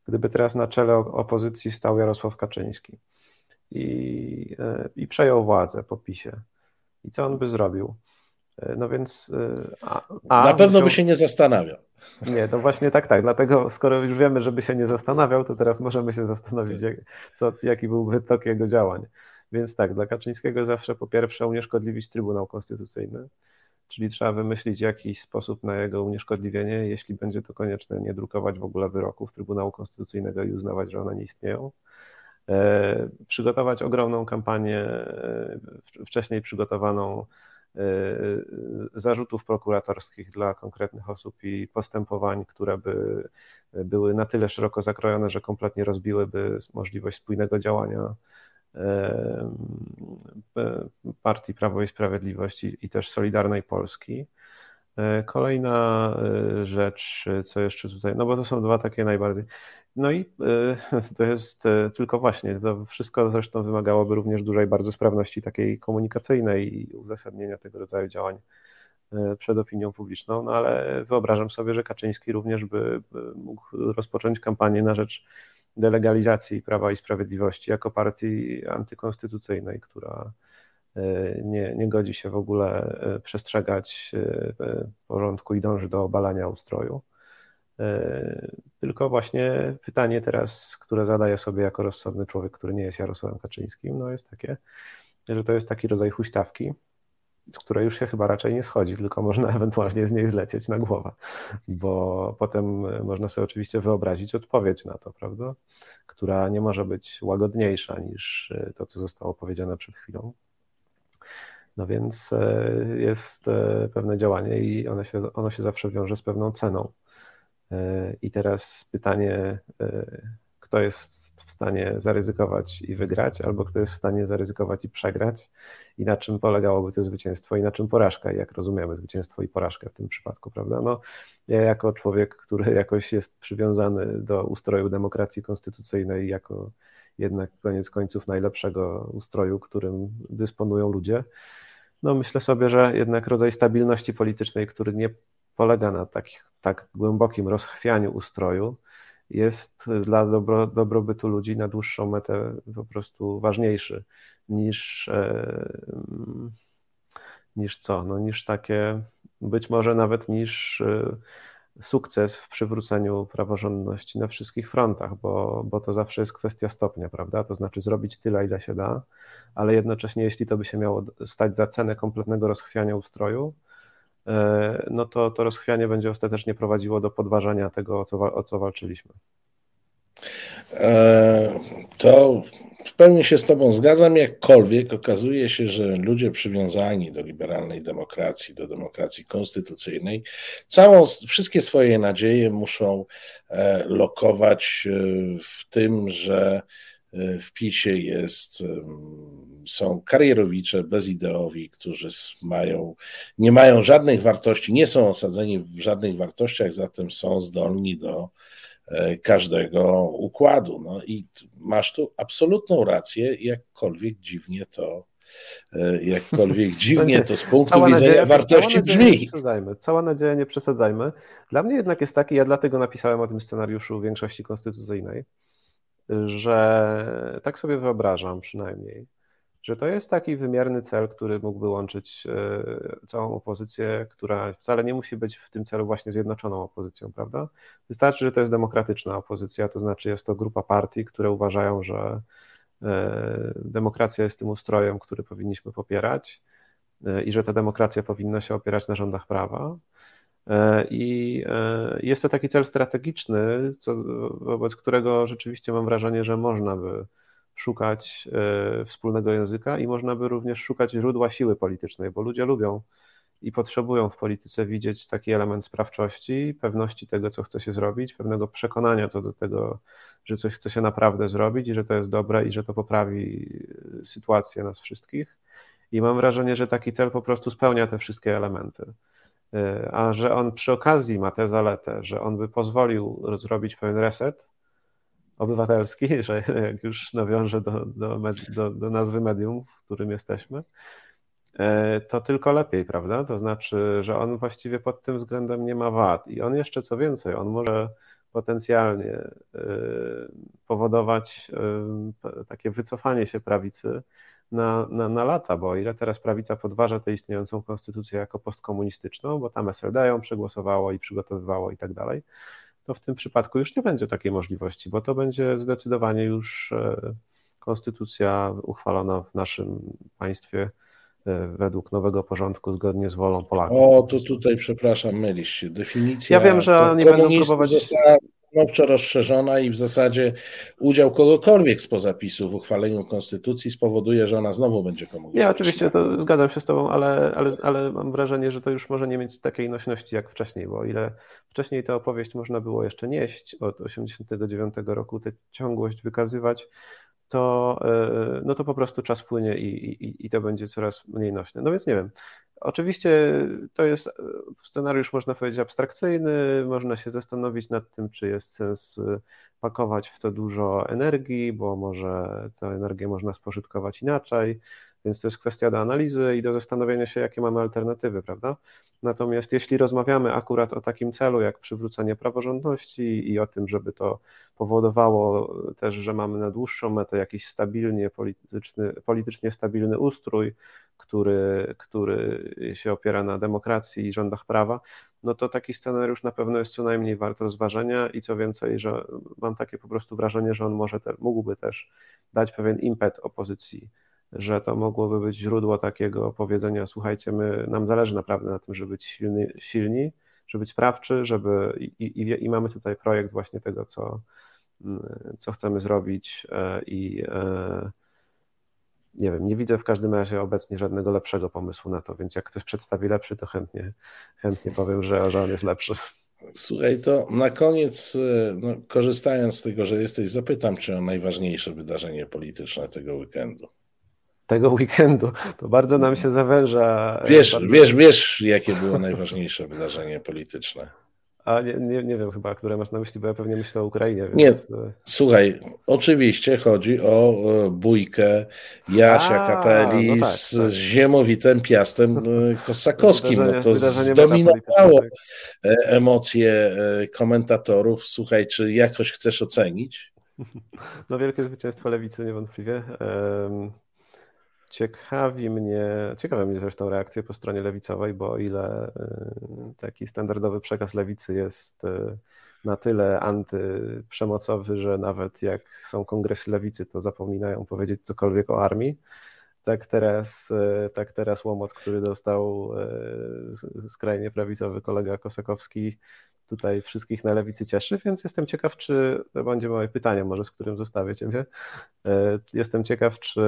gdyby teraz na czele opozycji stał Jarosław Kaczyński i, e, i przejął władzę po PiSie. I co on by zrobił? E, no więc. E, a, a na pewno by się nie zastanawiał. Nie, to właśnie tak, tak. Dlatego, skoro już wiemy, żeby się nie zastanawiał, to teraz możemy się zastanowić, jak, co, jaki byłby tok jego działań. Więc tak, dla Kaczyńskiego zawsze po pierwsze unieszkodliwić Trybunał Konstytucyjny, czyli trzeba wymyślić jakiś sposób na jego unieszkodliwienie, jeśli będzie to konieczne, nie drukować w ogóle wyroków Trybunału Konstytucyjnego i uznawać, że one nie istnieją. E, przygotować ogromną kampanię, e, wcześniej przygotowaną e, zarzutów prokuratorskich dla konkretnych osób i postępowań, które by były na tyle szeroko zakrojone, że kompletnie rozbiłyby możliwość spójnego działania Partii Prawo i Sprawiedliwość i też Solidarnej Polski. Kolejna rzecz, co jeszcze tutaj, no bo to są dwa takie najbardziej. No i to jest tylko właśnie, to wszystko zresztą wymagałoby również dużej bardzo sprawności takiej komunikacyjnej i uzasadnienia tego rodzaju działań przed opinią publiczną, no ale wyobrażam sobie, że Kaczyński również by mógł rozpocząć kampanię na rzecz delegalizacji Prawa i Sprawiedliwości jako partii antykonstytucyjnej, która e, nie, nie godzi się w ogóle e, przestrzegać e, porządku i dąży do obalania ustroju. Tylko właśnie pytanie teraz, które zadaję sobie jako rozsądny człowiek, który nie jest Jarosławem Kaczyńskim, no jest takie, że to jest taki rodzaj huśtawki, z której już się chyba raczej nie schodzi, tylko można ewentualnie z niej zlecieć na głowę, bo potem można sobie oczywiście wyobrazić odpowiedź na to, prawda? Która nie może być łagodniejsza niż to, co zostało powiedziane przed chwilą. No więc e, jest e, pewne działanie i ono się, ono się zawsze wiąże z pewną ceną. E, I teraz pytanie, kto jest w stanie zaryzykować i wygrać, albo kto jest w stanie zaryzykować i przegrać, i na czym polegałoby to zwycięstwo, i na czym porażka, jak rozumiemy zwycięstwo i porażkę w tym przypadku, prawda? No, ja jako człowiek, który jakoś jest przywiązany do ustroju demokracji konstytucyjnej, jako jednak koniec końców najlepszego ustroju, którym dysponują ludzie, no myślę sobie, że jednak rodzaj stabilności politycznej, który nie polega na takich, tak głębokim rozchwianiu ustroju, jest dla dobro, dobrobytu ludzi na dłuższą metę po prostu ważniejszy niż, e, niż co? No, niż takie, być może nawet niż e, sukces w przywróceniu praworządności na wszystkich frontach, bo, bo to zawsze jest kwestia stopnia, prawda? To znaczy zrobić tyle, ile się da, ale jednocześnie, jeśli to by się miało stać za cenę kompletnego rozchwiania ustroju, e, no to to rozchwianie będzie ostatecznie prowadziło do podważania tego, o co, o co walczyliśmy. E, to w pełni się z Tobą zgadzam, jakkolwiek okazuje się, że ludzie przywiązani do liberalnej demokracji, do demokracji konstytucyjnej, całą, wszystkie swoje nadzieje muszą e, lokować w tym, że w PiSie jest, są karierowicze, bezideowi, którzy mają, nie mają żadnych wartości, nie są osadzeni w żadnych wartościach, zatem są zdolni do e, każdego układu. No i masz tu absolutną rację, jakkolwiek dziwnie to e, jakkolwiek dziwnie to z punktu cała widzenia nadzieja, wartości cała brzmi. Nie cała nadzieja nie przesadzajmy. Dla mnie jednak jest taki, ja dlatego napisałem o tym scenariuszu większości konstytucyjnej, że tak sobie wyobrażam przynajmniej, że to jest taki wymierny cel, który mógłby łączyć e, całą opozycję, która wcale nie musi być w tym celu właśnie zjednoczoną opozycją, prawda? Wystarczy, że to jest demokratyczna opozycja, to znaczy jest to grupa partii, które uważają, że e, demokracja jest tym ustrojem, który powinniśmy popierać e, i że ta demokracja powinna się opierać na rządach prawa. I jest to taki cel strategiczny, co, wobec którego rzeczywiście mam wrażenie, że można by szukać e, wspólnego języka i można by również szukać źródła siły politycznej, bo ludzie lubią i potrzebują w polityce widzieć taki element sprawczości, pewności tego, co chce się zrobić, pewnego przekonania co do tego, że coś chce się naprawdę zrobić i że to jest dobre i że to poprawi sytuację nas wszystkich. I mam wrażenie, że taki cel po prostu spełnia te wszystkie elementy. E, a że on przy okazji ma tę zaletę, że on by pozwolił zrobić pewien reset obywatelski, że jak już nawiążę do, do, do, do nazwy medium, w którym jesteśmy, e, to tylko lepiej, prawda? To znaczy, że on właściwie pod tym względem nie ma wad. I on jeszcze co więcej, on może potencjalnie e, powodować takie wycofanie się prawicy na, na, na lata, bo o ile teraz prawica podważa tę istniejącą konstytucję jako postkomunistyczną, bo tam SLD ją przegłosowało i przygotowywało i tak dalej, to w tym przypadku już nie będzie takiej możliwości, bo to będzie zdecydowanie już e, konstytucja uchwalona w naszym państwie e, według nowego porządku zgodnie z wolą Polaków. O, to tutaj przepraszam, mylisz się. Definicja ja wiem, że nie będą próbować została stanowczo rozszerzona i w zasadzie udział kogokolwiek z pozapisu w uchwaleniu konstytucji spowoduje, że ona znowu będzie komunistyczna. Ja oczywiście to zgadzam się z Tobą, ale, ale, ale mam wrażenie, że to już może nie mieć takiej nośności jak wcześniej, bo o ile wcześniej tę opowieść można było jeszcze nieść od 1989 roku, tę ciągłość wykazywać, to, e, no to po prostu czas płynie i, i, i to będzie coraz mniej nośne. No więc nie wiem. Oczywiście to jest scenariusz, można powiedzieć, abstrakcyjny. Można się zastanowić nad tym, czy jest sens y, pakować w to dużo energii, bo może tę energię można spożytkować inaczej. Więc to jest kwestia do analizy i do zastanowienia się, jakie mamy alternatywy, prawda? Natomiast jeśli rozmawiamy akurat o takim celu, jak przywrócenie praworządności i o tym, żeby to powodowało też, że mamy na dłuższą metę jakiś stabilnie polityczny, politycznie stabilny ustrój, który, który się opiera na demokracji i rządach prawa, no to taki scenariusz na pewno jest co najmniej wart rozważenia i co więcej, że mam takie po prostu wrażenie, że on może te, mógłby też dać pewien impet opozycji że to mogłoby być źródło takiego powiedzenia, słuchajcie, my, nam zależy naprawdę na tym, żeby być silni, żeby być sprawczy, żeby i, i, i mamy tutaj projekt właśnie tego, co, mm, co chcemy zrobić e, i e, nie wiem, nie widzę w każdym razie obecnie żadnego lepszego pomysłu na to, więc jak ktoś przedstawi lepszy, to chętnie, chętnie powiem, że, że on jest lepszy. Słuchaj, to na koniec, e, no, korzystając z tego, że jesteś, zapytam Cię o najważniejsze wydarzenie polityczne tego weekendu. Tego weekendu. To bardzo nam się zawęża. Wiesz, bardzo... wiesz, wiesz, jakie było najważniejsze wydarzenie polityczne. A nie, nie, nie wiem chyba, które masz na myśli, bo ja pewnie myślę o Ukrainie. Więc... Nie, słuchaj, oczywiście chodzi o bójkę Jasia A, Kapeli no tak, z tak. ziemowitem Piastem e, Kosakowskim. No to zdominowało tak. E, emocje e, komentatorów. Słuchaj, czy jakoś chcesz ocenić? No wielkie zwycięstwo lewicy niewątpliwie. Ciekawi mnie, ciekawe mnie zresztą reakcje po stronie lewicowej, bo o ile y, taki standardowy przekaz lewicy jest y, na tyle antyprzemocowy, że nawet jak są kongresy lewicy, to zapominają powiedzieć cokolwiek o armii. Tak teraz, y, tak teraz łomot, który dostał skrajnie prawicowy kolega Kosakowski, tutaj wszystkich na lewicy cieszy, więc jestem ciekaw, czy to będzie moje pytanie, może z którym zostawię Ciebie. E, jestem ciekaw, czy,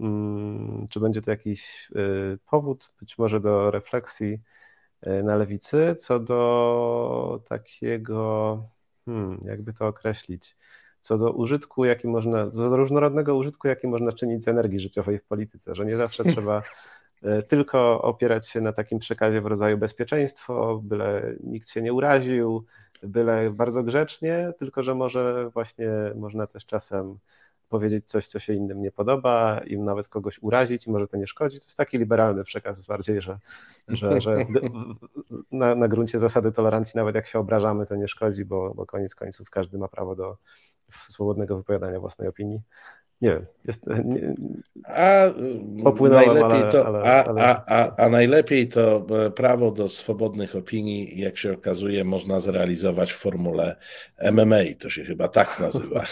mm, czy będzie to jakiś e, powód, być może do refleksji e, na lewicy, co do takiego, hmm, jakby to określić, co do użytku, jaki można, co do różnorodnego użytku, jaki można czynić z energii życiowej w polityce, że nie zawsze trzeba tylko opierać się na takim przekazie w rodzaju bezpieczeństwo, byle nikt się nie uraził, byle bardzo grzecznie, tylko że może właśnie można też czasem powiedzieć coś, co się innym nie podoba, im nawet kogoś urazić i może to nie szkodzi. To jest taki liberalny przekaz bardziej, że, że, że na, na gruncie zasady tolerancji nawet jak się obrażamy, to nie szkodzi, bo, bo koniec końców każdy ma prawo do swobodnego wypowiadania własnej opinii. Nie wiem. Jest, nie, a, najlepiej ale, to, ale, ale, a, a, a, najlepiej to e, prawo do swobodnych opinii, jak się okazuje, można zrealizować w formule MMA. To się chyba tak nazywa.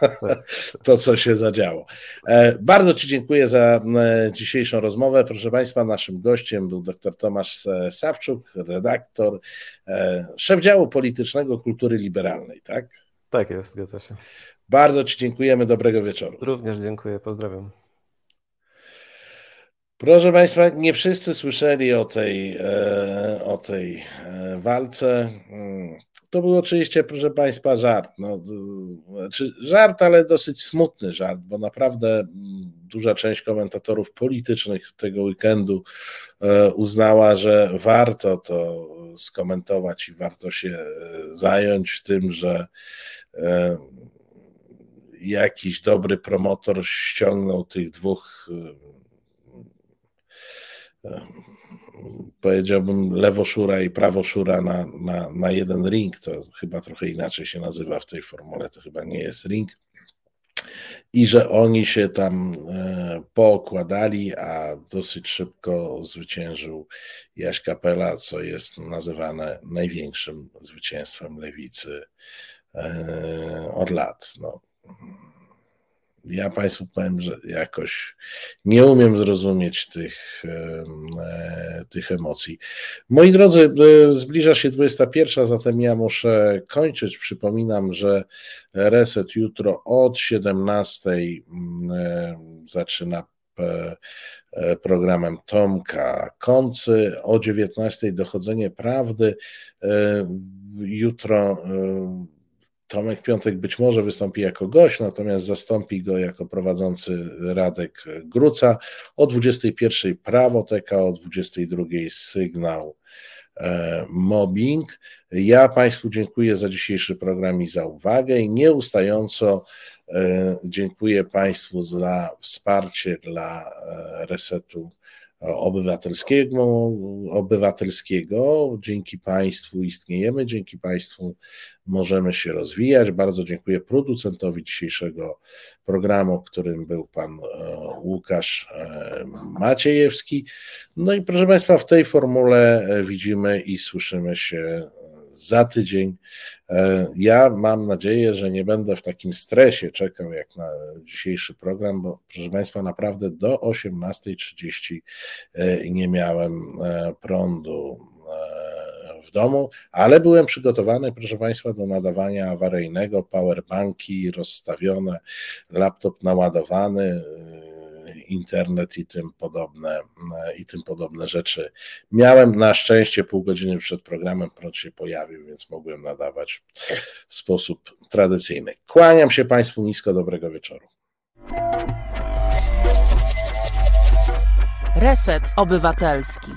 to, co się zadziało. E, bardzo Ci dziękuję za e, dzisiejszą rozmowę. Proszę Państwa, naszym gościem był dr Tomasz Sawczuk, redaktor, szef działu politycznego kultury liberalnej, tak? Tak jest, zgadza się. Bardzo Ci dziękujemy. Dobrego wieczoru. Również dziękuję. Pozdrawiam. Proszę Państwa, nie wszyscy słyszeli o tej, e, o tej e, walce. Mm, to był oczywiście, proszę Państwa, żart. No, znaczy żart, ale dosyć smutny żart, bo naprawdę mm, duża część komentatorów politycznych tego weekendu e, uznała, że warto to skomentować i warto się zająć tym, że jakiś dobry promotor ściągnął tych dwóch e, e, powiedziałbym lewoszura i prawoszura na, na, na jeden ring, to chyba trochę inaczej się nazywa w tej formule, to chyba nie jest ring i że oni się tam e, pookładali, a dosyć szybko zwyciężył Jaś Kapela, co jest nazywane największym zwycięstwem lewicy od lat. No, ja Państwu powiem, że jakoś nie umiem zrozumieć tych, e, tych emocji. Moi drodzy, e, zbliża się 21, zatem ja muszę kończyć. Przypominam, że reset jutro od 17 mm, e, zaczyna programem Tomka Koncy. O 19 dochodzenie prawdy. Jutro Tomek Piątek być może wystąpi jako gość, natomiast zastąpi go jako prowadzący Radek Gruca. O 21 prawoteka, o 22 sygnał e, mobbing. Ja Państwu dziękuję za dzisiejszy program i za uwagę i nieustająco e, dziękuję Państwu za wsparcie dla e, resetu obywatelskiego, obywatelskiego. Dzięki Państwu istniejemy, dzięki Państwu możemy się rozwijać. Bardzo dziękuję producentowi dzisiejszego programu, którym był Pan e, Łukasz e, Maciejewski. No i proszę Państwa, w tej formule widzimy i słyszymy się za tydzień. E, ja mam nadzieję, że nie będę w takim stresie czekał jak na dzisiejszy program, bo proszę Państwa, naprawdę do 18.30 e, nie miałem e, prądu w domu, ale byłem przygotowany, proszę Państwa, do nadawania awaryjnego, powerbanki rozstawione, laptop naładowany, internet i tym podobne, i tym podobne rzeczy. Miałem na szczęście pół godziny przed programem, prąd się pojawił, więc mogłem nadawać w sposób tradycyjny. Kłaniam się Państwu nisko, dobrego wieczoru. Reset Obywatelski.